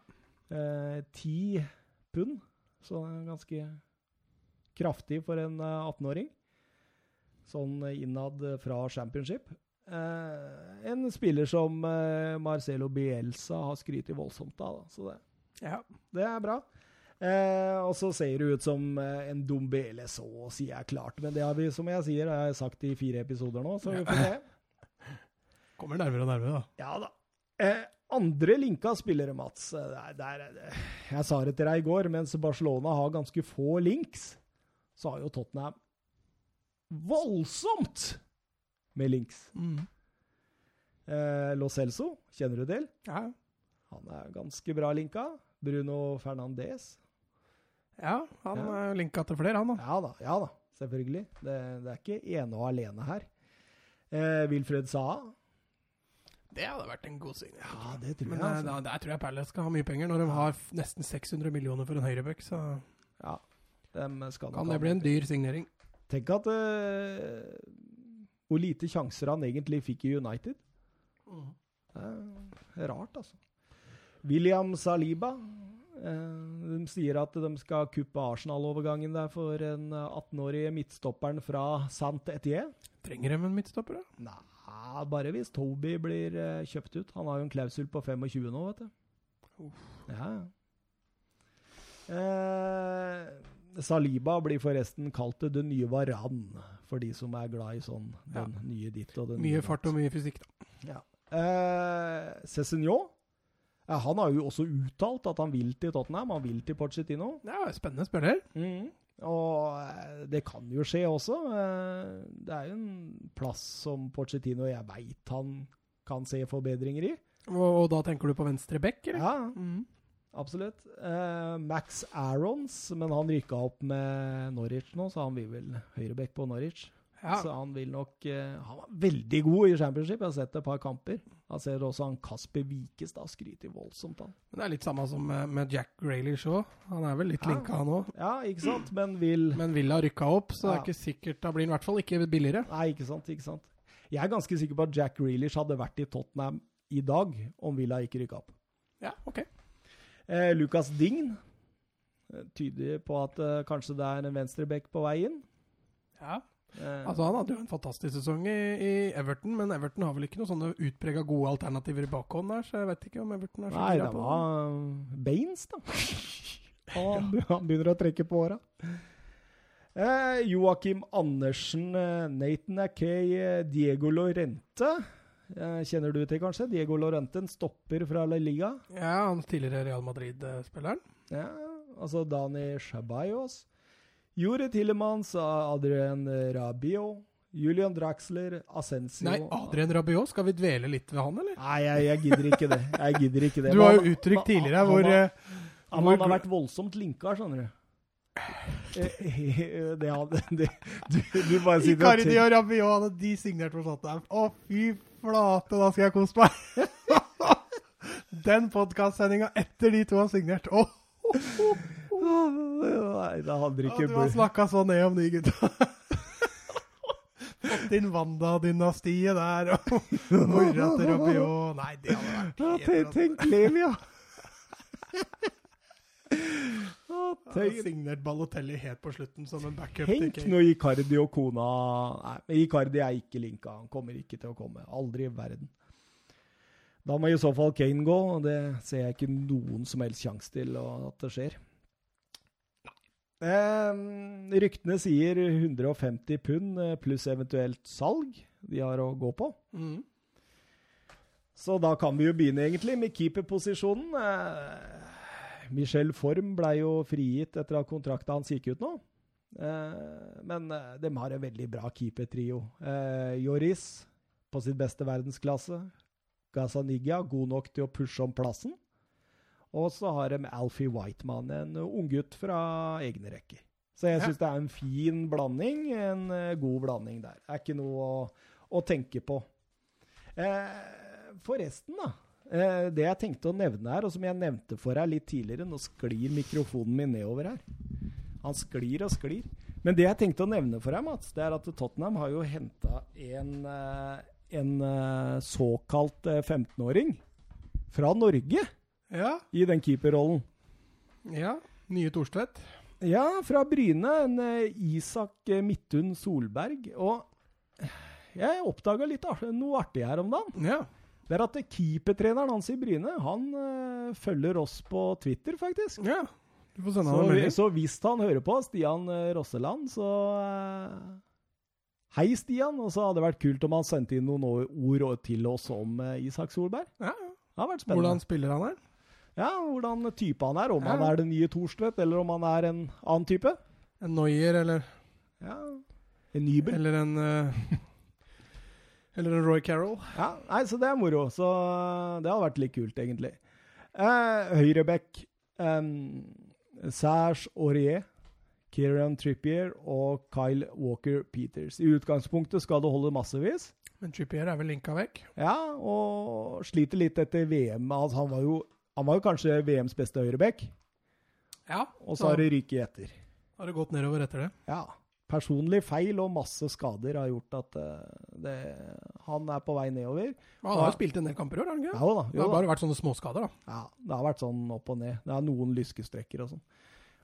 Eh, 10 pund, så ganske kraftig for en eh, 18-åring. Sånn innad fra championship. Eh, en spiller som eh, Marcelo Bielsa har skrytt voldsomt av. Så det, Ja. det er bra. Eh, og så ser det ut som eh, en Dombele så å si er klart. Men det har vi, som jeg sier, har jeg sagt i fire episoder nå, så vi får se. Kommer nærmere og nærmere, da. Ja da. Eh, andre linka spillere, Mats. eh, Der, der, er jeg sa det til deg i går, mens Barcelona har ganske få links, så har jo Tottenham voldsomt med links. Mm. Eh, Lo Celso, kjenner du til? Ja. Han er ganske bra linka. Bruno Fernandes. ja, han Ja. er linka til flere, han da. Ja da, ja da, selvfølgelig. Det, det er ikke ene og alene her. Eh, Wilfred Saa. Det hadde vært en god signering. Ja, det tror jeg. Men Altså. da, der tror jeg Palace skal ha mye penger, når de har nesten 600 millioner for en høyrebekk. Så Ja, dem skal kan det bli en dyr signering. Tenk at uh, Hvor lite sjanser han egentlig fikk i United. Det er rart, altså. William Saliba. Eh, de sier at de skal kuppe Arsenal-overgangen der for en 18-årig midtstopperen fra Saint Etienne. Trenger de en midtstopper, da? Nei, bare hvis Toby blir eh, kjøpt ut. Han har jo en klausul på 25 nå, vet du. Uff. Ja, ja. Eh, Saliba blir forresten kalt det nye Varan, for de som er glad i sånn den nye ditt og den nye Mye fart og mye fysikk, da. Ja. Eh, Cézinho, eh, han har jo også uttalt at han vil til Tottenham. Han vil til Pochettino. Ja, spennende spiller. Og eh, det kan jo skje også. Eh, det er jo en plass som Pochettino jeg veit han kan se forbedringer i. Og, og da tenker du på venstre bekk, eller? Ja, Mm. Absolutt. Uh, Max Arons, men han rykka opp med Norwich nå, så han vil vel høyreback på Norwich. Ja. Så han vil nok uh, Han var veldig god i championship. Jeg har sett et par kamper. Jeg ser også han Kasper Wikestad skryter voldsomt, han. Men det er litt samme som med, med Jack Grealish òg. Han er vel litt Ja. linka, han òg. Ja, ikke sant? Men vil Men vil ha rykka opp, så det er ikke sikkert Da blir han i hvert fall ikke billigere. Nei, ikke sant, ikke sant. Jeg er ganske sikker på at Jack Grealish hadde vært i Tottenham i dag om Villa ikke rykka opp. Ja, ok. Eh, Lukas Dign eh, tyder på at eh, kanskje det er en venstreback på vei inn. Ja. Eh, Altså, han hadde jo en fantastisk sesong i, i Everton, men Everton har vel ikke noen sånne utprega gode alternativer i bakhånd der, så jeg vet ikke om Everton er så nei, det på var Baines, da. Han, han begynner å trekke på åra. Eh, Joakim Andersen, eh, Nathan Akey, eh, Diego Lorente. Eh, kjenner du til, kanskje? Diego Lorenten, stopper fra La Liga. Ja, han tidligere Real Madrid-spilleren. Ja, altså Dani Ceballos. Jure Tillemans, Adrian Rabio, Julian Draxler, Ascencio Nei, Adrian Rabiot, skal vi dvele litt ved han, eller? Nei, jeg, jeg gidder ikke det. Jeg gidder ikke det. Du har jo uttrykt tidligere han, hvor har- eh, han, hvor- han har vært voldsomt linka, skjønner du. Eh, Det, hadde det, du, du bare sitter Icardi og Rabiot hadde de signert for Tottenham. Å, fy flate, da skal jeg kose meg! Den podkastsendinga etter de to har signert. Oh. Nei, det hadde ikke du har blitt snakka så ned om de gutta. Fått inn Wanda-dynastiet der, og mora til Rabiot Nei, det hadde vært helt tenk Levi, ja. Tenk, signert Balotelli helt på slutten som en backup. Tenk når Icardi og kona Nei, Icardi er ikke linka. Han kommer ikke til å komme. Aldri i verden. Da må i så fall Kane gå, og det ser jeg ikke noen som helst sjanse til at det skjer. Eh, ryktene sier 150 pund eh, pluss eventuelt salg de har å gå på. Mm. Så da kan vi jo begynne egentlig med keeperposisjonen. Eh, Michel Form ble jo frigitt etter at kontrakten hans gikk ut nå. Eh, men eh, de har en veldig bra keepertrio. Eh, Joris på sitt beste verdensklasse. Gazaniga god nok til å pushe om plassen. Og så har de Alfie Whiteman, en unggutt fra egne rekker. Så jeg syns det er en fin blanding. En eh, god blanding der. Det er ikke noe å, å tenke på. Eh, forresten, da. Eh, det jeg tenkte å nevne her, og som jeg nevnte for deg litt tidligere Nå sklir mikrofonen min nedover her. Han sklir og sklir. Men det jeg tenkte å nevne for deg, Mats, det er at Tottenham har jo henta en, eh, en eh, såkalt eh, 15-åring fra Norge Ja, i den keeperrollen. ja. Nye Thorstvedt. Ja, fra Bryne. En eh, Isak eh, Midthun Solberg. Og Jeg oppdaga litt noe artig her om dagen. Ja. Det er at keepertreneren hans i Bryne, han uh, følger oss på Twitter, faktisk. ja. Du får sende Så, han en melding. så hvis han hører på, Stian eh, Rosseland, så uh, Hei, Stian. Og så hadde det vært kult om han sendte inn noen ord til oss om uh, Isak Solberg. Ja, ja. Det har vært spennende. Hvordan spiller han her? Ja, hvordan type han er. Om Ja. han er den nye Thorstvedt, eller om han er en annen type. En Noyer, eller, Ja, En Nybel. eller en eh, Eller en Roy Carroll? Ja, nei, så det er moro. Så eh, det hadde vært litt kult, egentlig. Eh, Høyrebekk. Um, Serge Aurier, Kieran Trippier og Kyle Walker Peters. I utgangspunktet skal det holde massevis. Men Trippier er vel linka vekk? Ja, og sliter litt etter VM. Altså, han, var jo, han var jo kanskje VMs beste høyrebekk, Ja. og så har det ryket etter. har det gått nedover etter det. Ja. Personlig feil og masse skader har gjort at eh, det, han er på vei nedover. Men han har jo spilt en del kamper i år, har han ikke? Ja da. Det har bare vært sånne småskader, da. Ja, det har vært sånn opp og ned. Det er noen lyskestrekker og sånn.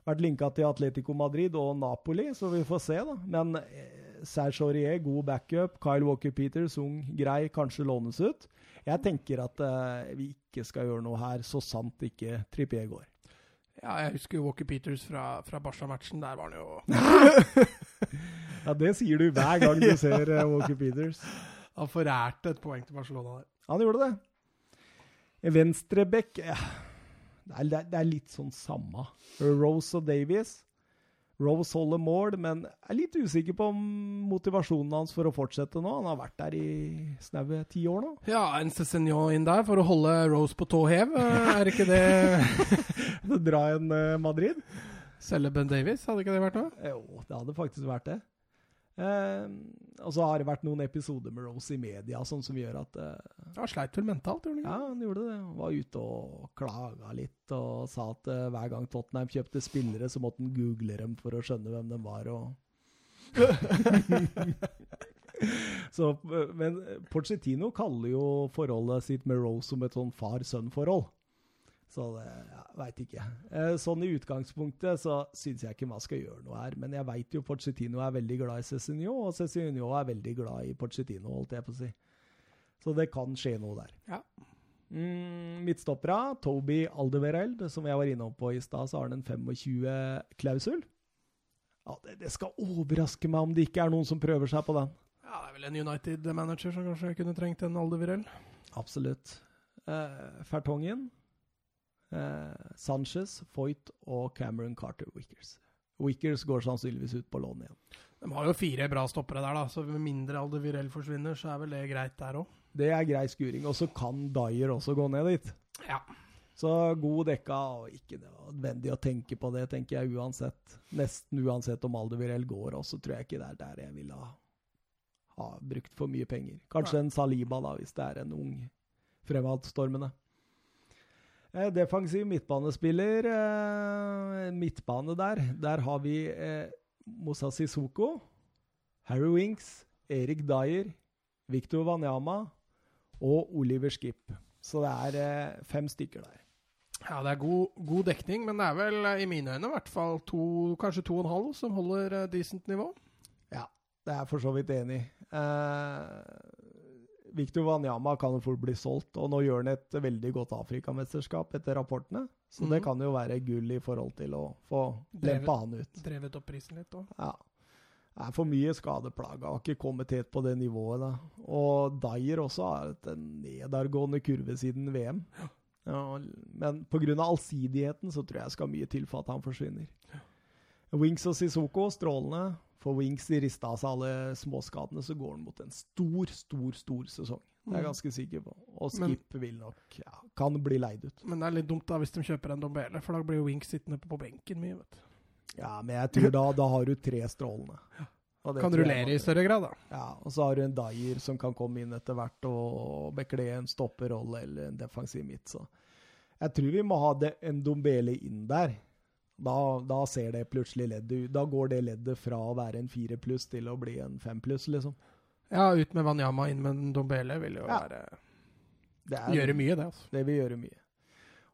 Vært linka til Atletico Madrid og Napoli, så vi får se, da. Men eh, Serge Aurier, god backup. Kyle Walker Peters, ung, grei, kanskje lånes ut. Jeg tenker at eh, vi ikke skal gjøre noe her, så sant ikke Trippier går. Ja, jeg husker jo Walker Peters fra, fra Barca-matchen. Der var han jo Ja, det sier du hver gang du ser eh, Walker Peters. Han forærte et poeng til Barcelona der. Han gjorde det. Venstrebekk ja, det, det er- det er litt sånn samme. Rose og Davies. Rose holder mål, men er litt usikker på motivasjonen hans for å fortsette nå. Han har vært der i snaue ti år nå. Ja, en Cézinho inn der for å holde Rose på tå hev. Eh, Er ikke det Dra en eh, Madrid? Selge Ben Davies? Hadde ikke det vært noe? Jo, det hadde faktisk vært det. Eh, og så har det vært noen episoder med Rose i media sånn som gjør at eh, Han sleit vel mentalt, gjorde han Ja, han gjorde det. Han var ute og klaga litt og sa at eh, hver gang Tottenham kjøpte spillere, så måtte han google dem for å skjønne hvem de var. Og så, eh, men Porcetino kaller jo forholdet sitt med Rose som et sånn far-sønn-forhold. Så det ja, veit ikke. Eh, sånn i utgangspunktet så syns jeg ikke man skal gjøre noe her. Men jeg veit jo Pochettino er veldig glad i Cezinio, og Cezinio er veldig glad i Pochettino, holdt jeg på å si. Så det kan skje noe der. Ja. Mm, midtstoppera, Toby Aldevereld, som jeg var innom på i stad, så har han en 25-klausul. Ja, det, det skal overraske meg om det ikke er noen som prøver seg på den. Ja, det er vel en United-manager som kanskje kunne trengt en Aldevereld. Absolutt. Eh, Fertongen, eh, Sanchez, Foyt og Cameron Carter Wickers. Wickers går sannsynligvis ut på lån igjen. De har jo fire bra stoppere der, da, så med mindre Aldevirell forsvinner, så er vel det greit der òg. Det er grei skuring. Og så kan Dyer også gå ned dit. Ja. Så god dekka, og ikke nødvendig å tenke på det, tenker jeg uansett. Nesten uansett om Aldevirell går også, tror jeg ikke det er der jeg ville ha, ha brukt for mye penger. Kanskje en Saliba, da, hvis det er en ung fremadstormende. Eh, defensiv midtbanespiller, eh, midtbane der. Der har vi eh, Moussa Sissoko, Harry Winks, Erik Dyer, Victor Wanyama og Oliver Skip. Så det er fem stykker der. Ja, det er god, god dekning, men det er vel i mine øyne i hvert fall to, kanskje to og en halv som holder decent nivå. Ja, det er jeg for så vidt enig i. Eh, Victor Wanyama kan jo fort bli solgt, og nå gjør han et veldig godt Afrikamesterskap etter rapportene. Så det Mhm. kan jo være gull i forhold til å få lempa han ut. Drevet opp prisen litt òg. Ja. Det er for mye skadeplaga. Har ikke kommet helt på det nivået. da. Og Dyer også har hatt en nedadgående kurve siden VM. Ja, men pga. allsidigheten så tror jeg skal mye til for at han forsvinner. Wings og Sissoko strålende. For Wings de rista av seg alle småskadene, så går han mot en stor, stor, stor sesong. Det er jeg Mhm. ganske sikker på. Og Men- Skip vil nok ja, kan bli leid ut. Men det er litt dumt da hvis de kjøper en Dombele, for da blir jo Wings sittende på benken mye. vet du. Ja, men jeg tror da, da har du tre strålende. Kan rullere i større grad, da. Ja, og så har du en Dyer som kan komme inn etter hvert og bekle en stopperrolle eller en defensiv midt. Så jeg tror vi må ha det, en Dombele inn der. Da, da ser det plutselig leddet ut. Da går det leddet fra å være en fire pluss til å bli en fem pluss, liksom. Ja, ut med Wanyama, inn med Dombele vil jo Ja. være Det, er, Gjøre mye, det. altså. det vil gjøre mye.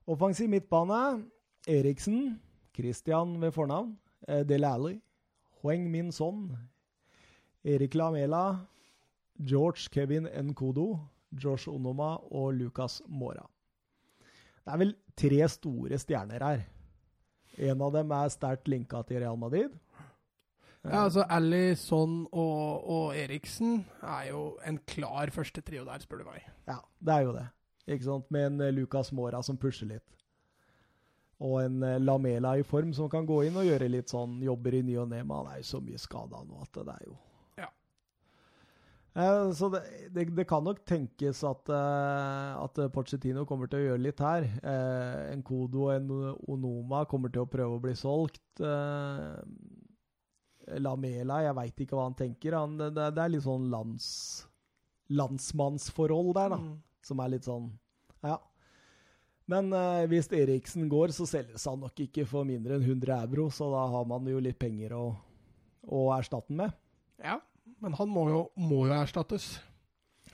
Offensiv midtbane. Eriksen. Christian ved fornavn. eh, Del Alli. Hueng Min Son. Erik Lamela. George Kevin Nkodo, Josh Onoma og Lucas Mora. Det er vel tre store stjerner her. En av dem er sterkt linka til Real Madrid. Ja, altså Ali, Son og, og Eriksen er jo en klar første trio der, spør du meg. Ja, det er jo det. Ikke sant? Med en eh, Lucas Mora som pusher litt. Og en eh, Lamela i form som kan gå inn og gjøre litt sånn jobber i ny og ne. Men han er jo så mye skada nå at det er jo så det, det, det kan nok tenkes at, eh, at Pochettino kommer til å gjøre litt her. Eh, en Kodo og en Onoma kommer til å prøve å bli solgt. Eh, Lamela, jeg veit ikke hva han tenker. Han, det, det er litt sånn lands, landsmannsforhold der, da. Mm. Som er litt sånn Ja. Men eh, hvis Eriksen går, så selges han nok ikke for mindre enn 100 euro, så da har man jo litt penger å, å erstatte den med. Ja, men han må jo, må jo erstattes.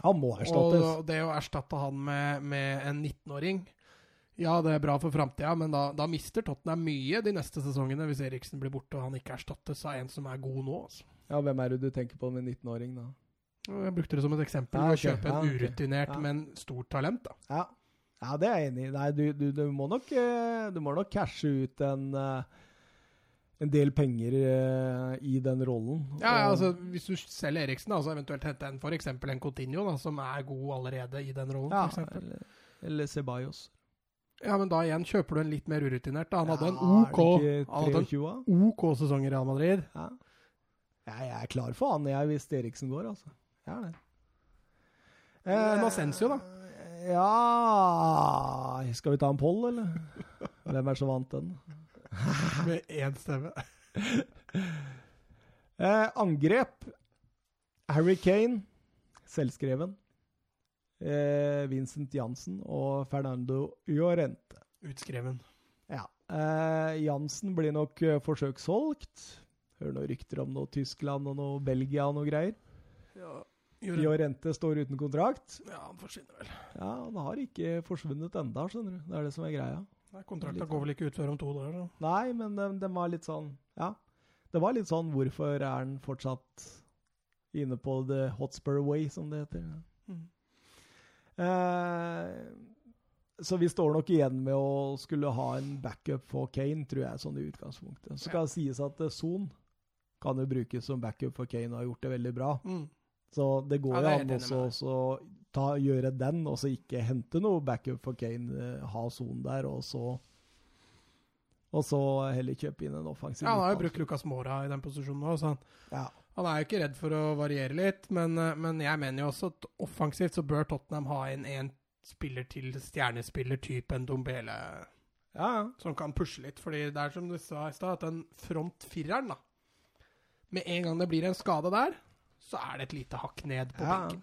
Han må erstattes. Og det å erstatte han med, med en 19-åring Ja, det er bra for framtida, men da, da mister Tottenham mye de neste sesongene hvis Eriksen blir borte og han ikke erstattes av en som er god nå. Altså. Ja, Hvem er det du tenker på med 19-åring, da? Jeg brukte det som et eksempel. Ja, okay. Å kjøpe en Ja, urutinert, Ja. men stort talent. da. Ja, ja det er jeg enig i. Nei, du, du, du, må nok, eh, du må nok cashe ut en, eh, en del penger eh, i den rollen. Ja, ja, altså Hvis du selger Eriksen, da, så eventuelt hente en f.eks. en Coutinho, da, som er god allerede i den rollen. ja, eller, eller Ceballos. ja, men da igjen kjøper du en litt mer urutinert. da. Han hadde en OK, det ikke han hadde en 23. OK sesong i Real Madrid. Ja. Ja, jeg er klar for han jeg, hvis Eriksen går, altså. Jeg er det. En Asensio, da? Ja Skal vi ta en poll, eller? Hvem er så vant vant den? Med én stemme. Eh, angrep. Harry Kane, selvskreven. Eh, Vincent Jansen og Fernando Llorente. Utskreven. Ja. Eh, Jansen blir nok eh, forsøkssolgt. Hører noen rykter om noe Tyskland og noe Belgia og noe greier. Ja, Llorente står uten kontrakt. ja, han forsvinner vel. Ja, han har ikke forsvunnet enda, skjønner du. Det er det som er greia. Nei, Kontrakta går vel ikke ut før om to dager. Så. Nei, men den, den var litt sånn Ja. Det var litt sånn Hvorfor er han fortsatt inne på the Hotspur Way, som det heter? Mm. Eh, så vi står nok igjen med å skulle ha en backup for Kane, tror jeg, sånn i utgangspunktet. Så skal det sies at eh, Son kan jo brukes som backup for Kane og har gjort det veldig bra. Mm. Så det går jo er an også, også ta, gjøre den, og så ikke hente noe backup for Kane. eh, ha sonen der, og så Og så heller kjøpe inn en offensiv. Ja, han har jo brukt Lucas Mora i den posisjonen òg, så han, Ja. han er jo ikke redd for å variere litt. Men, eh, men jeg mener jo også at offensivt så bør Tottenham ha inn en spiller til stjernespiller type en Dombele ja, ja. som kan pushe litt. Fordi det er som du sa i stad, at den frontfireren, da Med en gang det blir en skade der, så er det et lite hakk ned på Ja. benken.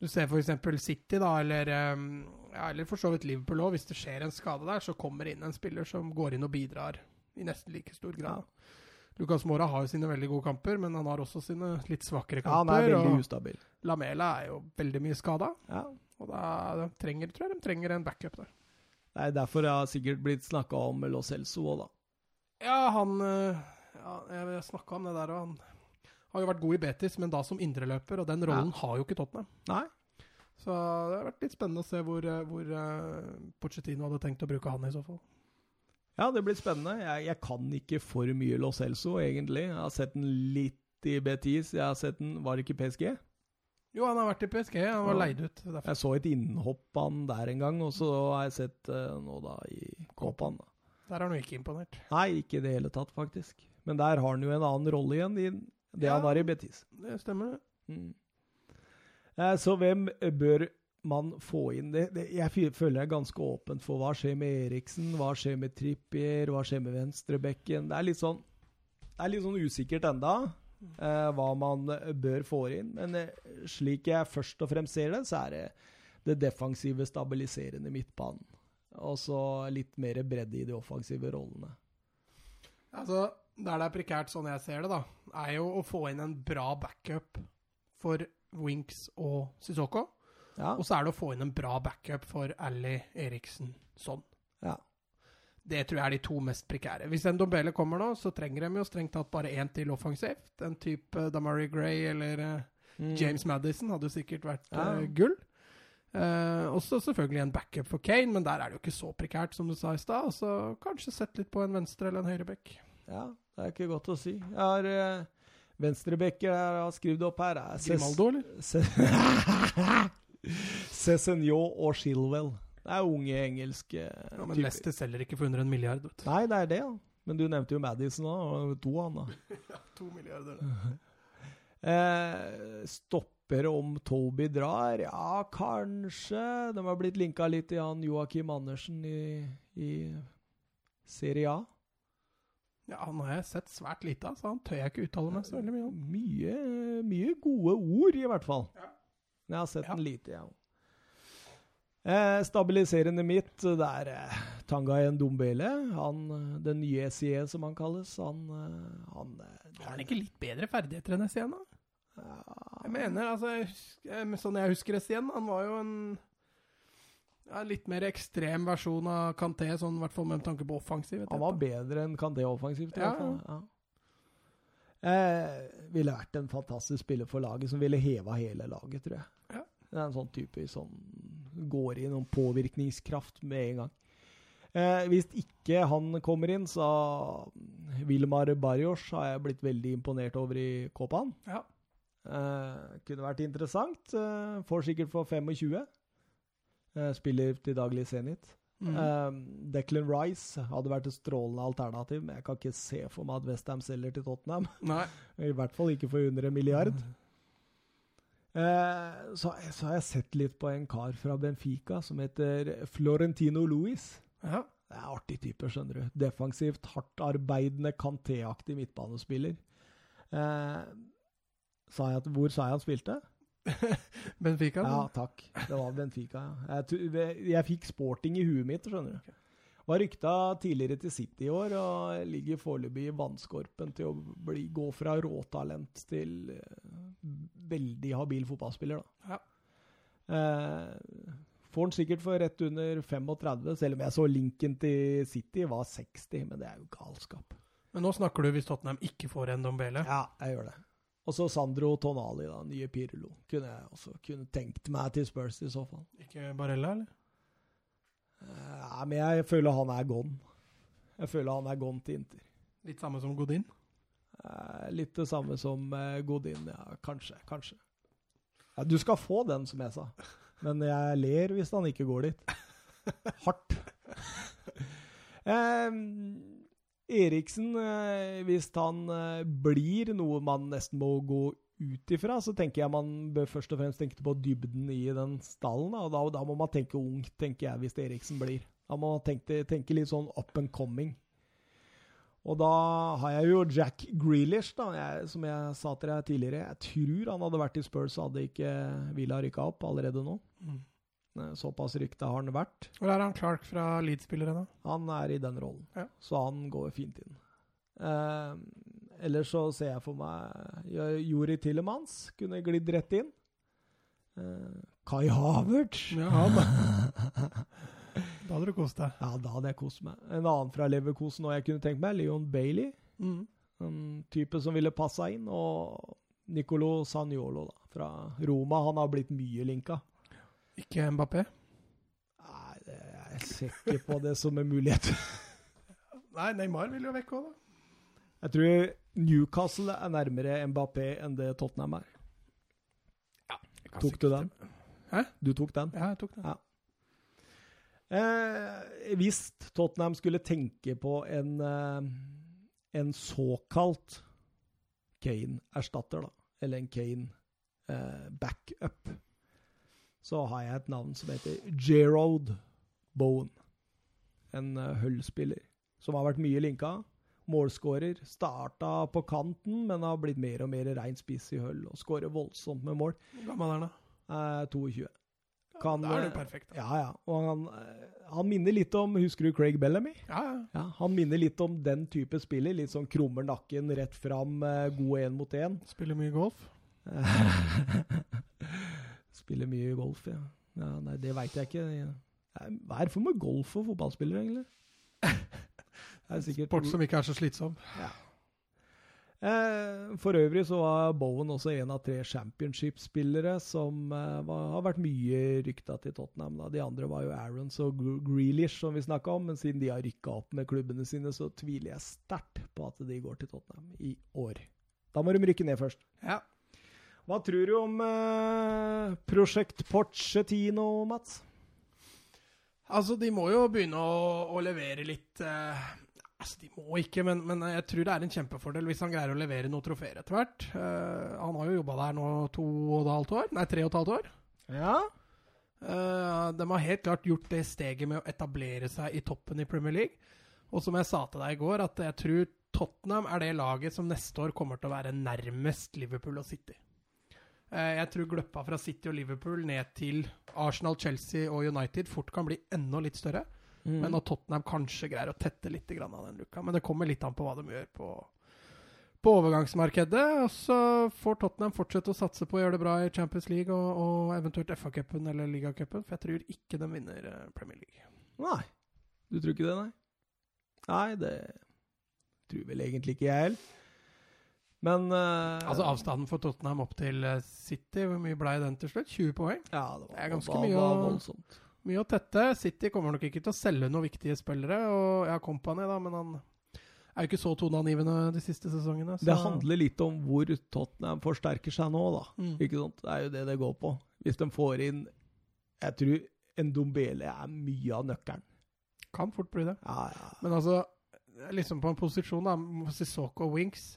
Du ser f.eks. City, da, eller, um, ja, eller for så vidt Liverpool òg. Hvis det skjer en skade der, så kommer det inn en spiller som går inn og bidrar i nesten like stor grad. Lucas Mora har jo sine veldig gode kamper, men han har også sine litt svakere kamper. ja, han er veldig ustabil. Lamela er jo veldig mye skada, Ja. og da de trenger, tror jeg de trenger en backup der. Det er derfor jeg har sikkert blitt snakka om Lo Celso òg, da. Ja, han øh, ja, Jeg snakka om det der, og han har jo vært god i Betis, men da som indreløper, og den rollen har jo ikke Tottenham. Nei. Så det har vært litt spennende å se hvor, øh, hvor øh, Pochettino hadde tenkt å bruke han i så fall. Ja, det blir spennende. Jeg, jeg kan ikke for mye Lo Celso, egentlig. Jeg har sett den litt i Betis. Jeg har sett den Var det ikke PSG? Jo, han har vært i PSG, han var Ja. leid ut. Derfor. Jeg så et innhopp han der en gang, og så har jeg sett uh, nå da i Kåpan. Der er han jo ikke imponert. Nei, ikke i det hele tatt, faktisk. Men der har han jo en annen rolle igjen, i det Ja. han har i Betis. Det stemmer, det. Mm. Eh, Så hvem bør man få inn? Det, det, jeg føler jeg er ganske åpent for hva skjer med Eriksen, hva skjer med Trippier, hva skjer med venstrebekken. Det er litt sånn, det er litt sånn usikkert enda eh, hva man bør få inn. Men eh, slik jeg først og fremst ser det, så er det det defensive, stabiliserende midtbanen. Og så litt mer bredde i de offensive rollene. Altså, Der det er prekært, sånn jeg ser det, da, er jo å få inn en bra backup for Winks og Sissoko. Ja, Og så er det å få inn en bra backup for Ally Eriksen sånn. ja. Det tror jeg er de to mest prekære. Hvis en Dombele kommer nå, så trenger de jo strengt tatt bare én til offensivt. En type Damari Gray eller, eh, Mm. James Madison hadde jo sikkert vært Ja. uh, gull. Eh, også selvfølgelig en backup for Kane, men der er det jo ikke så prekært som du sa i stad. Og så kanskje sett litt på en venstre- eller en høyreback. Ja, det er ikke godt å si. Jeg har uh, venstrebekker jeg har skrevet opp her. er Ces- Grimaldo, eller? Ce- og Shilwell. Det er unge engelske Ja, men. Leicester selger ikke for under en milliard. Vet. Nei, det er det, ja. Men du nevnte jo Madison òg, og to han da. To milliarder. Eh, stopper om Toby drar? Ja, kanskje. De har blitt linka litt til han Joakim Andersen i, i Serie A. Ja, Han har jeg sett svært lite av, så han tør jeg ikke uttale meg så veldig mye om. Mye, mye gode ord, i hvert fall. Ja. Jeg har sett Ja. den lite, jeg òg. Eh, stabiliserende mitt, det er eh, Tanga Dombele. Han, eh, den nye SIE, som han kalles. Han, eh, han eh, Har han ikke litt bedre ferdigheter enn SIE, da? Ja, Jeg mener, altså jeg eh, Sånn jeg husker SIE, han var jo en ja, litt mer ekstrem versjon av Kanté, sånn, i hvert fall med tanke på offensiv. Han var bedre enn Kanté offensivt. i Ja, hvert fall. Ja. Eh, ville vært en fantastisk spiller for laget, som ville heva hele laget, tror jeg. Ja. Det er en sånn type som går inn om påvirkningskraft med en gang. Eh, hvis ikke han kommer inn, så Vilmar Barrios har jeg blitt veldig imponert over i Kåpan. Ja. Eh, kunne vært interessant. Eh, får sikkert for 25. Eh, spiller til daglig Zenit. Mm. Um, Declan Rice hadde vært et strålende alternativ, men jeg kan ikke se for meg at Westham selger til Tottenham. I hvert fall ikke for under en milliard. Uh, så, så har jeg sett litt på en kar fra Benfica som heter Florentino Louis. Ja. Det er artig type, skjønner du. Defensivt, hardtarbeidende, kantéaktig midtbanespiller. Eh, sa jeg at, hvor sa jeg han spilte? Benfica? Ja, takk. Det var Benfica, ja. Jeg, jeg fikk sporting i huet mitt, skjønner du. Var rykta tidligere til City i år, og ligger foreløpig i vannskorpen til å bli, gå fra råtalent til eh, veldig habil fotballspiller, da. Ja. Eh, får han sikkert for rett under 35, selv om jeg så linken til City var 60, men det er jo galskap. Men nå snakker du hvis Tottenham ikke får en Dombele. Ja, jeg gjør det. Og så Sandro Tonali, da, nye Pirlo. Kunne jeg også kunne tenkt meg til Spurs i så fall. Ikke Barella, eller? Eh, men jeg føler han er gone. Jeg føler han er gone til Inter. Litt samme som Godin? Eh, Litt det samme som eh, Godin, ja. Kanskje, kanskje. Ja, du skal få den, som jeg sa. Men jeg ler hvis han ikke går dit. Hardt. Eh, Eriksen, eh, hvis han eh, blir noe man nesten må gå ut ifra, så tenker jeg man bør først og fremst tenke på dybden i den stallen. Og da, da må man tenke ungt, tenker jeg, hvis Eriksen blir. Da må man tenke, tenke litt sånn up and coming. Og da har jeg jo Jack Grealish, da, jeg, som jeg sa til deg tidligere. Jeg tror han hadde vært i Spurs, hadde ikke Villa rykka opp allerede nå. Mm. Eh, Såpass rykte har han vært. Hvor er han Clark fra Leeds-spillere nå? Han er i den rollen, Ja. så han går fint inn. Eh, ellers så ser jeg for meg Jori Tillemans kunne glidd rett inn. Eh, Kai Havertz. Ja, han, da. Da hadde du kost deg. Ja, da hadde jeg kost meg. En annen fra Leverkosen òg jeg kunne tenkt meg, Leon Bailey. Mm. En type som ville passa inn. Og Nicolo Sagnolo da, fra Roma. Han har blitt mye linka. Ikke Mbappé? Nei, det, jeg ser ikke på det som en mulighet. Nei, Neymar vil jo vekk òg, da. Jeg tror Newcastle er nærmere Mbappé enn det Tottenham er. Ja, Tok du den? Hæ? Du tok den? Ja, jeg tok den. Ja. Eh, hvis Tottenham skulle tenke på en, eh, en såkalt Kane-erstatter, da, eller en Kane-backup, så har jeg et navn som heter Gerald Bone. En hullspiller som har vært mye linka. Målskårer. Starta på kanten, men har blitt mer og mer rein spiss i Hull og skårer voldsomt med mål. Hvor gammel er han, da? Eh, 22. Ja, Kan, da er eh, du perfekt. Da. Ja, ja. Og han, eh, han minner litt om Husker du Craig Bellamy? Ja, ja. Ja, Han minner litt om den type spiller. Litt sånn krummer nakken, rett fram, eh, god én mot én. Spiller mye golf. Spiller mye golf, ja. ja nei, det veit jeg ikke. Hva er det for med golf og fotballspillere, egentlig? Det er sikkert Sport som ikke er så slitsom. Eh, for øvrig så var Bowen også en av tre championship-spillere som eh, var, har vært mye rykta til Tottenham. Da. De andre var jo Aarons og Grealish, som vi snakka om, men siden de har rykka opp med klubbene sine, så tviler jeg sterkt på at de går til Tottenham i år. Da må de rykke ned først. Ja. Hva tror du om eh, prosjekt Porcetino, Mats? Altså, de må jo begynne å, å levere litt eh, Altså, De må ikke, men, men, jeg tror det er en kjempefordel hvis han greier å levere noen trofeer etter hvert. Eh, han har jo jobba der nå to og et halvt år. Nei, tre og et halvt år. Ja. Uh, de har helt klart gjort det steget med å etablere seg i toppen i Premier League. Og som jeg sa til deg i går, at jeg tror Tottenham er det laget som neste år kommer til å være nærmest Liverpool og City. Uh, jeg tror gløppa fra City og Liverpool ned til Arsenal, Chelsea og United fort kan bli enda litt større. Mm. Men at Tottenham kanskje greier å tette litt av den luka. Men det kommer litt an på hva de gjør på, på overgangsmarkedet. Og så får Tottenham fortsette å satse på å gjøre det bra i Champions League og, og eventuelt FA-cupen eller ligacupen, for jeg tror ikke de vinner eh, Premier League. Nei. Du tror ikke det, nei? Nei, det tror vel egentlig ikke jeg heller. Men uh, Altså Avstanden for Tottenham opp til eh, City, hvor mye ble den til slutt? 20 poeng? Ja, det, var, det er ganske mye. Voldsomt mye å tette. City kommer nok ikke til å selge noen viktige spillere. Og ja, Company, da, men han er jo ikke så toneangivende de siste sesongene. Så. Det handler litt om hvor Tottenham forsterker seg nå, da. Mm. Ikke sant? Det er jo det det går på. Hvis de får inn Jeg tror en Dombele er mye av nøkkelen. Kan fort bli det. Ja, ja. Men altså, liksom på en posisjon da, Sissoko og Winks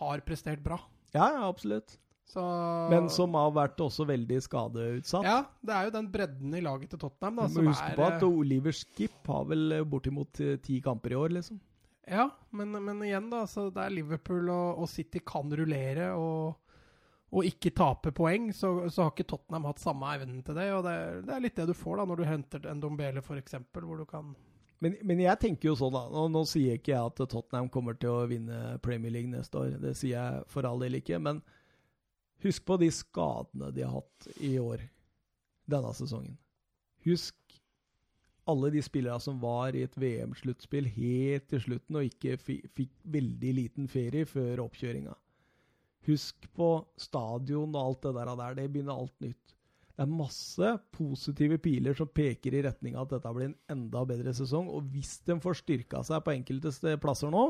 har prestert bra. Ja, ja, absolutt. Så, Men som har vært også veldig skadeutsatt. Ja, det er jo den bredden i laget til Tottenham. da, som husk er, på at eh, Oliver Skip har vel bortimot eh, ti kamper i år, liksom. Ja, men, men igjen, da. Så der Liverpool og, og City kan rullere og, og ikke tape poeng, så, så, har ikke Tottenham hatt samme evnen til det. Og det, det, er litt det du får da når du henter en Dombele, f.eks., hvor du kan men, men, jeg tenker jo sånn, da. Nå, nå, sier ikke jeg at Tottenham kommer til å vinne Premier League neste år. Det sier jeg for all del ikke. Men Husk på de skadene de har hatt i år, denne sesongen. Husk alle de spillerne som var i et VM-sluttspill helt til slutten og ikke fikk veldig liten ferie før oppkjøringa. Husk på stadion og alt det der. Det begynner alt nytt. Det er masse positive piler som peker i retning av at dette blir en enda bedre sesong. Og hvis de får styrka seg på enkelte plasser nå,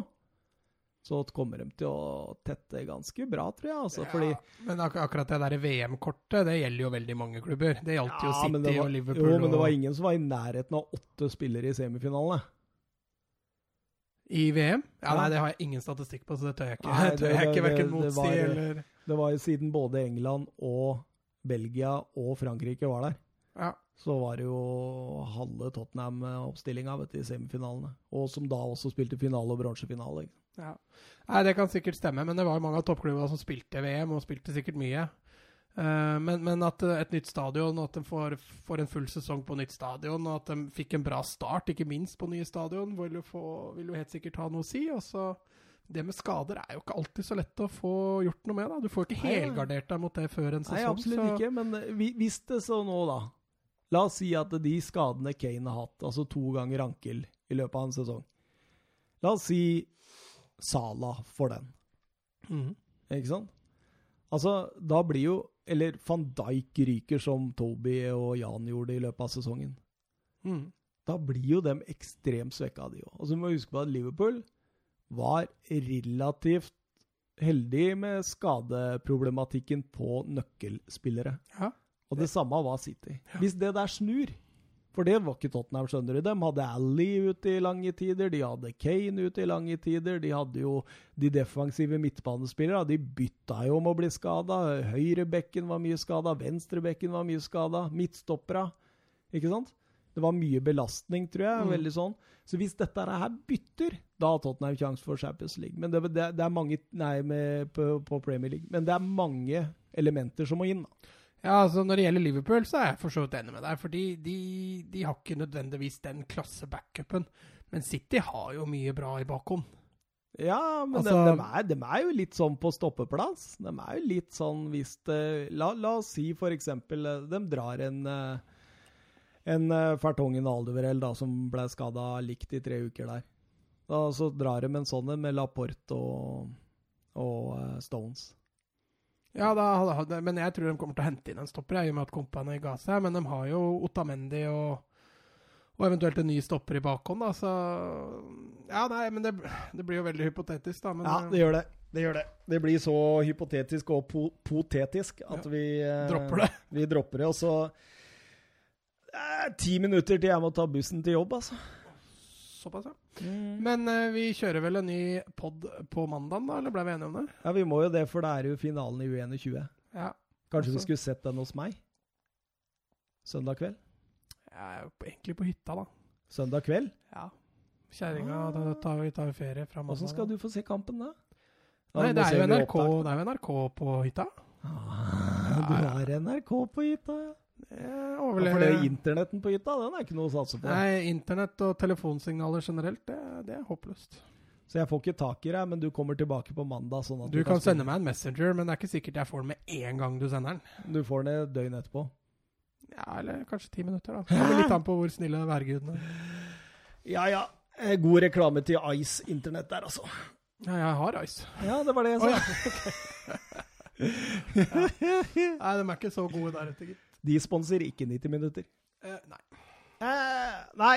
så kommer de til å tette ganske bra, tror jeg. Altså, ja, fordi, men ak akkurat det der VM-kortet, det gjelder jo veldig mange klubber. Det gjaldt ja, jo City var, og Liverpool. Jo, men det var ingen som var i nærheten av åtte spillere i semifinalene. I VM? Ja, Nei, det har jeg ingen statistikk på, så det tør jeg ikke. Nei, det, tør jeg ikke verken motsi eller Det var jo siden både England og Belgia og Frankrike var der. Ja. Så var det jo halve Tottenham-oppstillinga i semifinalene. Og som da også spilte finale og bronsefinale. Ja. Nei, Det kan sikkert stemme, men det var mange av toppklubbene som spilte VM, og spilte sikkert mye. Uh, men, men, at et nytt stadion, at de får, får, en full sesong på nytt stadion, og at de fikk en bra start, ikke minst på nye stadion, vil jo, få, vil jo helt sikkert ha noe å si. Og så det med skader er jo ikke alltid så lett å få gjort noe med. da. Du får ikke helgardert deg mot det før en sesong. Nei, absolutt så. ikke, men eh, hvis det så nå, da La oss si at de skadene Kane har hatt, altså to ganger ankel i løpet av en sesong La oss si Sala for den. Mm. Ikke sant? Altså, da blir jo Eller van Dijk ryker, som Toby og Jan gjorde i løpet av sesongen. Mm. Da blir jo dem ekstremt svekka, de òg. Altså, så må huske på at Liverpool var relativt heldig med skadeproblematikken på nøkkelspillere. Ja. Og det samme var City. Hvis det der snur, for det var ikke Tottenham, skjønner du. De hadde Ally ute i lange tider, de hadde Kane ute i lange tider. De hadde jo de defensive midtbanespillerne. De bytta jo om å bli skada. Høyrebekken var mye skada, venstrebekken var mye skada. Midtstoppera. Ikke sant? Det var mye belastning, tror jeg. Mm. veldig sånn. Så hvis dette her bytter, da har Tottenham sjanse for Champions League. Men det, det, det er mange Nei, med, på, på, Premier League. Men det er mange elementer som må inn. da. Ja, altså Når det gjelder Liverpool, så er jeg for så vidt enig med deg. fordi de, de har ikke nødvendigvis den klasse backupen. Men City har jo mye bra i bakhånd. Ja, men altså, de, de, er, de, er, jo litt sånn på stoppeplass. De er jo litt sånn hvis det La, la oss si for eksempel eh, de drar en eh, en uh, Fertongen Aldeverell da, som ble skada likt i tre uker der. Da, så drar de en sånn med Laporte og og uh, Stones. Ja, da, men jeg tror de kommer til å hente inn en stopper, i og med at Kompani ga seg. Men de har jo Otamendi og, og eventuelt en ny stopper i bakhånd, da, så Ja, nei, men det, det blir jo veldig hypotetisk, da. Men Ja, eh, det gjør det. Det gjør det. Det blir så hypotetisk og po potetisk at Ja. vi eh, dropper det. Vi dropper det, og så Er ti minutter til jeg må ta bussen til jobb, altså. Såpass, ja. Men eh, vi kjører vel en ny pod på mandag, da? Eller ble vi enige om det? Ja, vi må jo det, for det er jo finalen i U21. Ja. Kanskje vi Altså- skulle sett den hos meg? Søndag kveld? Jeg er jo egentlig på hytta, da. Søndag kveld? Ja. Kjerringa, da tar vi tar ferie fra mandag. Åssen skal du få se kampen da? Nei, det er, jo NRK, det er jo NRK på hytta. Ah, du har NRK på hytta, ja. Jeg Ja, For overlever det internetten på hytta, den er ikke noe å satse på. Nei, internett og telefonsignaler generelt, det, det er håpløst. Så jeg får ikke tak i deg, men du kommer tilbake på mandag. Sånn at Du kan kan sende meg en Messenger, men det er ikke sikkert jeg får den med en gang du sender den. Du får den et døgn etterpå. Ja, eller kanskje ti minutter, da. Det kommer litt an på hvor snille værgudene er. Ja ja. Eh, God reklame til Ice Internett der, altså. Ja, jeg har Ice. Ja, det var det jeg sa. sa. ja. Nei, de er ikke så gode der ute, gitt. De sponser ikke 90 minutter. Eh, nei. Eh, nei.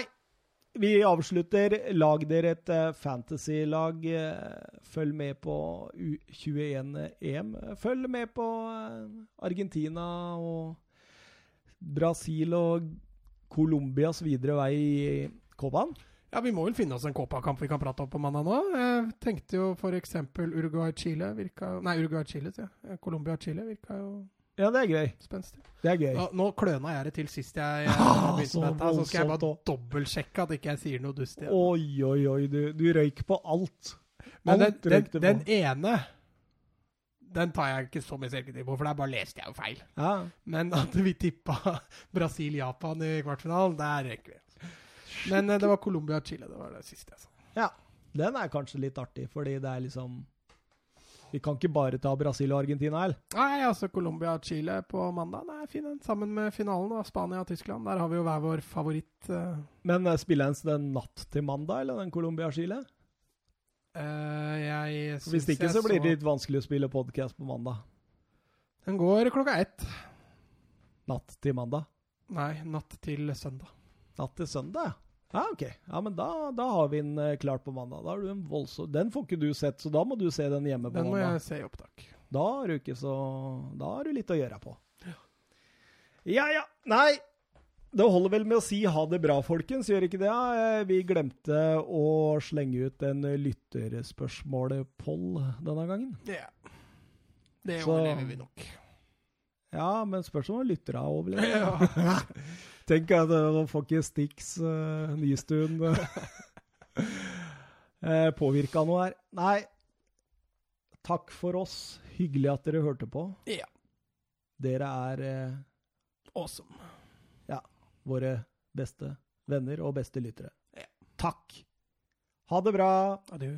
Vi avslutter. Lag dere et uh, fantasy-lag. Eh, følg med på U21-EM. Følg med på eh, Argentina og Brasil og Colombias videre vei i Copaen. Ja, vi må vel finne oss en Copa-kamp vi kan prate om på mandag nå. Jeg tenkte jo f.eks. Uruguay-Chile virka jo Nei, Uruguay-Chile, sier jeg. Colombia-Chile virka jo Ja, det er gøy. spenstig. Det er gøy. Nå, nå kløna jeg det til sist jeg Ah, begynte med dette. Så skal jeg bare dobbeltsjekke at ikke jeg sier noe dust igjen. Oi, oi, oi. Du, du røyk på alt. Men den, alt den, den, på. den ene den tar jeg ikke så mye selvkritikk på, for der bare leste jeg jo feil. Ja. Men at vi tippa Brasil-Japan i kvartfinalen, der røyker vi. Men eh, det var Colombia-Chile. Det var det siste jeg sa. Ja. Den er kanskje litt artig, fordi det er liksom Vi kan ikke bare ta Brasil og Argentina, eller? Nei, altså Colombia og Chile på mandag. det er fin, den. Sammen med finalen av Spania og Tyskland. Der har vi jo hver vår favoritt. Uh... Men uh, spiller den natt til mandag, eller den Colombia-Chile? Uh, jeg syns Hvis ikke, så blir det litt vanskelig å spille podkast på mandag. Den går klokka ett. Natt til mandag. Nei, natt til søndag. Natt til søndag, ja. Ja, ok. Ja, men da, da har vi den eh, klart på mandag. Da har du en voldsom Den får ikke du sett, så da må du se den hjemme på mandag. Den må mandag. jeg se i opptak. Da har du ikke så Da har du litt å gjøre på. Ja ja. Nei. Det holder vel med å si ha det bra, folkens. Gjør ikke det? Ja? Eh, Vi glemte å slenge ut en lytterspørsmål-poll denne gangen. Ja. Det Så- overlever vi nok. Ja, men spørsmålet om lyttere overlever. Ja. Tenk at uh, får ikke Stix uh, Nystuen uh, påvirka noe her. Nei, takk for oss. Hyggelig at dere hørte på. Ja. Dere er uh, Awesome. våre beste venner og beste lyttere. Ja. Takk. Ha det bra. Adjø.